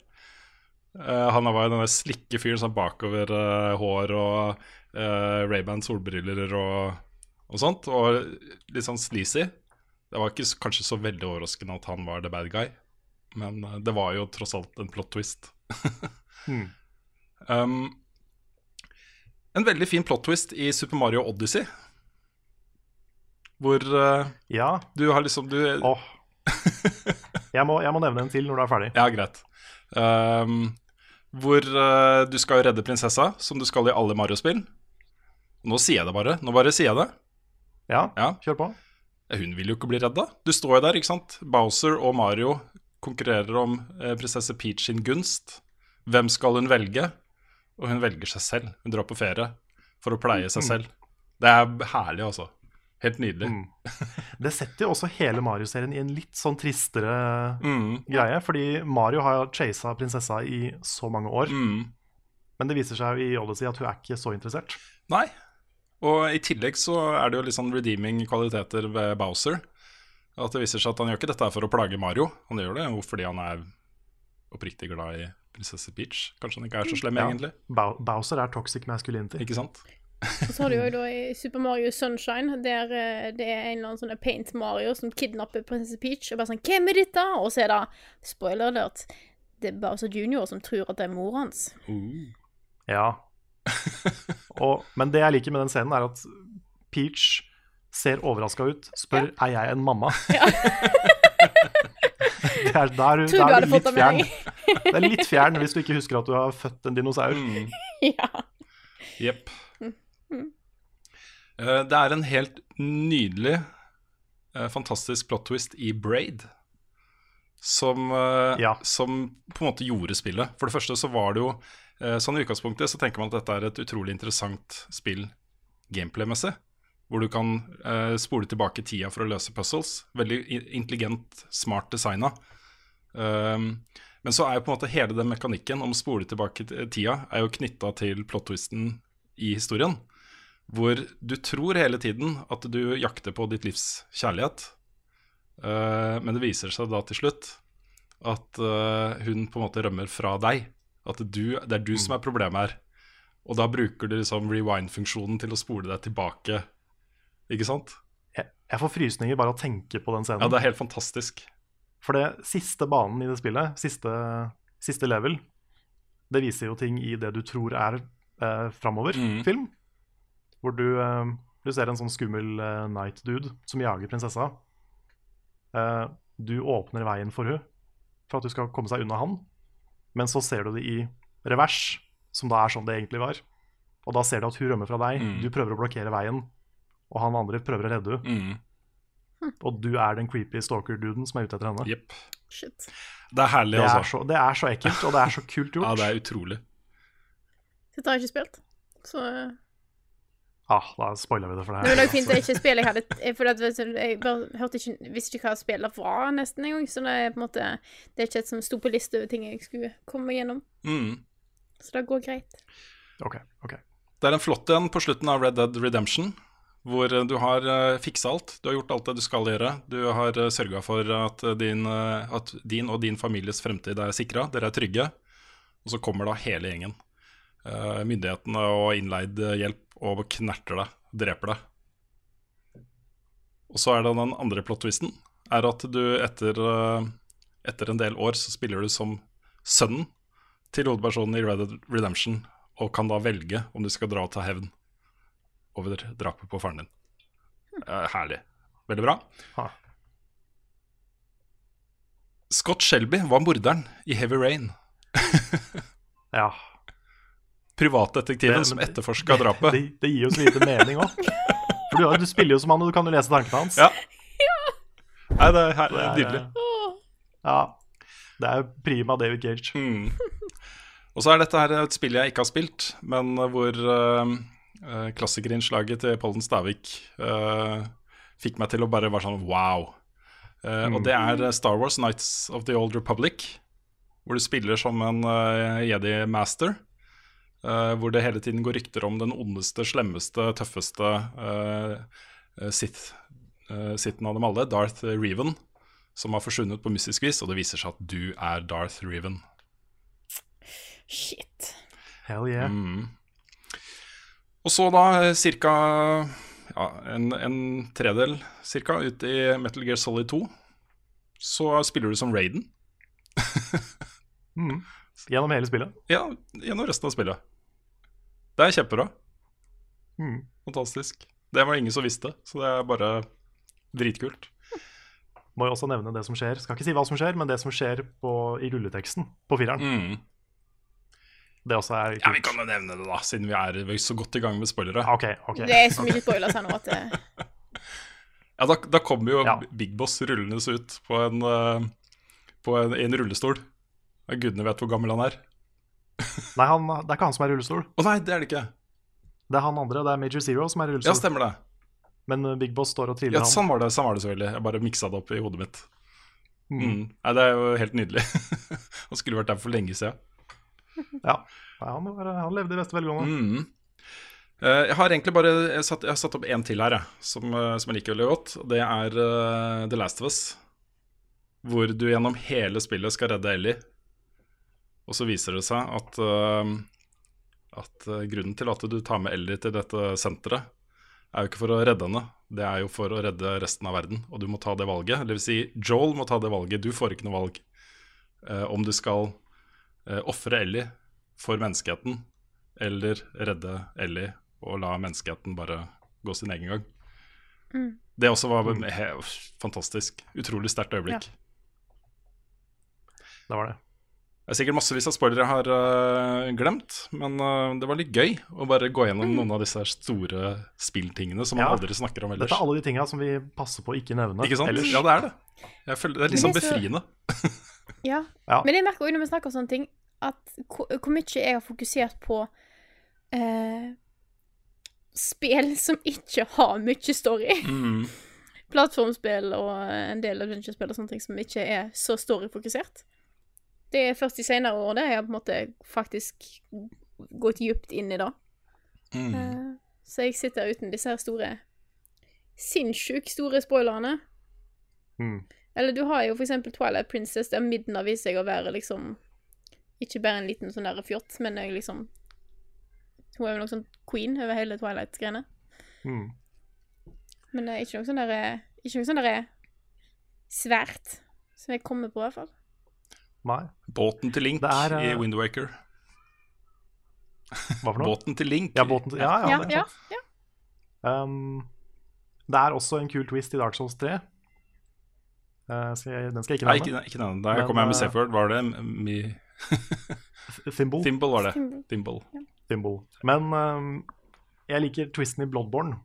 Uh, han var jo denne slikke fyren som bakover uh, hår og uh, Ray-Ban solbriller og, og, sånt. Og litt sånn sleazy. Det var ikke kanskje så veldig overraskende at han var the bad guy, men det var jo tross alt en plot twist. hmm. um, en veldig fin plot twist i Super Mario Odyssey. Hvor uh, ja. du har liksom du, oh. jeg, må, jeg, må, nevne en til når du er ferdig. Ja, greit. Um, hvor uh, du skal redde prinsessa, som du skal i alle Mario-spill. Nå sier jeg det bare. Nå bare sier jeg det. Ja, ja. kjør på. Hun vil jo ikke bli redda. Du står jo der, ikke sant. Bowser og Mario konkurrerer om uh, prinsesse Peach sin gunst. Hvem skal hun velge? Og hun velger seg selv. Hun drar på ferie for å pleie seg mm. selv. Det er herlig, altså. Helt nydelig. Mm. Det setter jo også hele Mario-serien i en litt sånn tristere mm. greie. Fordi Mario har chasa prinsessa i så mange år. Mm. Men det viser seg i Odyssey at hun er ikke så interessert. Nei. Og i tillegg så er det jo litt sånn redeeming kvaliteter ved Bowser. At det viser seg at han gjør ikke dette for å plage Mario. Han gjør det jo fordi han er oppriktig glad i prinsesse Peach. Kanskje han ikke er så slem, ja. egentlig. Bowser er toxic masculinity. Ikke sant? Og så har du jo da i Super Mario Sunshine, der eh, det er en eller annen sånn Paint Mario som kidnapper prinsesse Peach. Og bare sånn 'Hvem er dette?' Og så er det spoiler alert. Det er Bowser Junior som tror at det er mor hans. Uh. Ja. og, men det jeg liker med den scenen, er at Peach ser overraska ut, spør ja. er jeg en mamma. Ja. det er, der, Tror der er du litt fjern. Det er litt fjern hvis du ikke husker at du har født en dinosaur. Mm. ja. Jepp. Mm. Uh, det er en helt nydelig, uh, fantastisk plot twist i Braid. Som, uh, ja. som, på en måte gjorde spillet. For det første så var det jo Sånn i utgangspunktet så tenker man at dette er et utrolig interessant spill gameplay-messig. Hvor du kan spole tilbake tida for å løse puzzles. Veldig intelligent, smart designa. Um, men så er jo på en måte hele den mekanikken om å spole tilbake tida er jo knytta til plot-twisten i historien. Hvor du tror hele tiden at du jakter på ditt livs kjærlighet. Uh, men det viser seg da til slutt at uh, hun på en måte rømmer fra deg. At du, det er du som er problemet her. Og da bruker du liksom rewind-funksjonen til å spole deg tilbake. Ikke sant? Jeg, jeg får frysninger bare av å tenke på den scenen. Ja, det er helt fantastisk. For det siste banen i det spillet, siste, siste level, det viser jo ting i det du tror er eh, framover-film. Mm. Hvor du, eh, du, ser en sånn skummel eh, night dude som jager prinsessa. Eh, du åpner veien for hun for at du skal komme seg unna han. Men så ser du det i revers, som da er sånn det egentlig var. Og da ser du at hun rømmer fra deg. Mm. Du prøver å blokkere veien, og han andre prøver å redde henne. Mm. Og du er den creepy stalker-duden som er ute etter henne. Yep. Det er herlig, det altså. Er så, det er så ekkelt, og det er så kult gjort. ja, det er utrolig. Dette har jeg ikke spilt, så Ah, da spoila vi det for deg. Det var fint at jeg ikke spiller. Jeg, hadde, for at, jeg bare hørte ikke, visste ikke hva spillet var nesten engang. Så det er på en måte Det er ikke et som sto på liste over ting jeg skulle komme gjennom. Mm. Så det går greit. Ok, ok. Det er en flott en på slutten av Red Dead Redemption. Hvor du har uh, fiksa alt. Du har gjort alt det du skal gjøre. Du har uh, sørga for at din, at din, og din families fremtid er sikra. Dere er trygge. Og så kommer da hele gjengen. Myndighetene og innleid hjelp og knerter deg, dreper deg. Og så er det den andre plot-twisten. Er at du etter, etter en del år så spiller du som sønnen til hovedpersonen i Red Redemption, og kan da velge om du skal dra og ta hevn over drapet på faren din. Uh, herlig. Veldig bra. Ha. Scott Shelby var morderen i Heavy Rain. ja. Privatdetektiven som etterforska drapet. Det, det, gir jo så lite mening òg. For du, du, spiller jo som han, og du kan jo lese tankene hans. Ja. ja. Nei, det er, her, det er nydelig. Ja. Det er prima David Cage. Mm. Og så er dette her et spill jeg ikke har spilt, men hvor uh, uh, klassikerinnslaget til Pollen Stavik uh, fikk meg til å bare være sånn wow. Uh, Og det er Star Wars Nights of the Old Republic, hvor du spiller som en uh, Jedi Master. uh, hvor det hele tiden går rykter om den ondeste, slemmeste, tøffeste Sith, uh, Sithen av dem alle, Darth Reven, som har forsvunnet på mystisk vis, og det viser seg at du er Darth Reven. Shit. Hell yeah. Mm. Og så da ca. Ja, en, en tredel cirka, ut i Metal Gear Solid 2, så spiller du som Raiden. Mm. Gjennom hele spillet. Ja, gjennom resten av spillet. Det er kjempebra. Mm. Fantastisk. Det var ingen som visste, så det er bare dritkult. Må jo også nevne det som skjer. Skal ikke si hva som skjer, men det som skjer på, i rulleteksten på fireren. Mm. Det også er Ja, vi kan jo nevne det, da, siden vi er vi er så godt i gang med spoilere. Ok, ok. Det er så mye spoilers her nå at det, Ja, Da, da kommer jo Ja. Big Boss rullende ut på en, eh, på en, en rullestol. Gudene vet hvor gammel han er. Nei, han, det er ikke han som er i rullestol. Å nei, det er det ikke. Det er han andre, det er Major Zero som er i Ja, stemmer det. Men uh, Big Boss står og triller Ja, sånn var det, sånn var det selvfølgelig. Jeg bare miksa det opp i hodet mitt. Mm. Mm. Nei, Det er jo helt nydelig. Han skulle vært der for lenge siden. Ja. Han, var, han levde i beste velgående. Mm. Eh, jeg har egentlig bare satt, jeg har satt opp én til her, som, eh, som jeg liker veldig godt. Det er uh, The Last of Us. Hvor du gjennom hele spillet skal redde Ellie. Og så viser det seg at, uh, at grunnen til at du tar med Ellie til dette senteret, er jo ikke for å redde henne, det er jo for å redde resten av verden. Og du må ta det valget. Vil si, Joel må ta det valget. Du får ikke noe valg uh, om du skal uh, ofre Ellie for menneskeheten, eller redde Ellie og la menneskeheten bare gå sin egen gang. Mm. Det også var he, fantastisk. Utrolig sterkt øyeblikk. Det var det. Det er sikkert massevis av spoilere jeg har uh, glemt, men uh, det var litt gøy å bare gå gjennom noen av disse store spilltingene som man Ja. aldri snakker om ellers. Dette er alle de tinga som vi passer på å ikke nevne Ikke sant? ellers. Ja, det er det. Jeg føler, det er litt liksom sånn befriende. Ja. Ja. Men jeg merker også når vi snakker om sånne ting, at hvor, hvor mye jeg har fokusert på eh, spill som ikke har mye story. Mm. Plattformspill og en del adventure-spill og sånne ting som ikke er så storyfokusert. Det er først i senere år det jeg har på en måte faktisk gått dypt inn i det. Mm. Eh, så jeg sitter uten disse her store Sinnssykt store spoilerne. Mm. Eller du har jo for eksempel Twilight Princess, der Midna viser seg å være liksom Ikke bare en liten sånn der fjott, men jeg liksom Hun er jo noe sånn queen over hele Twilight-greiene. Mm. Men det er ikke noe sånn derre Ikke noe sånn derre svært som jeg kommer på, i hvert fall. Nei, Båten til Link er, uh... i øh, Windwaker. hva for noe? Båten til Link. Ja, båten til Ja, ja. Ja, det er ja, sant. ja. Um, det er også en kul twist i Dark Souls 3. Uh, skal jeg, den skal jeg ikke Nei, nevne. ikke, ikke den. Der kom jeg med øh. Var det mi, Thimble. Thimble, var det. Thimble. Thimble. Thimble. Men um, jeg liker twisten i Bloodborne,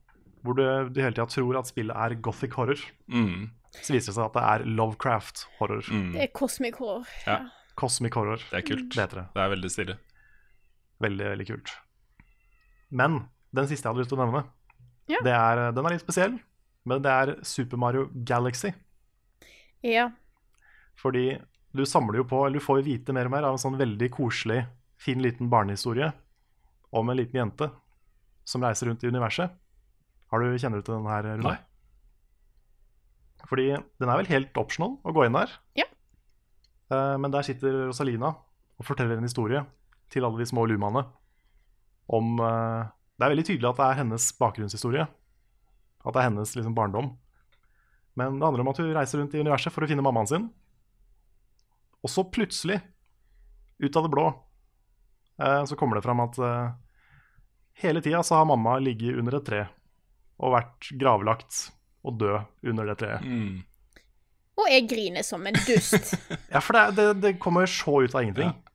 hvor du, du hele tida tror at spillet er gothic horror. Mm. Så viser det seg at det er Lovecraft horror. Mm. Det er cosmic horror. Ja. Cosmic horror. Det er kult. Det det. Det er veldig stilig. Veldig, veldig kult. Men den siste jeg hadde lyst til å nevne, Ja. det er, den er litt spesiell. Men det er Super Mario Galaxy. Ja. Fordi du samler jo på, eller du får jo vite mer og mer av en sånn veldig koselig, fin liten barnehistorie om en liten jente som reiser rundt i universet. Har du, kjenner du til den her, Rune? Nei. Fordi den er vel helt optional å gå inn der. Ja. Eh, men der sitter Rosalina og forteller en historie til alle de små lumaene om eh, Det er veldig tydelig at det er hennes bakgrunnshistorie. At det er hennes liksom, barndom. Men det handler om at hun reiser rundt i universet for å finne mammaen sin. Og så plutselig, ut av det blå, eh, så kommer det fram at eh, hele tida så har mamma ligget under et tre og vært gravlagt og død under det treet. Mm. Og jeg griner som en dust. Ja, for det, det, det kommer så ut av ingenting. Ja.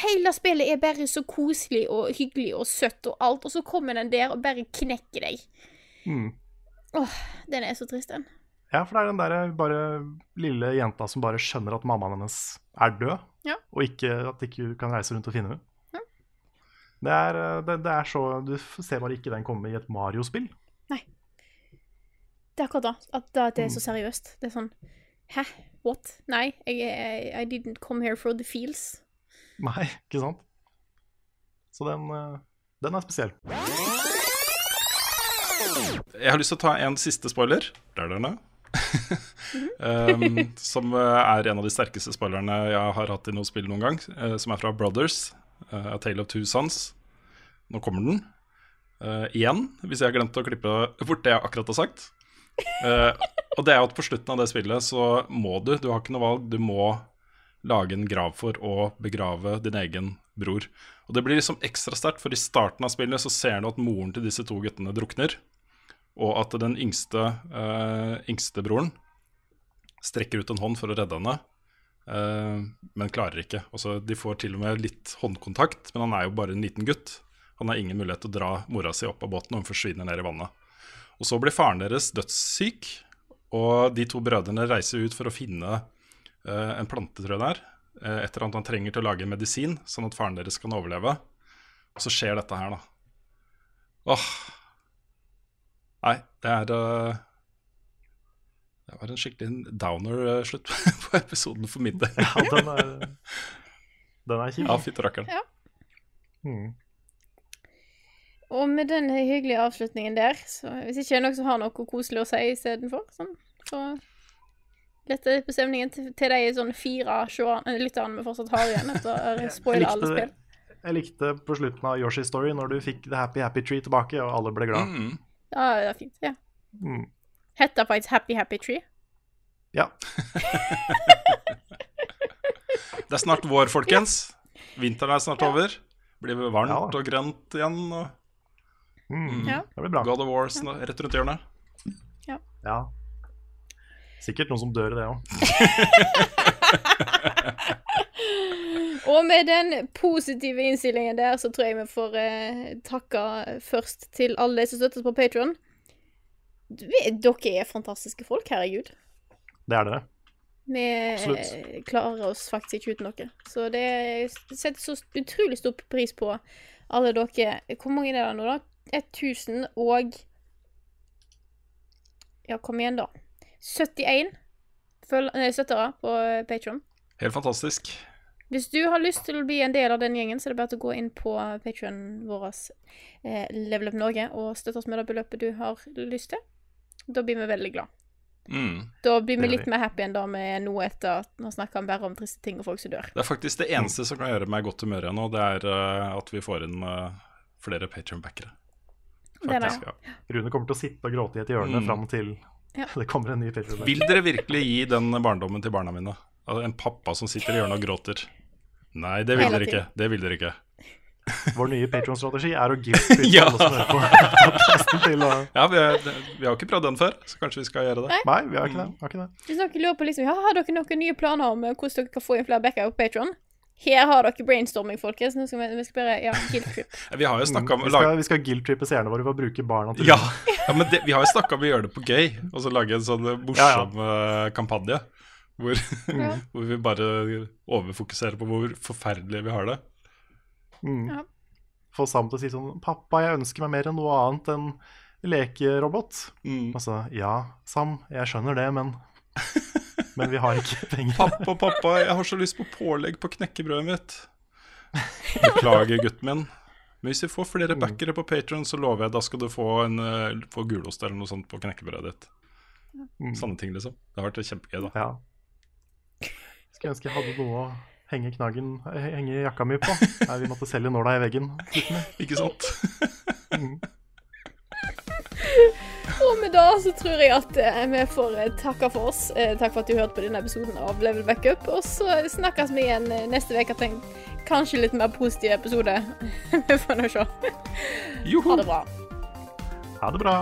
Hele spillet er bare så koselig og hyggelig og søtt og alt, og så kommer den der og bare knekker deg. Mm. Den er så trist, den. Ja, for det er den der bare lille jenta som bare skjønner at mammaen hennes er død, Ja. og ikke, at ikke hun kan reise rundt og finne henne. Ja. Det, er, eh, det, det er så Du ser bare ikke den komme i et Mario-spill. Nei. Det er akkurat da. At da det er Mm. så seriøst. Det er sånn Hæ? What? Nei, jeg, I, I didn't come here for the feels. Nei, ikke sant? Så den, eh, den er spesiell. Jeg har lyst til å ta en siste spoiler. Der, der, der. Um, som eh, er en av de sterkeste spoilerne jeg har hatt i noe spill noen gang. Uh, som er fra Brothers, uh, A Tale of Two Sons. Nå kommer den. Uh, igjen, hvis jeg har glemt å klippe bort det jeg akkurat har sagt. Og det er at på slutten av det spillet så må du, du har ikke noe valg, du må lage en grav for å begrave din egen bror. Og det blir liksom ekstra sterkt, for i starten av spillet så ser du at moren til disse to guttene drukner. Og at den yngste, uh, yngste broren strekker ut en hånd for å redde henne, eh, men klarer ikke. Også, de får til og med litt håndkontakt, men han er jo bare en liten gutt. Han har ingen mulighet til å dra mora si opp av båten, og hun forsvinner ned i vannet. Og så blir faren deres dødssyk, og de to brødrene reiser ut for å finne eh, en plante, tror jeg det er, et eller annet han trenger til å lage medisin, sånn at faren deres kan overleve. Og så skjer dette her, da. Åh. Nei, det er uh, Det var en skikkelig downer-slutt på episoden for min del. Ja, den er, den er kjip. Ja, fytti rakkeren. Mm. Og med den hyggelige avslutningen der, så hvis ikke det er noen som har noe koselig å si istedenfor, sånn, så letter det på stemningen til, til de sånn fire seerne- lytterne vi fortsatt har igjen etter å spoile alle spill. jeg likte på slutten av Yoshi's Story når du fikk The Happy Happy Tree tilbake, og alle ble glad. Mm. Ja, det er fint. ja. Mm. Hetta faktisk Happy Happy Tree. Ja. Det er snart vår, folkens. Vinteren er snart over. Blir det varmt Ja. og grønt igjen. Og Mm. Ja. Det blir bra. God of War ja. rett rundt hjørnet. Ja. Sikkert noen som dør i det òg. Og med den positive innstillingen der, så tror jeg vi får eh, takke først til alle de som støtter oss på Patron. Dere er fantastiske folk, herregud. Det er dere. Vi eh, Absolutt. klarer oss faktisk ikke uten dere. Så det setter så utrolig stor pris på alle dere. Hvor mange er det nå, da? 1000 og Ja, kom igjen, da. 71 føl- nei, støttere på Patron. Helt fantastisk. Hvis du har lyst til å bli en del av den gjengen, så er det bare å gå inn på Patreon vår, eh, Level Up Norge, og støtte oss med det beløpet du har lyst til. Da blir vi veldig glad. Mm. Da blir vi Det litt mer happy enn da vi er nå etter at vi snakker snakka bare om triste ting og folk som dør. Det er faktisk det eneste som kan gjøre meg godt humør igjen nå, det er uh, at vi får inn uh, flere Patreon-backere. Det er det. Ja. Rune kommer til å sitte og gråte i et hjørne Mm. fram til Ja. det kommer en ny Patreon. Vil dere virkelig gi den barndommen til barna mine? Altså, En pappa som sitter i hjørnet og gråter? Nei, det vil Hele dere ikke. Det vil dere ikke. Vår nye Patreon-strategi er å guilt-trippe Ja. alle som hører på til å Ja, vi, er, vi har ikke prøvd den før, så kanskje vi skal gjøre det. Nei, vi har ikke det. Har ikke det. Hvis dere lurer på liksom, ja, har dere noen nye planer om eh, hvordan dere kan få inn flere backer på Patron, her har dere brainstorming, folkens. Nå skal vi, vi skal bare Ja, guilt trip. Vi har jo snakka om Mm, Vi skal, vi skal guilt-trippe seerne våre ved å bruke barna til Ja, ja men det, vi har jo snakka om å gjøre det på gøy, og så lage en sånn morsom eh, kampanje. Hvor, Ja. hvor vi bare overfokuserer på hvor forferdelig vi har det. Mm. Ja. Få Sam til å si sånn 'Pappa, jeg ønsker meg mer enn noe annet enn lekerobot'. Mm. Altså, ja, Sam, jeg skjønner det, men Men vi har ikke penger. Pappa, pappa, jeg har så lyst på pålegg på knekkebrødet mitt. Beklager, gutten min. Men hvis vi får flere backere på Patron, så lover jeg da skal du få, en, eh, få gulost eller noe sånt på knekkebrødet ditt. Mm. Sånne ting, liksom. Det har vært kjempegøy, da. Ja. Skulle ønske jeg hadde noe å henge knaggen Henge jakka mi på. Nei, vi måtte selge nåla i veggen. Ikke sant? Og med det så tror jeg at eh, vi får eh, takke for oss. Eh, takk for at du hørte på denne episoden av Level Backup. Og så snakkes vi igjen neste uke til en kanskje litt mer positiv episode. vi får nå se. Ha det bra. Ha det bra.